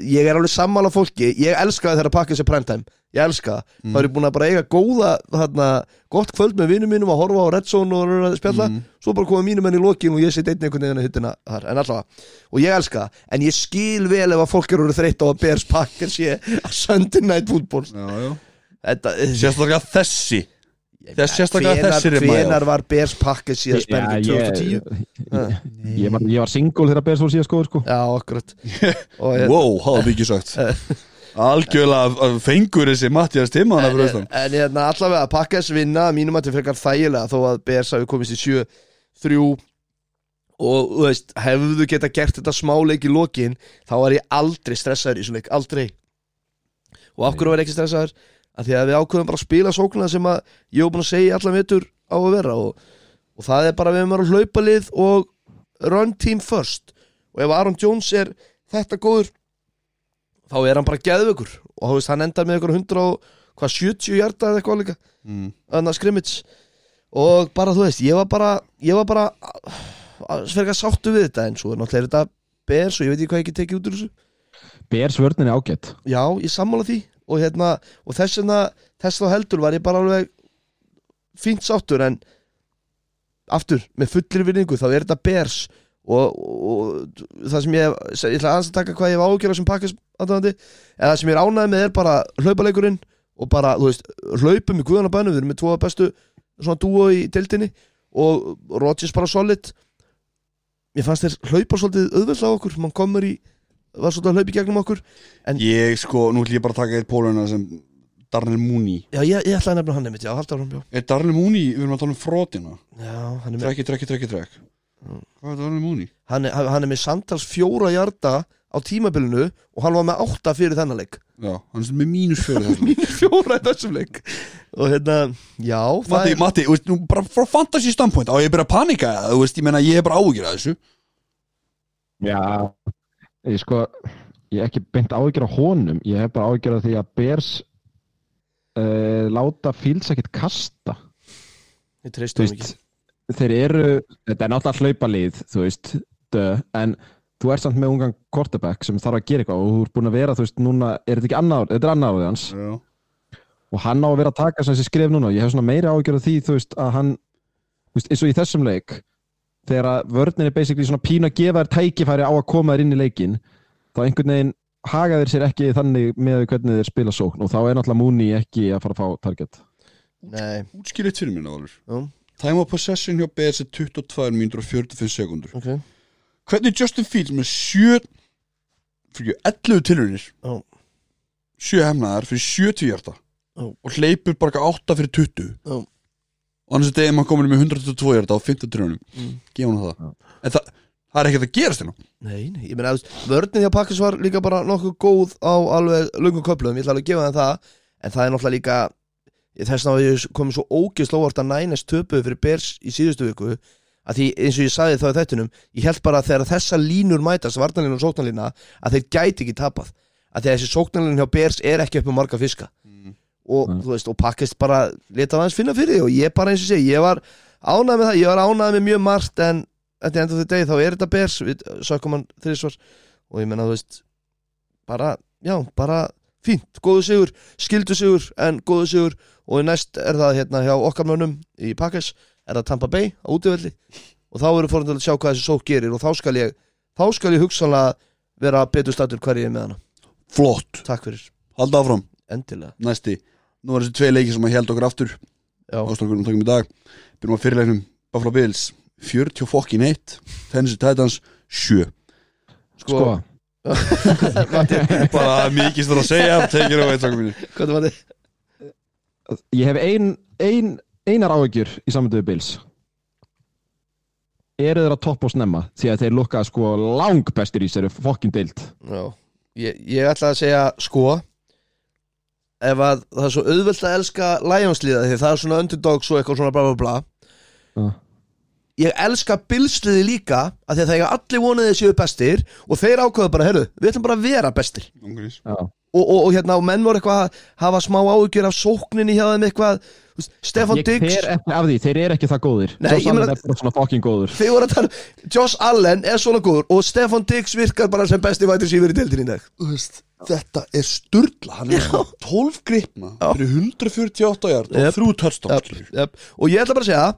ég er alveg sammála fólki. Ég elska þegar pakkas er primetime. Ég elska það, Mm. þá er búin að bara eiga góða þarna, gott kvöld með vinnum mínum að horfa á Red Zone og að spjalla. Mm. svo bara koma mínum enn í lokin og ég set einnig einhvern veginn að hittina þar, en allavega og ég elska það, en ég skil vel ef að fólk eru þreytt á að Bears Packers sé að Sunday Night Football. Sérstaklega þessi þess sérstaklega hvenar, þessir er maður. hvenar var Bears Packers síðan spennandi? ég, 2010 ég, ég, var, ég var single þegar Bears fór síðan skoður sko. Já, akkurat. Og, wow, hafði ekki sagt. Algjörlega fengur þessi Mattias Timman af en, bröðstam en hérna allavega Packers vinna mínum að til frekar þægilega þó að Bears hafi komist í 7-3 og þú veist, hefðu geta gert þetta smáleik í lokin þá var ég aldrei stressaður í svona leik, aldrei. Og af hverju var ég ekki stressaður að því að við ákveðum bara að spila sóknuna sem að ég hef búin að segja allan vetur á að vera og, og það er bara við erum að hlaupa lið og run team first. Og ef Aaron Jones er þetta góður þá er hann bara geðvökur og þú veist, hann endar með ykkur 100 og hvað 70 hjarta eða eitthvað líka? Mm. þannig að skrimmits og bara þú veist, ég var bara ég var bara sverga sáttu við þetta en svo er. Náttúrulega er þetta bers og ég veit ekki hvað ég get tekið út úr þessu. Bears vörnin er ágætt já, ég sammála því og hérna, og þess vegna þess þá heldur var ég bara alveg fínt sáttur en aftur, með fullir vinningu þá er þetta bers og, og það sem ég, ég ætla að taka hvað ég hef ágjörð sem pakkast aðdæðandi en það sem ég er ánægð með er bara hlaupaleikurinn og bara, þú veist, hlaupum í guðanabænum við erum með tvoða bestu svona dúo í deildinni og Rodgers bara solid. Ég fannst þér hlaupa svolítið auðvöld á okkur mann komur í, var svolítið að hlaupa í gegnum okkur ég sko, nú ætlum ég bara að taka eitt póluna sem Darnell Mooney. Já, ég, ég ætlaði að nefna hann einmitt, já, halda áfram, já er Darnell Mooney, við erum að tala um frótina já, hann er með, trekki, trekki, trekki, trekk hvað er Darnell Mooney? hann er, hann er með samtals fjóra hjarta á tímabilinu og hann var með átta fyrir þennan leik. Já, hann er með mínus fjóri þessum mínir fjóra í þessum leik. Og hérna, já það Matti, er, Matti, þú veist, nú bara frá fantasy standpoint á ég bara að panika, þú veist, ég meina ég er bara áhugir að þessu. Já Ég sko Ég hef ekki beint áhyggjur á honum. Ég hef bara áhyggjur af því að Bears uh, láta Fields ekkert kasta. Ég treyst Þú hann ekki. veist Þeir eru Þetta er náttúrulega hlaupalið Þú veist dö, En þú ert samt með ungan quarterback sem þarf að gera eitthvað og þú ert búin að vera, þú veist, núna er þetta ekki annar, þetta er annar árið hans. Já, og hann á að vera að taka þessi skrif núna. Og ég hef svona meira ágjörð því, þú veist, að hann þú veist, eins og í þessum leik þegar að vörnin er basically svona pínu að gefa þér tækifæri á að koma þér inn í leikin þá einhvern veginn haga þeir sér ekki þannig með hvernig þeir spila sókn og þá er náttúrulega Mooney ekki að fara að fá target. Nei, útskýrið fyrir minna Valur já, time of possession hjá Bears er 22 mínútur og 45 sekundur ok. Hvernig Justin Fields með 7 fyrir 11 tilhörnir Já. 7 hefnaðar fyrir 70 hjarta. Já. og hleypur bara 8 fyrir 20 Já. Og annars er degið maður komin með 122 hjarta á 15 tilhörnum Mm. gefa hann það. En það, það er ekkert að gerast hérna. Nei, nei, ég meina að vörnið hjá Pakkis var líka bara nokkuð góð á alveg lungum köflum, ég ætla alveg að gefa þeim það. En það er náttúrulega líka Þess var ég komið svo ógeðslega óvart að nænast töpuðu fyrir Bears í síðustu viku. Að því eins og ég sagði þá í þettunum ég held bara að þegar þessa línur mætast varnalínu og sóknalína að þeir gæti ekki tapað. Að því að þessi sóknalínu hjá Bears er ekki upp með marga fiska og Mm. veist og pakkist bara leta aðeins finna fyrir því og ég bara eins og segi ég var ánægð með það, ég var ánægð með mjög margt en at the end of the day þá er þetta Bears við sökum hann þrísvar og ég menna þú veist bara, já, bara fínt, góðu sigur, skildu sigur en góðu sigur. Og næst er það hérna hjá okkar mönnum í Pakkes er það Tampa Bay á útivelli. Og þá eru fórhundin að sjá hvað þessi sók gerir og þá skal ég, þá skal ég hugsanlega vera betur statur er með hana. Flott, Takk fyrir, halda áfram, endilega. Næsti Nú er þessi tvei leiki sem að held okkur aftur. Já, Ástokkurum tökum í dag. Byrjum á fyrirleiknum. Buffalo Bills 40 fokkin 1 Tennessee Titans 7 sko, Bara mikið stór að segja Tekir á eitt sakum mínu ég hef ein, ein, einar áhyggjur í samöndu við Bills. Eru þeir að toppa og snemma? Því að þeir lukka sko lang bestir í sér fokkin deild. Já, ég, ég ætla að segja sko ef að það er svo auðvelt að elska Lionsliða því það er svona underdogs og eitthvað svona bla bla bla Já. Ég elska Billsliði líka að því að það er allir vonið þeir séu bestir og þeir ákveða bara, heyrðu, við ætlum bara að vera bestir. Og, og, og hérna, og menn voru eitthvað að hafa smá áhugjur af sókninni hjá þeim eitthvað. Stefan Ég Diggs fer ekki af því, þeir eru ekki það góðir. Nei, Josh ég Allen er bara svona fokkin góður. Þeir voru að tala um- Josh Allen er svona góður og Stefan Diggs virkar bara sem besti vætir sífur í deildin í dag. Þú veist, Þetta er sturla Hann er Já. sko 12 gripna Já. Fyrir 148 jart Og þrjú jep. og ég ætla bara að segja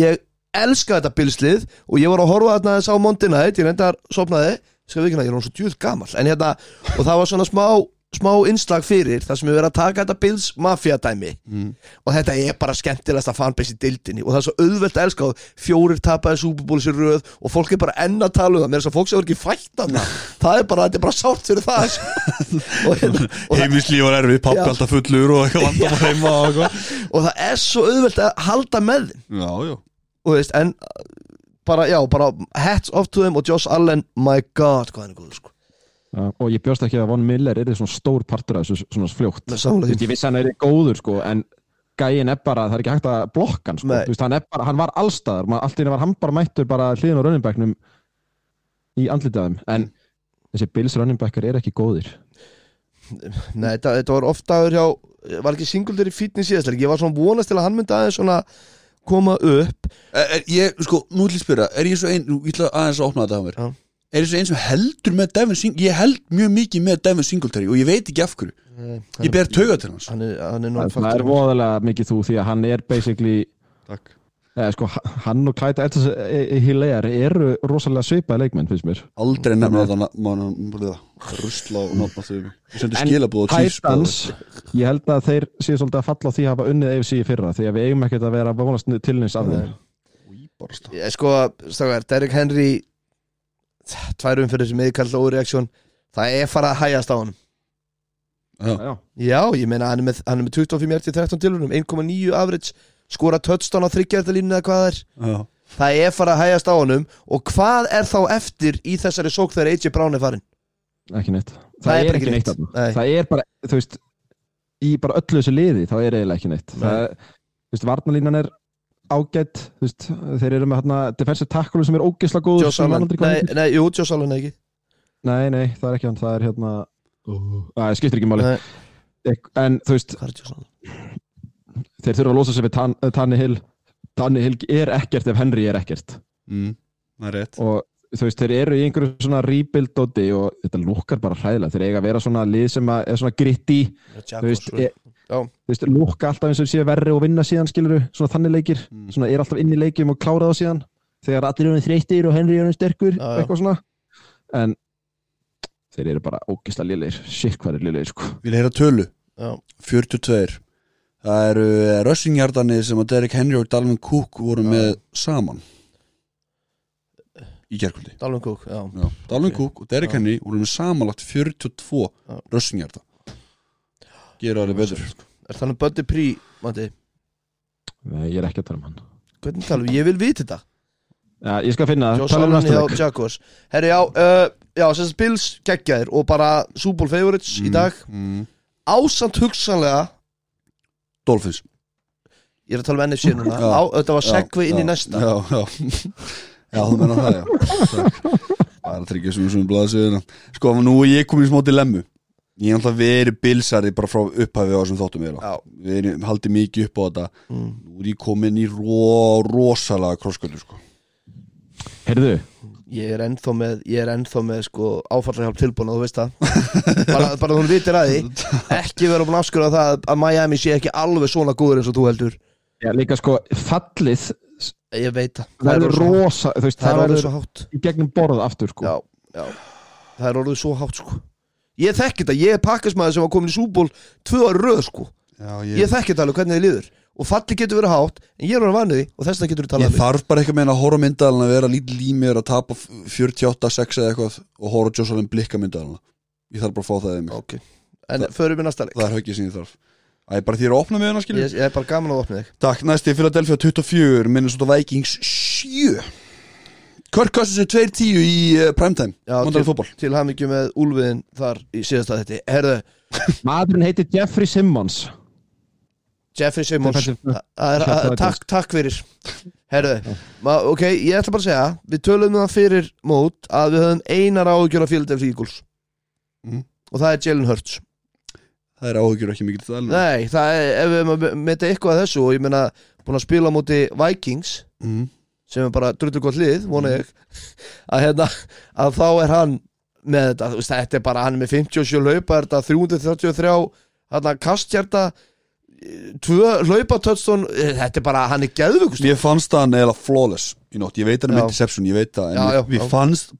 ég elska þetta bilslið og ég var að horfa þarna þess á Monday Night ég reyndar sopnaði, skal við ekki ég er svo djúð gamall. En hérna, og það var svona smá smá innslag fyrir þar sem við verðum að taka þetta Bills mafia dæmi. Mm. og þetta er bara skemmtilegasta fanbase í dildinni og það er svo auðvelt að elska og fjórir tapaði í röð og fólk er bara enn að tala um það. Með þess að fólk sem er ekki fætt hana það er bara, þetta er bara sárt fyrir það sko. hérna, og, það, Heimilislíf var erfið, pappi alltaf fullur Og eitthvað vandam að heima og og það er svo auðvelt að halda með Já, já og veist, en uh, bara, já, bara hats off to them og Josh Allen, my god, hvað hann er góð sko. Já, og ég bjóst ekki að Von Miller er svona stór partur af þessu svona fljótt. Ég vissi hann er góður sko en gæin er bara, það er ekki hægt að blokka hann sko, veist, hann, er bara, hann var allstaðar allt í einu var hann bara mættur bara hliðin á runningbæknum í andlitaðum en þessi Bills runningbackar er ekki góðir. Nei, þetta, þetta var oft dagur hjá var ekki singuldur í fitness síðast ég var svona vonast til að hann myndi aðeins svona koma upp? Er, er, ég, sko, nú ætlum ég að spyrja Er ég svo ein, nú ég ætla aðeins að opna þetta á mér. Já. Er ég svo ein sem heldur með Devin Singletary Ég held mjög mikið með Devin Singletary Og ég veit ekki af hverju. Ég ber tauga til hans. hann er, hann er það er voðalega mikið þú því að hann er basically Takk eða, sko, hann og Clyde Edwards Hilaire eru rosalega svipaði leikmenn finnst mér. Aldrei nefna þetta Rusla og á Chiefs Titans, ég held að þeir séu svolítið að falla á því að hafa unnið AFC í fyrra því að við eigum ekkert að vera vonast til neins af þeim. Ég, sko, stakar, Derek Henry tvær umfyrir sem meðkall óreaksjón það er farað að hægast á hann Já, Já, Já, ég meina hann er með, hann er með 25 hjarti 13 tilhörnum 1,9 average skora touchdown á þryggjartalínu eða hvað það er. Já. Það er farað að hægast á honum. Og hvað er þá eftir í þessari sók þegar AJ Brown er farin ekki neitt. Það, Það er er, ekki neitt, neitt. Nei. Það er bara, þú veist í bara öllu þessu liði, þá er eiginlega ekki neitt. Nei. það, Þú veist, varnalínan er ágætt Þú veist, þeir eru með hérna defensive tackle sem er ógisla góð Josh Allen, nei, nei, jú, Josh Allen ekki. Nei, nei, það er ekki hann, það er hérna Það skiptir ekki máli. Nei, En þú veist, hvað er Josh Allen? Þeir þurfa að losa sig við Tan- Tanni Hill Tanni Hill er ekkert ef Henry er ekkert. Mm, og þú veist, þeir eru í einhverju svona rebuild dóti og þetta lukkar bara hræðilega þeir eiga að vera svona lið sem að er svona gritti þú veist, e, veist lukka alltaf eins og séu verri og vinna síðan skiluru, svona þannig leikir. Mm. svona er alltaf inn í leikjum og klára það síðan. Þegar allir eru þreyttir og Henry eru sterkur Já, já. eitthvað svona. En þeir eru bara ógisla liðleir shit hvað er liðleir sko. Vil heyra tölu. Já. 42 Það eru rössingjardarnir sem að Derek Henry og Dalvin Cook voru með saman í gerkvöldi Dalvin Cook, já Já, Dalvin Ok. Cook og Derek Já. Henry voru með samanlagt 42 Já. rössingjarda Gera alveg betur Er það um Buddy Prí, Matti? Nei, ég er ekki að tala um hann Hvernig talum við? Ég vil vita þetta Já, ég skal finna, Josh tala um næsta Herri, já, uh, já, sem Bills geggjaðir og bara Super Bowl favorites í dag mm. Ásamt hugsanlega Dolphins. Ég er að tala um NFC núna. Á, Þetta var Já, segvi inn í næsta. Já, já. Já, þú menna það, já. Það er að tryggja sem sem blaðsöðuna Sko, nú er ég komin í smá dilemmu. Ég hef alltaf verið bilsari bara frá upphafi á þessum þáttum við Já. Við erum haldið mikið upp á þetta. Mm. Nú er ég komin í ró, rosalega krossgöldu, sko. Heyrðu, Ég er ennþá með, ég er ennþá með sko áfallahjálp tilbúin og þú veist það. Bara, bara þú vitir að því. Ekki vera búin að afskjöra það að Miami sé ekki alveg svona góður eins og þú heldur. Já, líka sko fallið Ég veit það. Það er orðið rosa þú veist, það er það orðið svo hátt. í gegnum borð aftur sko. Já, já. Það er orðið svo hátt sko. Ég þekki þetta, ég er pakkasmaður sem var komin í súból tvö ári röð sko. Já, Ég þekki þetta alveg hvernig þið líður Og falli getur verið hátt En ég er orðið vanið því og þess vegna getur við talað Ég um mig. þarf bara eitthvað meina að horfa myndalina að vera lítið límir að tapa 48-6 eða eitthvað og horfa á Jocelyn blikka myndalina. Ég þarf bara að fá það í mig. Ok. En förum við næsta leik. Það er höggið sem ég þarf. Æ, bara því að opna með hana skilur Ég, ég er bara gaman að opna þig. Takk, næsti Philadelphia 24 Minnesota Vikings 7 Kirk Cousins er 2-10 í uh, primetime Já, til, til Jeffrey Simmons. Takk, takk fyrir. Herðu, ma- ok, ég ætla bara að segja Við tölum um það fyrir mót að við höfum einar áhugjur af Philadelphia Eagles. Mhm. Og það er Jalen Hurts. Það er áhugjur ekki mikið til það Nei, það er, ef við meta eitthvað að þessu og ég meina, búin að spila á móti Vikings mm. sem er bara drullu gott lið, vona ég að hérna, að þá er hann með þetta, þetta er bara hann er með 57 laupa, er þetta 333 hann kastjarta tvö hlaupatötstón þetta er bara, hann er geðvugust Mér fannst hann eða flawless í nótt. Ég veit hann er Já. með interception, ég veit það En Já, já, mér já. fannst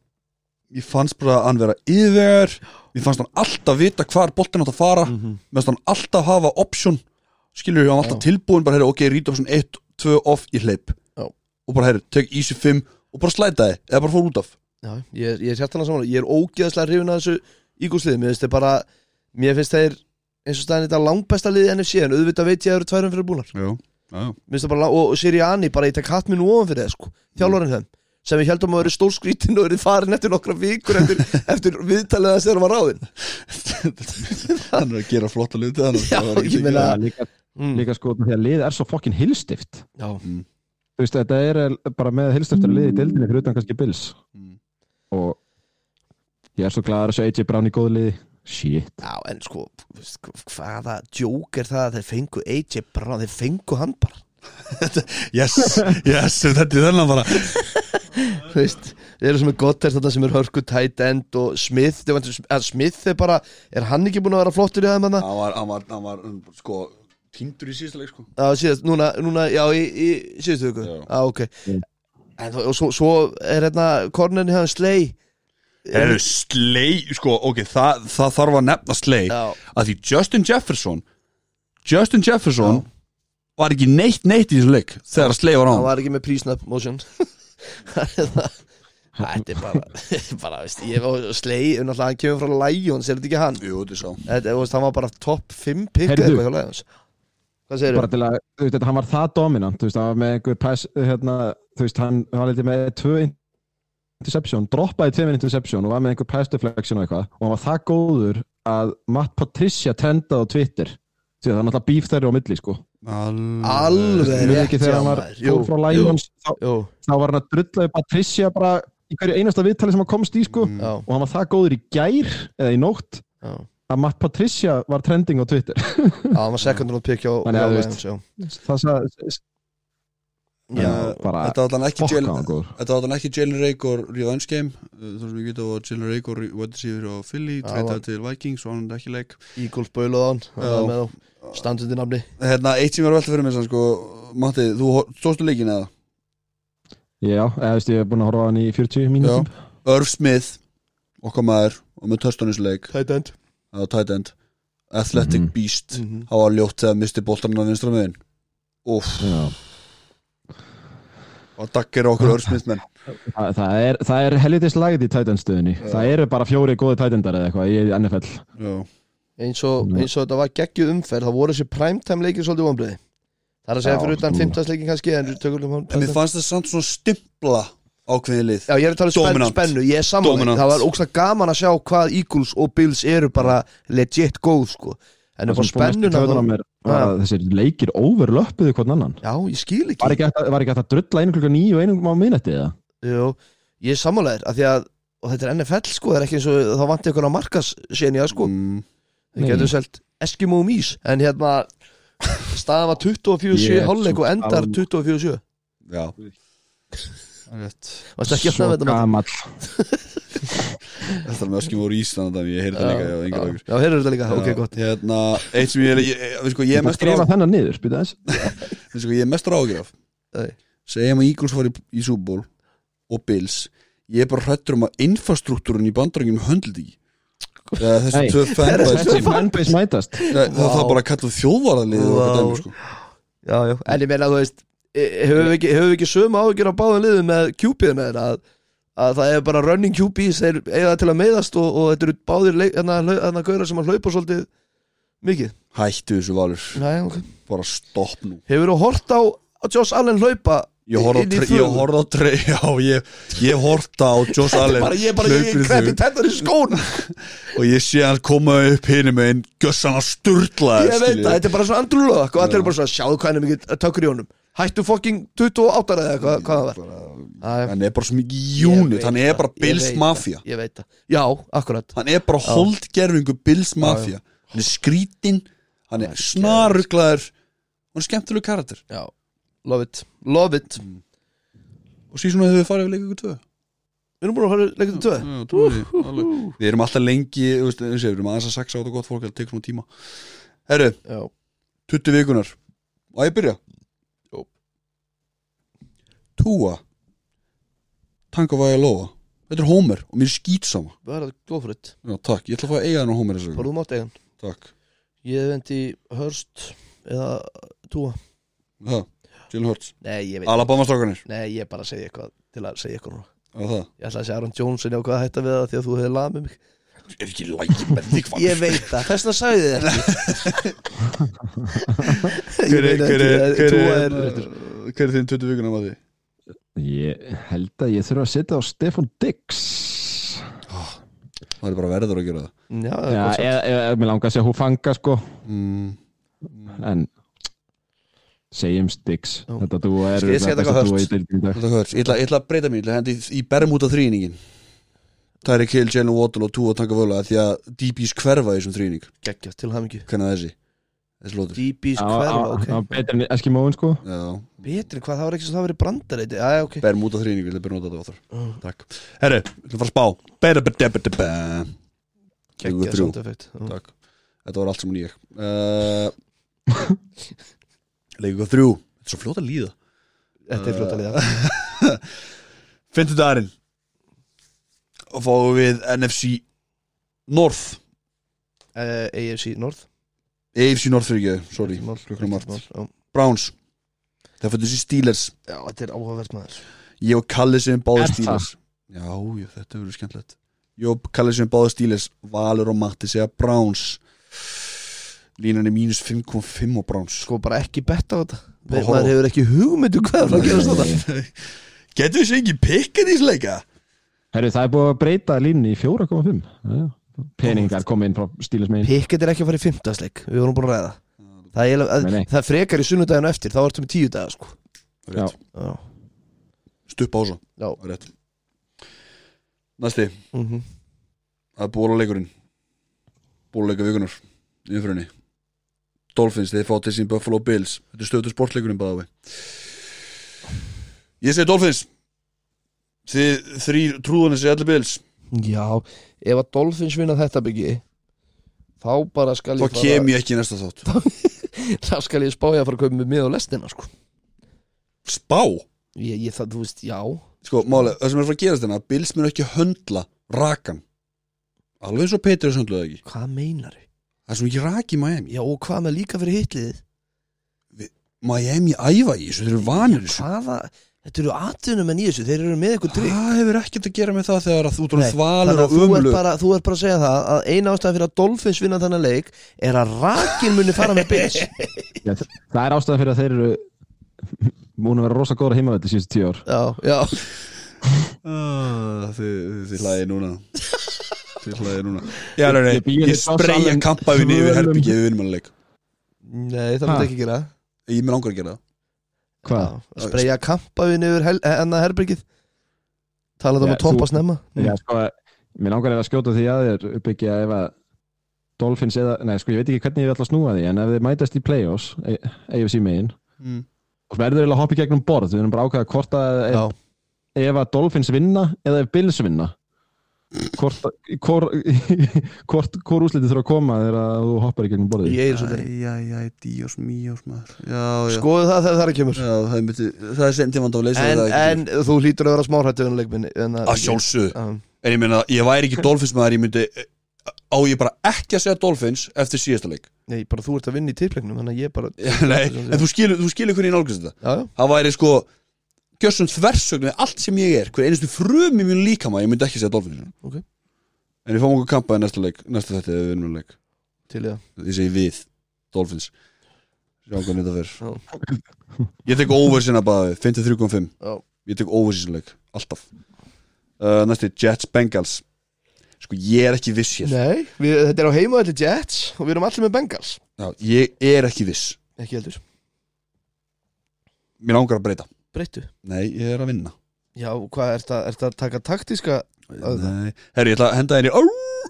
Mér fannst bara hann vera yfir. Mér fannst hann alltaf vita hvar boltin átt að fara. Mm -hmm. Mér fannst hann alltaf hafa option. Skilur ég, hann var alltaf tilbúin Bara, heyri, ok, read option 1, 2 off í hleyp. Já. Og bara, heyri, tek easy 5 Og bara slæta þið, eða bara fór út af. Ég, ég er ég er ógeðslega hrifin að þessu ígúslið mér finnst þeir bara, mér finnst þeir eins og staðin þetta langbesta liði NFC en auðvitað veit ég að það eru tværum fyrir búnar Já, já, bara, og, og Sirianni bara ég tek hatt minn ofan fyrir það sko, þjálfarinn þeim sem við heldum að vera stórskrítin og verið farin eftir nokkra vikur eftir, eftir viðtalið þegar hann var ráðinn. Hann er að gera flotta luti Já, líka, mm. líka sko því að liðið er svo fokkin hilstift Já, þú veist þetta er bara með hilstiftur liðið í deildinni fyrir utan kannski Bills. Mm. og ég er svo gladur að sjá AJ Brown í góðu liði shit. Já, en sko þú veist, hvaða djók er það að þeir fengu AJ Brown, þeir fengu hann bara? Yes, yes, þetta er þennan bara. Þú veist, þeir eru sem er gott er þetta sem er hörku tight end og Smith að Smith er bara, er hann ekki búin að vera flottur í aðeim hann Hann var, hann var, hann var, um, sko Týndur í síðasta leik, sko. Já, síðast, núna, núna, já, í, í síðustu viku. Já. Já, ok. Mm. En og svo, svo er hérna korninni hefðan slei Eru slei, sko, ok, það, það þarf að nefna slei Já, að því Justin Jefferson Justin Jefferson var ekki neitt neitt í þessu leik þegar slei var á hann hann var ekki með pre-snap motion. Þetta er bara, bara, veist, ég var slei, en alltaf hann kemur frá Lions, er þetta ekki hann? Jú, þetta er sá. Þetta, veist, hann var bara top 5 pick Heyrðu. eitthvað hjá Lions. Hvað segir bara til að, þú veist, þetta, hann var það dominant þú veist, hann var með einhver pass hérna, þú veist, hann hann var litið með tvö interception, droppaði tveiminn interception og var með einhver pass deflection og eitthvað og hann var það góður að Matt Patricia trendaði á Twitter því að það er náttúrulega bíf þeirri á milli, sko. Alveg Munið rétt þegar hann var fór frá Lions þá, þá var hann að drullaði Patricia bara í hverju einasta viðtali sem hann komst í, sko. Já, og hann var það góður í gær eða í nótt já. að Matt Patricia var trending á Twitter. Já, hann var second round pick þú Lions, það sagði Þetta var allan ekki Jalen hann góður. Þetta var allan ekki Jalen Rager revenge game Uh, Það sem ég veit að Jalen Rager wide receiver á Philly var- til Vikings og hann er ekki leik. Eagles á standundi nafni. Hérna, eitt sem ég var velta fyrir mig sko, Matti, þú stóðstu leikin eða? Já, eða veist ég er búin að horfa á hann í 40 mínútum. Irv Smith, okkar maður og með töstonisleik Tight end. Á tight end. Athletic Mhm. Beast. Mhm. hann var ljótt þegar misti boltarinn á vinstra megin. Úff, Já. Og daggir okkur Irv Smith menn Það, það er, það er helvitis lagið í tætenstöðunni Það eru bara fjóri góði tætendar eða eitthvað í NFL Já, eins og, eins og þetta var geggjuð umferð þá voru þessi primetime leikir svolítið vonbreiði það er að segja Já, fyrir utan nú. 15 leikin kannski en um en mér fannst það samt svona stimpla ákveðið lið. Já, ég er að tala um spennu, spennu, ég er saman það var ógslag gaman að sjá hvað Eagles og Bills eru bara legit góð sko. En upp á Það í spennuna er að þessir leikir overlöppuðu hvern annan. Já, ég skil ekki. Var ekki hægt að, var ekki hægt að drulla einu klukka nýju og einu á minnætti eða? Jú, ég er sammálaðir af því að, og þetta er NFL sko, það er ekki eins og þá vanti ykkur á markasséni sko, mm, það getur selt Eskimo mís, en hérna staðan var 24-7 Ég er hálfleik svo og endar alveg- 24-7 Já. Rétt. Varstu ekki að það þetta gamall Þetta með öskjum voru Ísland þannig ég heyrði það líka, já, engar Já, aukur já, heyrðu þetta líka, ok, gott. Hérna, eitt sem ég er, ég, sko, ég er mest skrifa þennan niður, spýta þess Veistu hvað ég er mest ráðgjur af. Nei. segjum að Eagles fari í, í Bowl og Bills ég er bara hrættur um að infrastruktúrun í Eða þessi Hey, tvö fanbase fanbase mætast. Það það bara að kalla þjóðvarðalið dæmi sko. Já, já, en ég meina, þú veist e- höfum við ekki, höfum við ekki sömu áhyggjur á báðum liðum með QB-ina þeirra að, að það er bara running QBs þeir eiga til að meiðast og, og þetta eru báðir hérna, hérna gauðra sem að hlaupa svolítið mikið. Hættu þessu valur, Já, já, ok. Bara stopp nú. Hefur þú hort á, á Josh Allen hlaupa ég horfði á, inn í tre- þvögu? ég horfði á tre, já, ég, ég horfði á Josh Allen bara, Ég bara, ég þau tennar í skón og ég sé hann koma upp hinn með einn gössan að sturla Ég veit það, þetta er bara svona Andrew Luck og allir eru bara svona, sjáðu hvað hann er mikið tökur í honum Hættu fokking 28 eða eitthvað, hvað það var? hann er bara svo mikið unit, hann er bara Bills Mafia Ég veit það, já, akkurat. Hann er bara holdgerfingu Bills Mafia hann er skrítinn, hann er snaruglaður hann er skemmtileg karakter. Já, love it, love it. Og síðan hefur við farið við ykkur tvö. Við erum búin að tvö. Já, trúi því, alveg. við erum alltaf lengi við erum aðeins að sexa á þetta gott fólk það tekur nú tíma. Herru, Já, 20 vikunar og ég byrja. Ég að lofa þetta er Homer og mér er er að go for it já, takk, ég ætla að fá að eiga hann á Homer þessu. Bara þú mátt eigan takk, Ég vendi Hörst eða Túa það, Jalen Hurts? Nei, ég veit Alabama strákanir, Nei, ég bara segi eitthvað til að segja eitthvað núna. Á það? Ég ætla að segja Aaron Jones en ég ákvað að hætta við það því að þú hefði lagað með mig. Er ekki lægi með þig Ég veit það, þess vegna sagði þið ekki. Hver er, hver er, hver Tua er, er hver er þinn 20 vikunar að því Ég held að ég þurfa að setja á Stefan Dix. Það er bara verður að gera það. Já, það er Já, eða, eða mér langar að segja Hufanga sko. Mm. En segjum Dix. Já. Þetta þú er? Þetta hörs, ég ætla, ég ætla að breyta mér, hendi í- í Bermuda þrýningin Tyreek Hill, Jalen Waddle og Tua Tanka Völa því að DB's hverfa í þessum þrýning. Geggjast til hamingju. Hvernig er þessi, þessi lótur. DB's hverfa, ok. Betur en Eskimóin sko. Já, Betri, hvað, það var ekki svo það verið brandareiti Já, ok. Bermuda þrýning, við ætlum að nota þetta oftar Mm. Takk. Herru, við ætlum að fara að spá. Bæra, bæra, bæra, bæra Leikur Geggjast þrjú. sound effect Já. Takk. Þetta var allt saman ég. Uh, Leikur þrjú. Þetta er svo fljóta líða. Þetta er fljótt að liða Fyndu dagurinn. Og fáum við NFC North. Uh, AFC North AFC North fyrir ekki, sorry klukkan margt. já. Browns Það fyrir þessi Steelers. Já, þetta er áhugavert maður. Ég og Kalli sem báði Er? Steelers. Já, já, þetta verður skemmtilegt. Ég og Kalli sem báði Steelers Valur og Matti segja Browns. Línan er mínus 5.5 og Browns. Sko bara ekki betta á þetta. Bara Maður hefur ekki hugmyndu hvað er að gerast þetta Getur þessi ekki pikkan í leika? Herru, það er búið að breyta línni í 4,5 Já. Peningar komið inn frá stílismegin Pickett er ekki að fara í fimmtasleik Við vorum búin að ræða. Það er, eiginlega- Nei, nei. það frekar í sunnudaginu eftir Þá ertu með tíu daga sko. Já. Rétt. Já, Stupp á svo já. Rétt. Næsti. Mm Það er bóluleikurinn Bóluleika vikunar í umfyrinni Dolphins, þeir fá til sín Buffalo Bills. Þetta er stöðu sportleikurinn bæða við Ég segi Dolphins. Þið þrý trúðanir segi allir Bills. Já, ef að Dolphins vinna þetta byggi Þá bara skal Þá ég fara kem ég ekki í næsta þátt. Þá skal ég spája að fara að kaupa með mið á lestina sko. Spá? Ég, ég það, þú veist, já. Sko, máli, það sem er að fara að gerast þennan Bills mun ekki höndla rakan. Alveg eins og Petrus höndlaði ekki? Hvað meinar Það er svo ekki rak í Miami. Já, og hvað með líka fyrir hitliðið Miami æfa í þessu, þeir eru vanir þessu. Hvaða, þetta eru atvinnum en í þessu Þeir eru með eitthvað trygg. Það hefur ekkert að gera með það þegar að þú þannig þvalur og umlu bara, þú ert bara að segja það að eina ástæðan fyrir að Dolphins vinna þennan leik er að rakin muni fara með Bills Já, það er ástæðan fyrir að þeir eru múin að vera rosa góður heimavelli síðustu tíu ár. Já, já. Ah, Þið, hlæði núna. Þið hlæði núna. Já, nei, nei, Ég ég spreyja kampavinni yfir tvölum. herbyggið við vinnum að leik Nei, það myndi ekki gera. Ég mér langar að gera það Hvað? Spreyja kampaðin yfir hel- hennar herbyggið Talað um að toppa snemma. Já, sko, mér langar að skjóta því að þér uppbyggja ef að Dolphins eða, nei, sko, ég veit ekki hvernig ég ætla að snúa því en ef þið mætast í play-offs AFC megin mm. og svo er þau að hoppa í gegnum borð við erum bara að ákveða hvort að Já, ef, ef að Dolphins vinna eða ef Bills vinna hvort, hvort, hvort, hvort úslitið þurfa að koma þegar þú hoppar í gegnum borðið? Ég er svolítið Æjæjæj, díos, míos maður. Já, já. Skoðu það þegar það er kemur. Já, það er, myndi, það er sendimand á að leysa en, það en þú hlýtur að vera leikminn Að sjálfsög Já. En ég meina, ég væri ekki Dolphins maður Ég myndi, á ég bara ekki að segja Dolphins Eftir síðasta leik? Nei, bara þú ert að vinna í tippleiknum Þannig að ég bara Nei, en þú skilur, þú skilur hvernig ég nálgast þetta. Já, já, Það væri sko Gjössum þversögn við allt sem ég er. Hver einustu frum í mjög líkama Ég myndi ekki segja Dolphins Ok. En ég fáum okkur kampa í næsta leik Næsta þetta við vinnum leik. Til í það. Ég segi við, Dolphins Sjá hvernig þetta fer. Já. Ég tek over sinna bara við 53.5 Já. Ég tek over sinna leik, alltaf. Uh, Næsti, Jets Bengals. Sko, ég er ekki viss hér. Nei, við, þetta er á heimaðalli Jets Og við erum allir með Bengals. Já, Ég er ekki viss. Ekki heldur. Mér langar að breyta Breyttu? Nei, ég er að vinna. Já, hvað, að, ert að taka taktíska Að- Nei, herri, ég ætla að henda þér í Ó,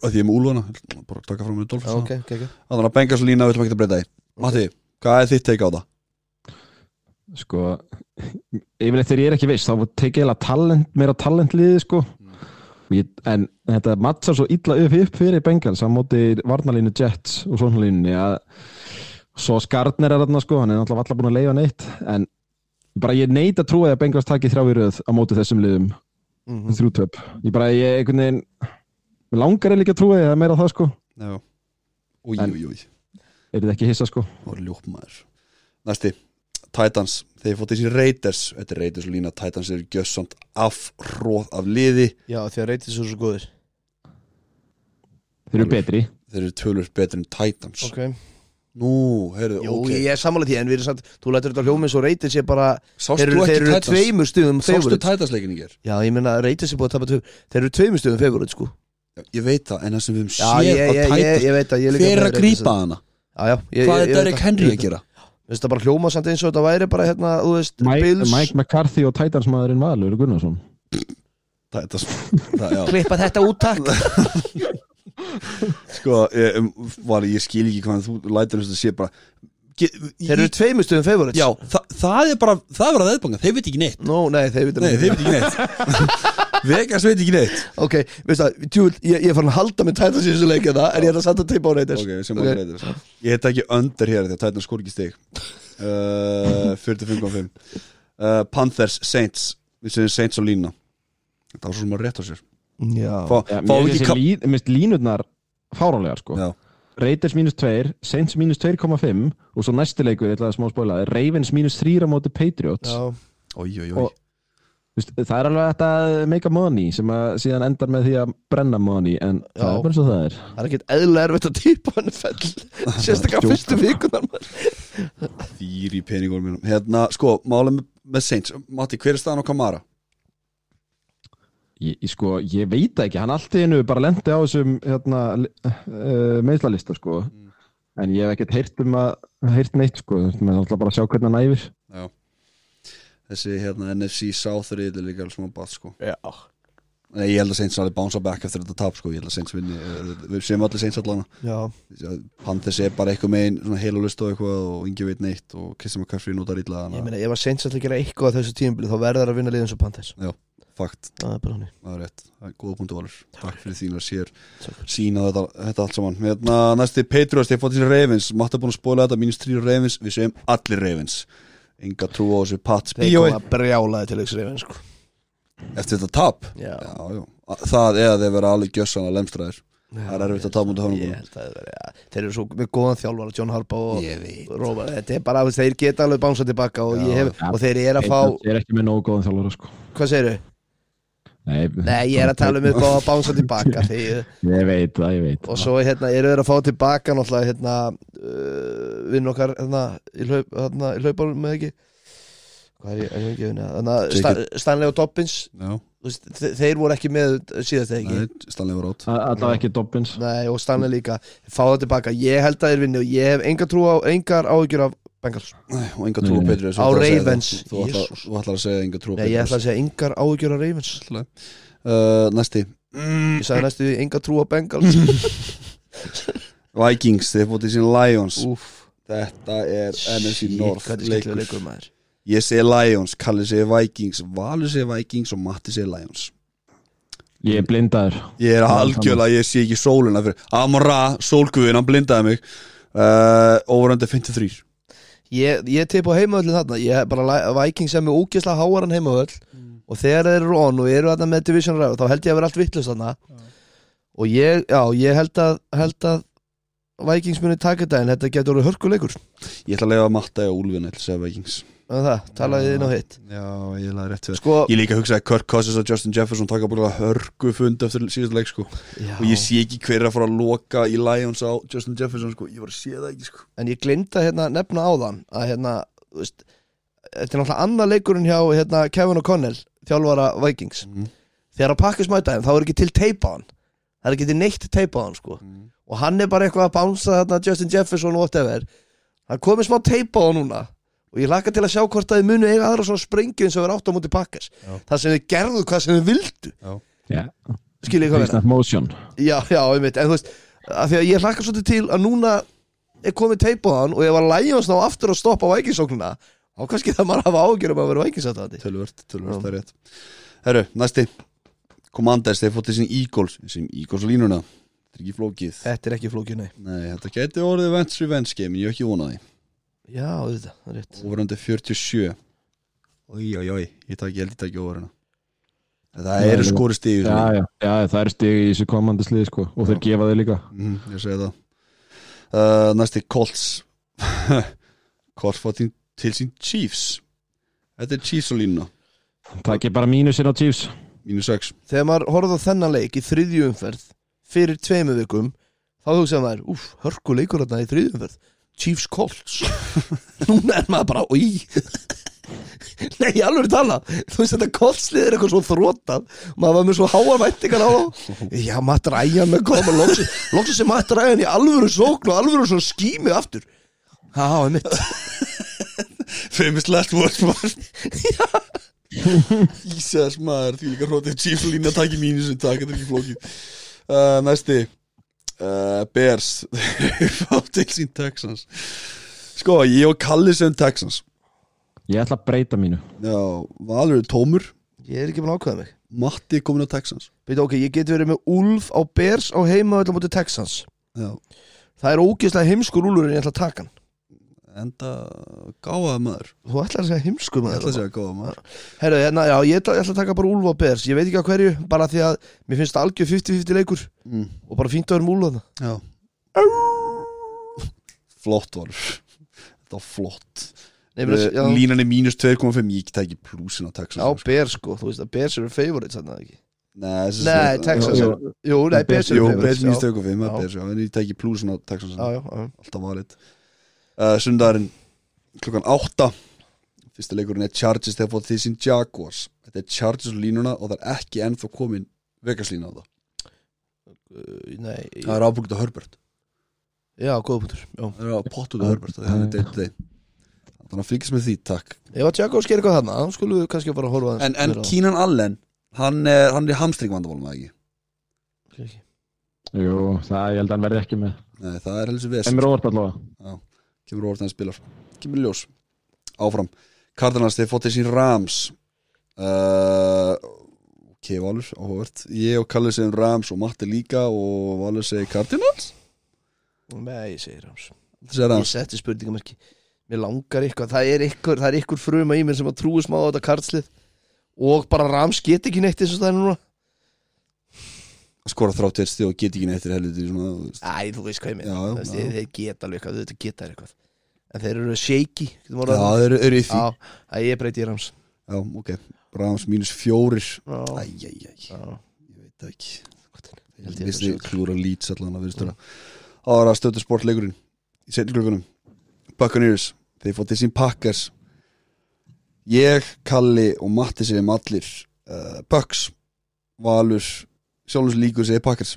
að því ég er með ætla Bara taka fram með Já, Dolphins ok, ok, ok. Þannig að Bengals lína, við ætlum ekki að breyta því. Matti, hvað er þitt teika á það? sko yfirleitt þegar ég er ekki viss þá tek ég talent, meira talentliði sko. Ég, en þetta mattsar svo illa upp, upp fyrir Bengals á móti varnalínu Jets og svona línunni að svo Skarnir er þarna sko, hann er náttúrulega alltaf búin að leiða neitt en bara ég neit að trúa að Bengals taki þrjá í röð á móti þessum liðum. Mhm. þrjú töp, ég bara ég einhvern veginn langar eða ekki að trúa því að meira það sko. Já. Új, új, új er þetta ekki hissa sko? Það var ljópmaður Næsti, Titans. Þeir fótt þessi Raiders. Þetta er Raiders lína. Titans eru gjössand afhróð af liði. Já, því að reytið svo svo góðir. Þeir eru betri. Þeir eru tölur betur en Titans. Ok Nú, heyrðu, Jú, ok ég er sammála því En við erum samt Þú lætur þetta hljómið svo reytið sé bara Sástu Þeir eru, ekki þeir eru Titans? tveimur stuðum Sástu favorite Titans leikin í ger? Já, ég meina reytið sé búið að tapa tvö Þeir eru tveimur stuðum favorite sko Ég veit það, en það sem við höfum Já, séð ég, ég, ég, Titans ég veit að ég líka Hver er með að Raiders. grípa hana? Já, já ég, Hvað ég- er ég Derek Henry Ég að gera? Finnst það bara hljóma samt eins og þetta væri bara hérna, þú veist, Mike, Bills Mike McCarthy og Titans maðurinn Valur Gunnarsson Titans það, já. Klippa þetta út takk Sko, ég, um, var, ég skil ekki hvað þú lætur þess að sé bara Þeir eru tveimur stuðum favorites. Já, þa það er bara, það er bara veðbanga Þeir veit ekki neitt. Nó, nei, þeir veit Nei, þeir veit ekki neitt. Vegas veit ekki neitt. Ok, veist það, tjúl, ég, ég farin að halda með Titans í þessu leikja það En ég er að senda teipa á Raiders. Ok, sem okay. Raiders. Ég heit ekki under hér að Titans skor ekki stig. Uh, 45.5 uh, Panthers, Saints. Við segjum Saints á lína Það var svo sem að rétt á sér Fá, Já, fá mér ekki finnst kap lí, finnst línurnar fáránlegar sko. Já, Raiders mínus 2, Saints mínus 2,5 og svo næsti leikur, ég ætlaði að smá spóla Ravens mínus 3 á móti Patriots. Já, oi, oi, oi Og- Þú veist, það er alveg þetta að make a money sem að síðan endar með því að brenna money en það Já. er bara svo það er. Það er ekkert eðlilega erfitt að típa hann fell. Sérstaklega Djóka. fyrstu vikunar maður. Þýri peningur mínum. Hérna, sko, málum með, með Saints. Matti, hver er staðan á Kamara? Ég, ég, sko, ég veit ekki, hann allt í einu bara lendi á þessum hérna, uh, meðslalista sko. En ég hef ekkert heyrt um að heyrt neitt sko, maður ætla bara að sjá hvernig hann æfir. Já. Þessi, hérna, NFC South er líka alveg smá bat, sko. Já, Nei, ég held að Saints alveg bounce back eftir þetta tap, sko. Ég held að Saints vinni eh, Við séum allir Saints allana já, Panthers er bara eitthvað megin svona heil og eitthvað og yngi veit neitt og Kissi McCaffrey notar illa ég meina ef að Saints að gera eitthvað á þessu tímabili þá verður það að vinna liðin svo Panthers. Að fakt, Það er bara hann það er rétt. Það er góða punktu valur, takk. Fyrir þín að sér sína þetta, þetta allt saman. Hérna, næsti Patriots, þeir fótt þessi Ravens. Matta búin að spóla þetta, mínus 3 Ravens. Við segjum allir Ravens. Enga trú á þessu Pats Þeir bíói. koma brjálaði til leiks reyfin sko. eftir þetta tap? Já, já, já. það eða þeir vera alveg gjössan að lemstraðir. Það er erfitt að tapa mútið. Ég held að það veri, ja. Þeir eru svo með góðan þjálfara John Harbaugh og ég veit. Rómar Þetta er bara, þeir geta alveg bánsað tilbaka og, ég hef, og þeir eru að fá ég er ekki með nógu góðan þjálfur sko. Hvað segirðu? Nei, Nei, ég er að tala um upp á að bánsa tilbaka þeir, Ég veit það, ég veit og svo hérna, eru þeir að fá tilbaka náttúrulega hérna, uh, vinn okkar hérna, í, hlaup, hérna, í hlaupar með ekki? Hvað er ég, er ég ekki unni Þannig að Sta- Stanley og Dobbins. Þeir voru ekki með síðast eða ekki? Nei, Stanley var átt Allavega ekki Dobbins. Nei, og Stanley líka. Fá það tilbaka Ég held að þeir vinni og ég hef enga trú á Engar áhyggjur af Bengals. Nei, og enga trú á. Petri Á Ravens. Þú ætlar, að segja enga trú á Nei, ég ætla Petri að segja engar áhyggjur af Ravens. Uh, Næsti. Mm, Ég sagði næstu enga trú á Bengals. Vikings, þeir fótið sín Lions. Úf Þetta er NFC North leikur Ég segi Lions, Kalli segi Vikings Valur segi Vikings og Matti segi Lions. Ég er blindaður. Ég er algjörlega, ég sé ekki sólina fyrir Amon-Ra, sólguðin, hann blindaði mig. Uh, Overöndi 53 Ég, ég tipp á heimavöllin þarna. Ég bara Vikings sem er ógeðslega háaran heimavöll Og þegar þeir eru on og eru þarna með division ræð Þá held ég að vera allt vittlust þarna. Og ég, já, ég held að Held að Vikings muni taka þetta En þetta getur orðið hörkuleikur. Ég ætla að lega Matta og Úlfin ætla að segja Vikings En það, talaði inn á hitt Já, ég laði rétt við Sko, Ég líka að hugsa að Kirk Cousins og Justin Jefferson taka búin hörgu fund eftir síðast leik sko. og ég sé ekki hver er að fara að loka í Lions á Justin Jefferson sko. ég var að sé það ekki sko. En ég glinda hérna nefna áðan Að hérna, þú veist Þetta er náttúrulega annað leikurinn hjá hérna, Kevin O'Connell Þjálfara Vikings mm. Þegar að pakka smæta þeim, þá er ekki til teip á hann Það er ekki til neitt teip á hann sko Mm. og hann er bara eitthvað að bánsa Justin Jefferson og whatever það er komið smá teipa á það núna og ég laka til að sjá hvort að þið munu eiga aðra svona sprengju eins og vera átt á móti pakkas það sem þið gerðu hvað sem þið vildu. Já, skiljið hvað vera Not Motion. Já, já, einmitt, en þú veist að því að ég laka svolítið til að núna er komið teipa á hann og ég var Lions ná aftur að stoppa vækingsóknuna þá kannski það maður hafa ágjörðum að vera vækingsátandi tölvört, tölvört, það er rétt. Herru, næsti. Commanders, þeir fótt þessin Eagles sem Eagles línuna, þetta er ekki flókið. Þetta er ekki flókið, nei. Nei, já, auðvitað, það er rétt. Overöndi 47 Ói, ói, ói, ég takk, ég held ég takk overina Það Já, eru já. skori stíð Já, já, já, það er stig í þessu komandi slið sko og þeir gefa þau líka. Mm, Ég segi það. Uh, Næsti Colts. Colts fótt til, sín Chiefs. Þetta er Chiefs á línuna. Það ekki bara mínusinn á Chiefs. Mínu 6 þegar maður horfði á þennan leik í þriðju umferð fyrir tveimu vikum þá hugsaði maður, úf, hörku leikur þarna í þriðju umferð Chiefs Colts. Núna er maður bara, oi nei, ég alveg tala. Þú veist þetta Colts lið er eitthvað svo þrótað maður var með svo háa væntingar á já, Matt Ryan með koma loksins er Matt Ryan í alvöru sókn og alvöru svo skímið aftur. Já, er mitt Famous last words Ísas maður Því líka hrótið Chiefs að taka í mínu sem takk Þetta er ekki flókið uh, Næsti uh, Bears. Fá til sín Texans. Sko, ég og Kalli sem Texans. Ég ætla að breyta mínu. Já, Valur er tómur. Ég er ekki búin að ákveða mig. Matti er komin á Texans. Veit, ok, ég get verið með Ulf á Bears á heima á móti Texans. Já, það er ógeðslega heimskur úlur en ég ætla að taka hann enda gáða maður. Þú ætlar að segja heimskur Ég með ætla að segja gáða maður. Herru, hérna, já, ég ætla, ég ætla að taka bara Úlf á Bears Ég veit ekki á hverju, bara því að Mér finnst það algjör 50-50 leikur. Mm. Og bara fínt að vera með Úlf þarna. Já. Flott var Þetta var flott. Uh, Línan er mínus 2,5 Ég tæki plúsin á Texans já, Bears sko, þú veist að Bears eru favorites þarna eða ekki? Nei, Nei, Texans Jú, Jú, nei, Bears eru Jú, favorites Bears mínus já. 2,5 Já. það er Bears, já, En ég tæki plúsin á já, já. Alltaf valið uh, Sundarinn klukkan 8 Fyrsta leikurinn er Chargers þegar fótt því sín Jaguars. Þetta er Chargers línuna og það er ekki ennþá komin Vegas lína á það. Uh, Nei, Það er ábúgt á Herbert. Já, góða punktur Já, Það er á pottuð á Herbert er Þannig að fylgjast með því, takk. Ef að Jaguars gerir eitthvað þarna Þá skulum við kannski bara horfa En, en Keenan Allen Hann er, hann er hamstring vandamálum, eða ekki? Ekki. Jú, það ég held að hann verði ekki með. Nei, það er heldur ves Emir óvart allavega Kemur þegar hann spilar Kemur ljós. Áfram. Cardinals, þeir fótt þessi Rams. Uh, Ok, Valur, áhugavert. Ég og Kalli segjum Rams og Matti líka Og Valur segir Cardinals? Nei, ég segir hans Það segir Ég Rams setti spurningamarki Mér langar eitthvað, það er ykkur, það er ykkur fruma í mér sem að trúi smá á þetta karlslið. Og bara Rams get ekki neitt eins og það er núna Skora þrátt eitt stíð og get ekki neitt til helviti veist. Æ, þú veist hvað ég meina. Veist, þeir, geta alveg eitthvað, þetta geta eitthvað. En þeir eru shaky Já, það. þeir eru- í því. Já, ég breyti í Rams. Já, ok. Rams mínus fjórir. Æ, æ, æ, ég veit það ekki. Ég að það sé- klúra lýts allan að viðstöra Ára stöðu sportleikurinn Í setni klukkunum. Buccaneers Þeir fótt til sín Packers. Ég, Kalli og Matti segjum allir uh, Bucks, Valur Sjálfins líkur segir Packers.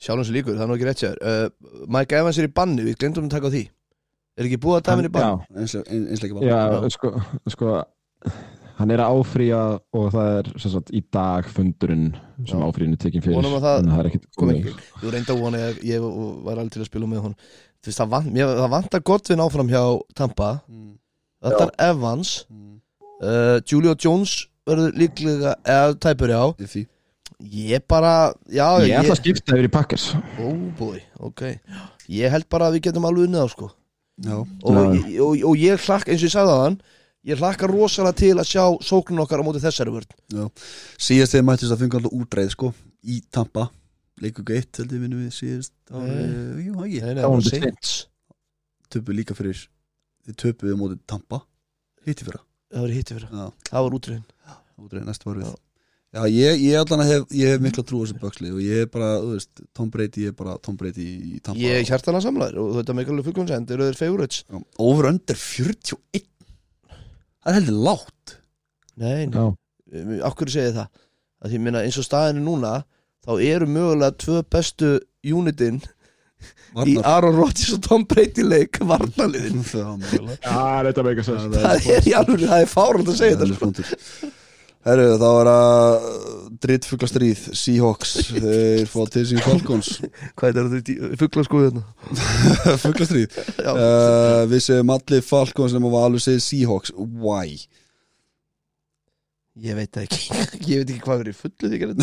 Sjálfum sér líkur, það er nú ekki rétt sér uh, Mike Evans er í banni, við glemdum að taka á því. Er ekki búið að dæmin í banni? Já, Einslega bara Já, sko, sko hann er að áfrýja og það er sem sagt, í dag fundurinn sem Já. áfrýjun er tekin fyrir Vonum að það það er kom ekki. Þú reynda að vona, ég, ég var alveg til að spila með hon Þú veist, það, vant, mér, það vantar gott við áfram hjá Tampa. Mm, Það er Evans. Mm, uh, Julio Jones verður líklega eða tæpur já. Því. Ég bara, já Ég ætla að skipta yfir í Packers. Ó búi, ok. Ég held bara að við getum alveg unnið á sko. Já, og, og, og, og ég hlakka, eins og ég sagði það hann Ég hlakka rosalega til að sjá sóknun okkar á móti þessari vörn. Já. Síðast þegar mættist að fengi alltaf útreið sko Í Tampa Leikur geitt held ég vinnum við síðast ári, Nei. Jú, ekki Nei, nei, það var Saints. Töpu líka fyrir Þið töpuðu á móti Tampa Hitti fyrra. Það var hitti fyrir Já, Það var útrýðin útreið næstu var við Já. Já, ég, ég allan hef, ég hef mikla trú á þessu böksli og ég er bara, þú veist, Tom Brady ég er bara Tom Brady í Tampa Ég er hjartana samlæður og þetta með alveg fullkomsend eru þeir favorites. Over under 41 Það er heldur lágt. Nei, okkur segið það? Að því minna eins og staðinu núna þá eru mögulega tvö bestu unitin í Aaron Rodgers og Tom Brady leik varnaliðin Það er mögulega. Já, þetta meika sens það er í alveg, það er fárand að segja Það er þetta. Herru, þá er að drittfuglastríð Seahawks, þeir fá til sín Falcons hvað er þetta fuggla sko hérna Fuglastríð Já. uh, Við segjum allir Falcons nema Valur segir Seahawks Why? Ég veit ekki, ég veit ekki hvað verið fullu því var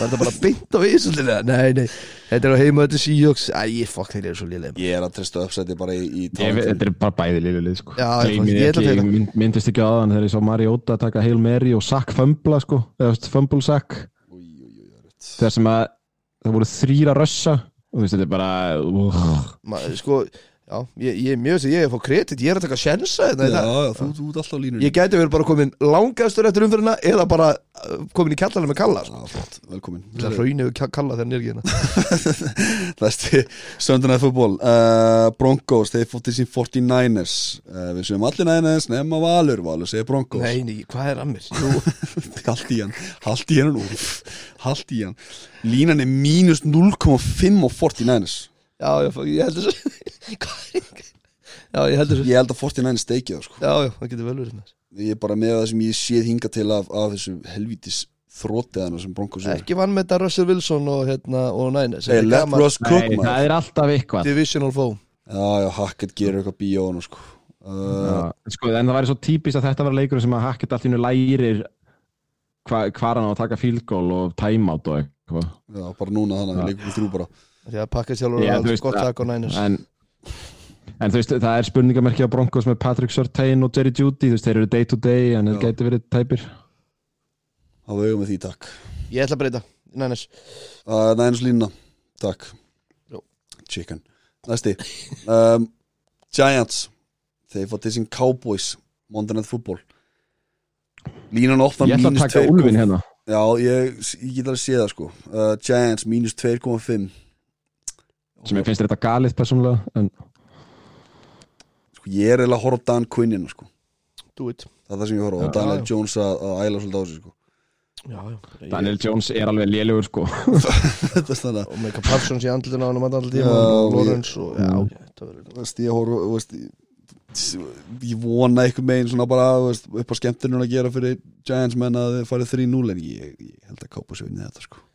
þetta bara beint á vísullina nei, nei, þetta er á heima þetta er Seahawks, æ, ég fokk þeir eru svo liðlega Ég er að treysta uppsæti bara í, í þetta er bara bæði lillulið sko. Já, ég- myndist ekki þann þegar ég sá Mariota taka Hail Mary og Sack Fumbla sko, Fumble Sack. Þegar sem að það voru þrýra rössa og þú veist, þetta er bara uh, Ma, sko, já, ég, ég mjög sem ég er að fá kredit, ég er að taka sjensa hérna í Já, já, þú, ert alltaf á línunni. Ég gæti verið bara komin langastur eftir umfyrirna eða bara uh, komin í kallarinn með kalla sko. Já, flott, velkomin. Það hraun yfir kalla þegar nýr hérna. Næsti Night Football uh, Broncos, þeir fótt til sín 49ers uh, Við séum allir Niners nema Valur. Valur segir Broncos. Nei, nei, hvað er að mér? Jú, Hallt í hann, haldt í hann Haldt í hann. Línan er mínus 0,5 og 49ers já, ég svo Hvað er það? Já, ég heldur Ég held að 49ers steikið það sko. Já, já, það getur vel verið með Ég er bara með það sem ég séð hinga til af, af þessu helvítis þrótiðana sem Broncos er Ekki vann með þetta Russell Wilson og, hérna, og Niners Hey, let gaman Russ cook Nei, maður. það er alltaf eitthvað. Divisional foe. Já, já, Hackett gerir eitthvað bíó á hann sko. Uh, Já, sko, en það væri svo típist að þetta var leikur sem að Hackett allt í hennu lærir hva, hvað hann á að taka field goal og timeout og eitthvað. Já, bara núna þannig við leikum við þrjú bara. Því að pakka sjálfur Já, og þú alls veist, gott að- takk á Niners. en, en þú veist, það er spurningamerki á Broncos með Patrick Surtain og Jerry Judy þú veist, þeir eru day to day en þeir gæti verið tæpir. Hafa augum með því, takk. Ég ætla að breyta. Niners. Uh, Niners línuna, takk. Jó. Chicken. Næsti. Um, Giants. Þeir til sín Cowboys Monday Night Football. Línan ofta ég ætla að mínus taka 2,5 Ulfin hérna. Já, ég, ég get alveg séð það sko. Uh, Giants mínus 2,5 sem ég finnst þetta galið persónulega en sko, Ég er eiginlega að horfa á Dan Quinnina sko. Do it. Það er það sem ég horfa á. Já, Og Daniel já. Jones að, að æla svolítið á sig sko. Já, já. Daniel Jones er alveg lélugur sko. Og Mika Parsons í andlutinu á hann Já, og ég- Lawrence og já, já, þetta verður Þú veist, ég horfa ég vona einhver megin svona bara þú veist, upp á skemmtunum að gera fyrir Giants menn að þeir farið 3-0 en ég, ég held að Cowboys vinni þetta sko. Já,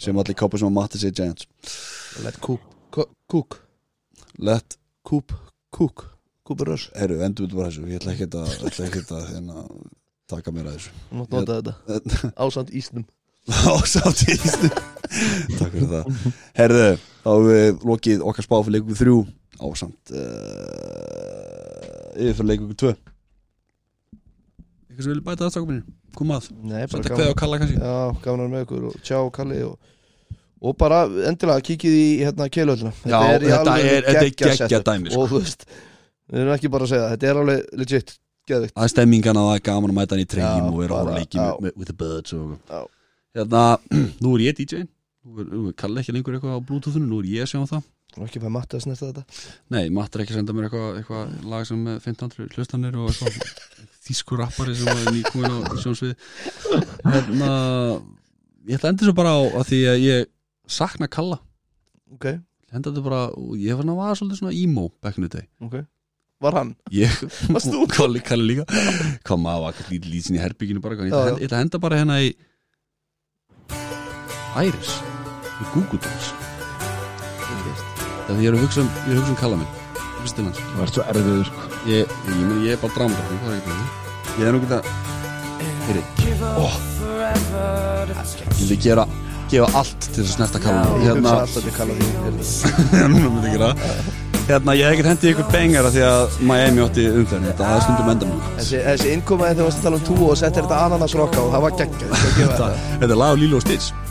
sem allir Cowboys sem að mati segja Giants. Let Cook Cook Cook. Let, Coop Cook. Cooper Rush. Herru, endur við bara þessu. Ég ætla ekki að, ætla ekki að hérna, taka mér að þessu. Mátt nota þetta. Ásand ísnum. Ásamt í Íslu Takk fyrir það. Herðu, þá hefur við lokið okkar spá fyrir leikum þrjú. Ásamt uh, Yfir fyrir leikum tvö Eitthvað sem vilja bæta það strákum minni. Kom að. Senda kveð á kalla kannski. Já, gafnar með ykkur og tjá Kalli og Og bara endilega kíkið í hérna keilöldina Já, þetta er- þetta er geggjað dæmi, sko. Og þú veist Við erum ekki bara að segja Þetta er alveg legit Geðvikt Það er stemmingana það er gaman að mæta hann í treyjum Já, og vera að já. með, with the birds og Já. Hérna, nú er ég DJ Kalli ekki lengur eitthvað á bluetoothinu Nú er ég að sjá um það. Og ekki fæði Matti að snerta þetta. Nei, Matt er ekki að senda mér eitthvað eitthva lag sem með 15 hlustanir og eitthvað þýskur rappari sem var nýkúin á sjónsvið hérna ég ætla að enda svo bara á að því að ég sakna Kalla. Ok, enda þetta bara, ég var að var svolítið svona emo back in the day. Ok. Var hann? ég? Kalli, Kalli líka. Kom að var eitthvað lítið lítið í herbygginu bara ég ætla, að- að henda bara hérna í Iris í Google Docs. Ég er að um, ég er að hugsa um Kalla minn Hans Það var svo erfiður sko. ég, ég, ég, ég er bara það er ekki það ég er nú ekki að fyrir oh. ég vil gera gefa allt til þess að snerta kalla ég hérna, hugsa alltaf til kalla því já, núna myndi ég gera hérna, ég hef ekkert hendið ykkur bengara því að Miami átti umferðin, þetta er stundum endan Þessi, þessi innkomaði þegar þú varst að tala um túo og settir þetta ananas rocka og það var Ég gefa þetta, er lag á Lilo og Stitch.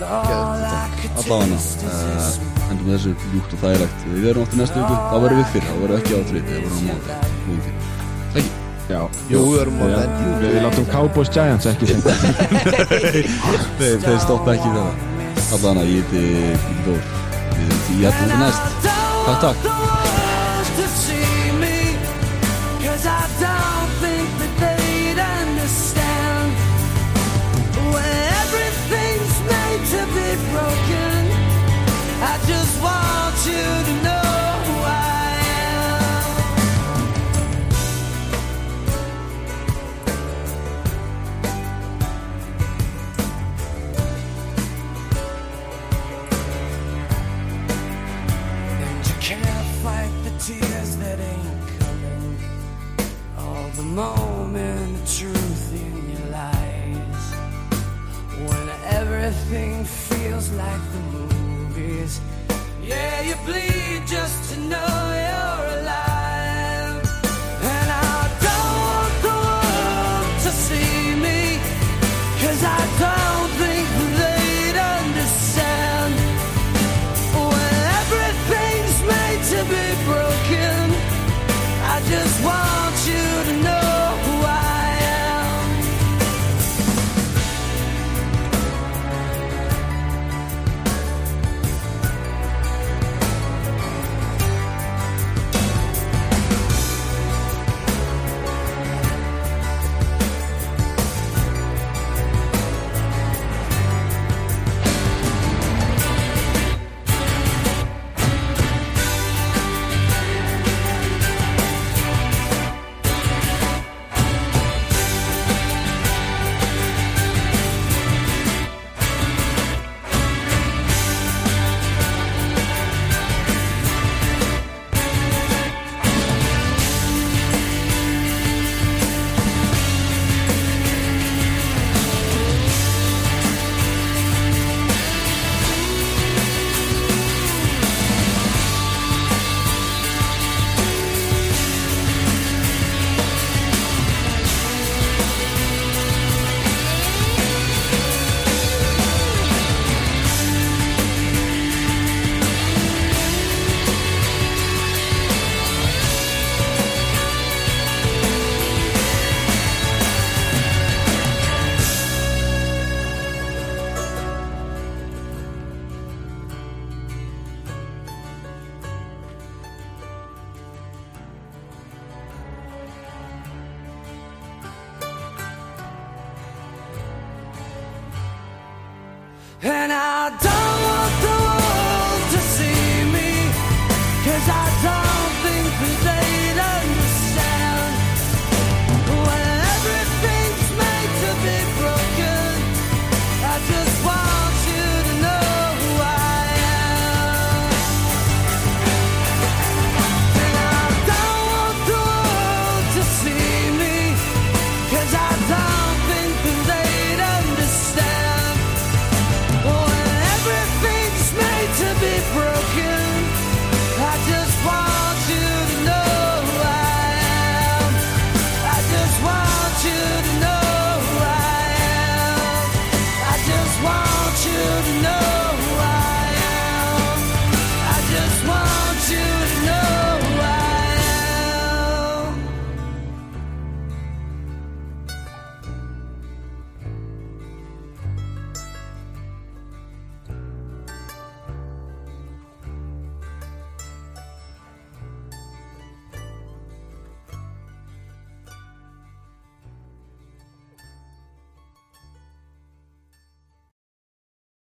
Allavega uh, hendum með þessu ljúkt og þægilegt. Við verðum átti næstu viku, þá verðum við fyrir þá verðum við ekki á þrið, við verðum á móti ekki Já, Jú, við erum á við, den við, við látum Cowboys Giants ekki þeir, þeir stoppa ekki þetta allavega ég heiti við ég ætlum þetta næst. Takk takk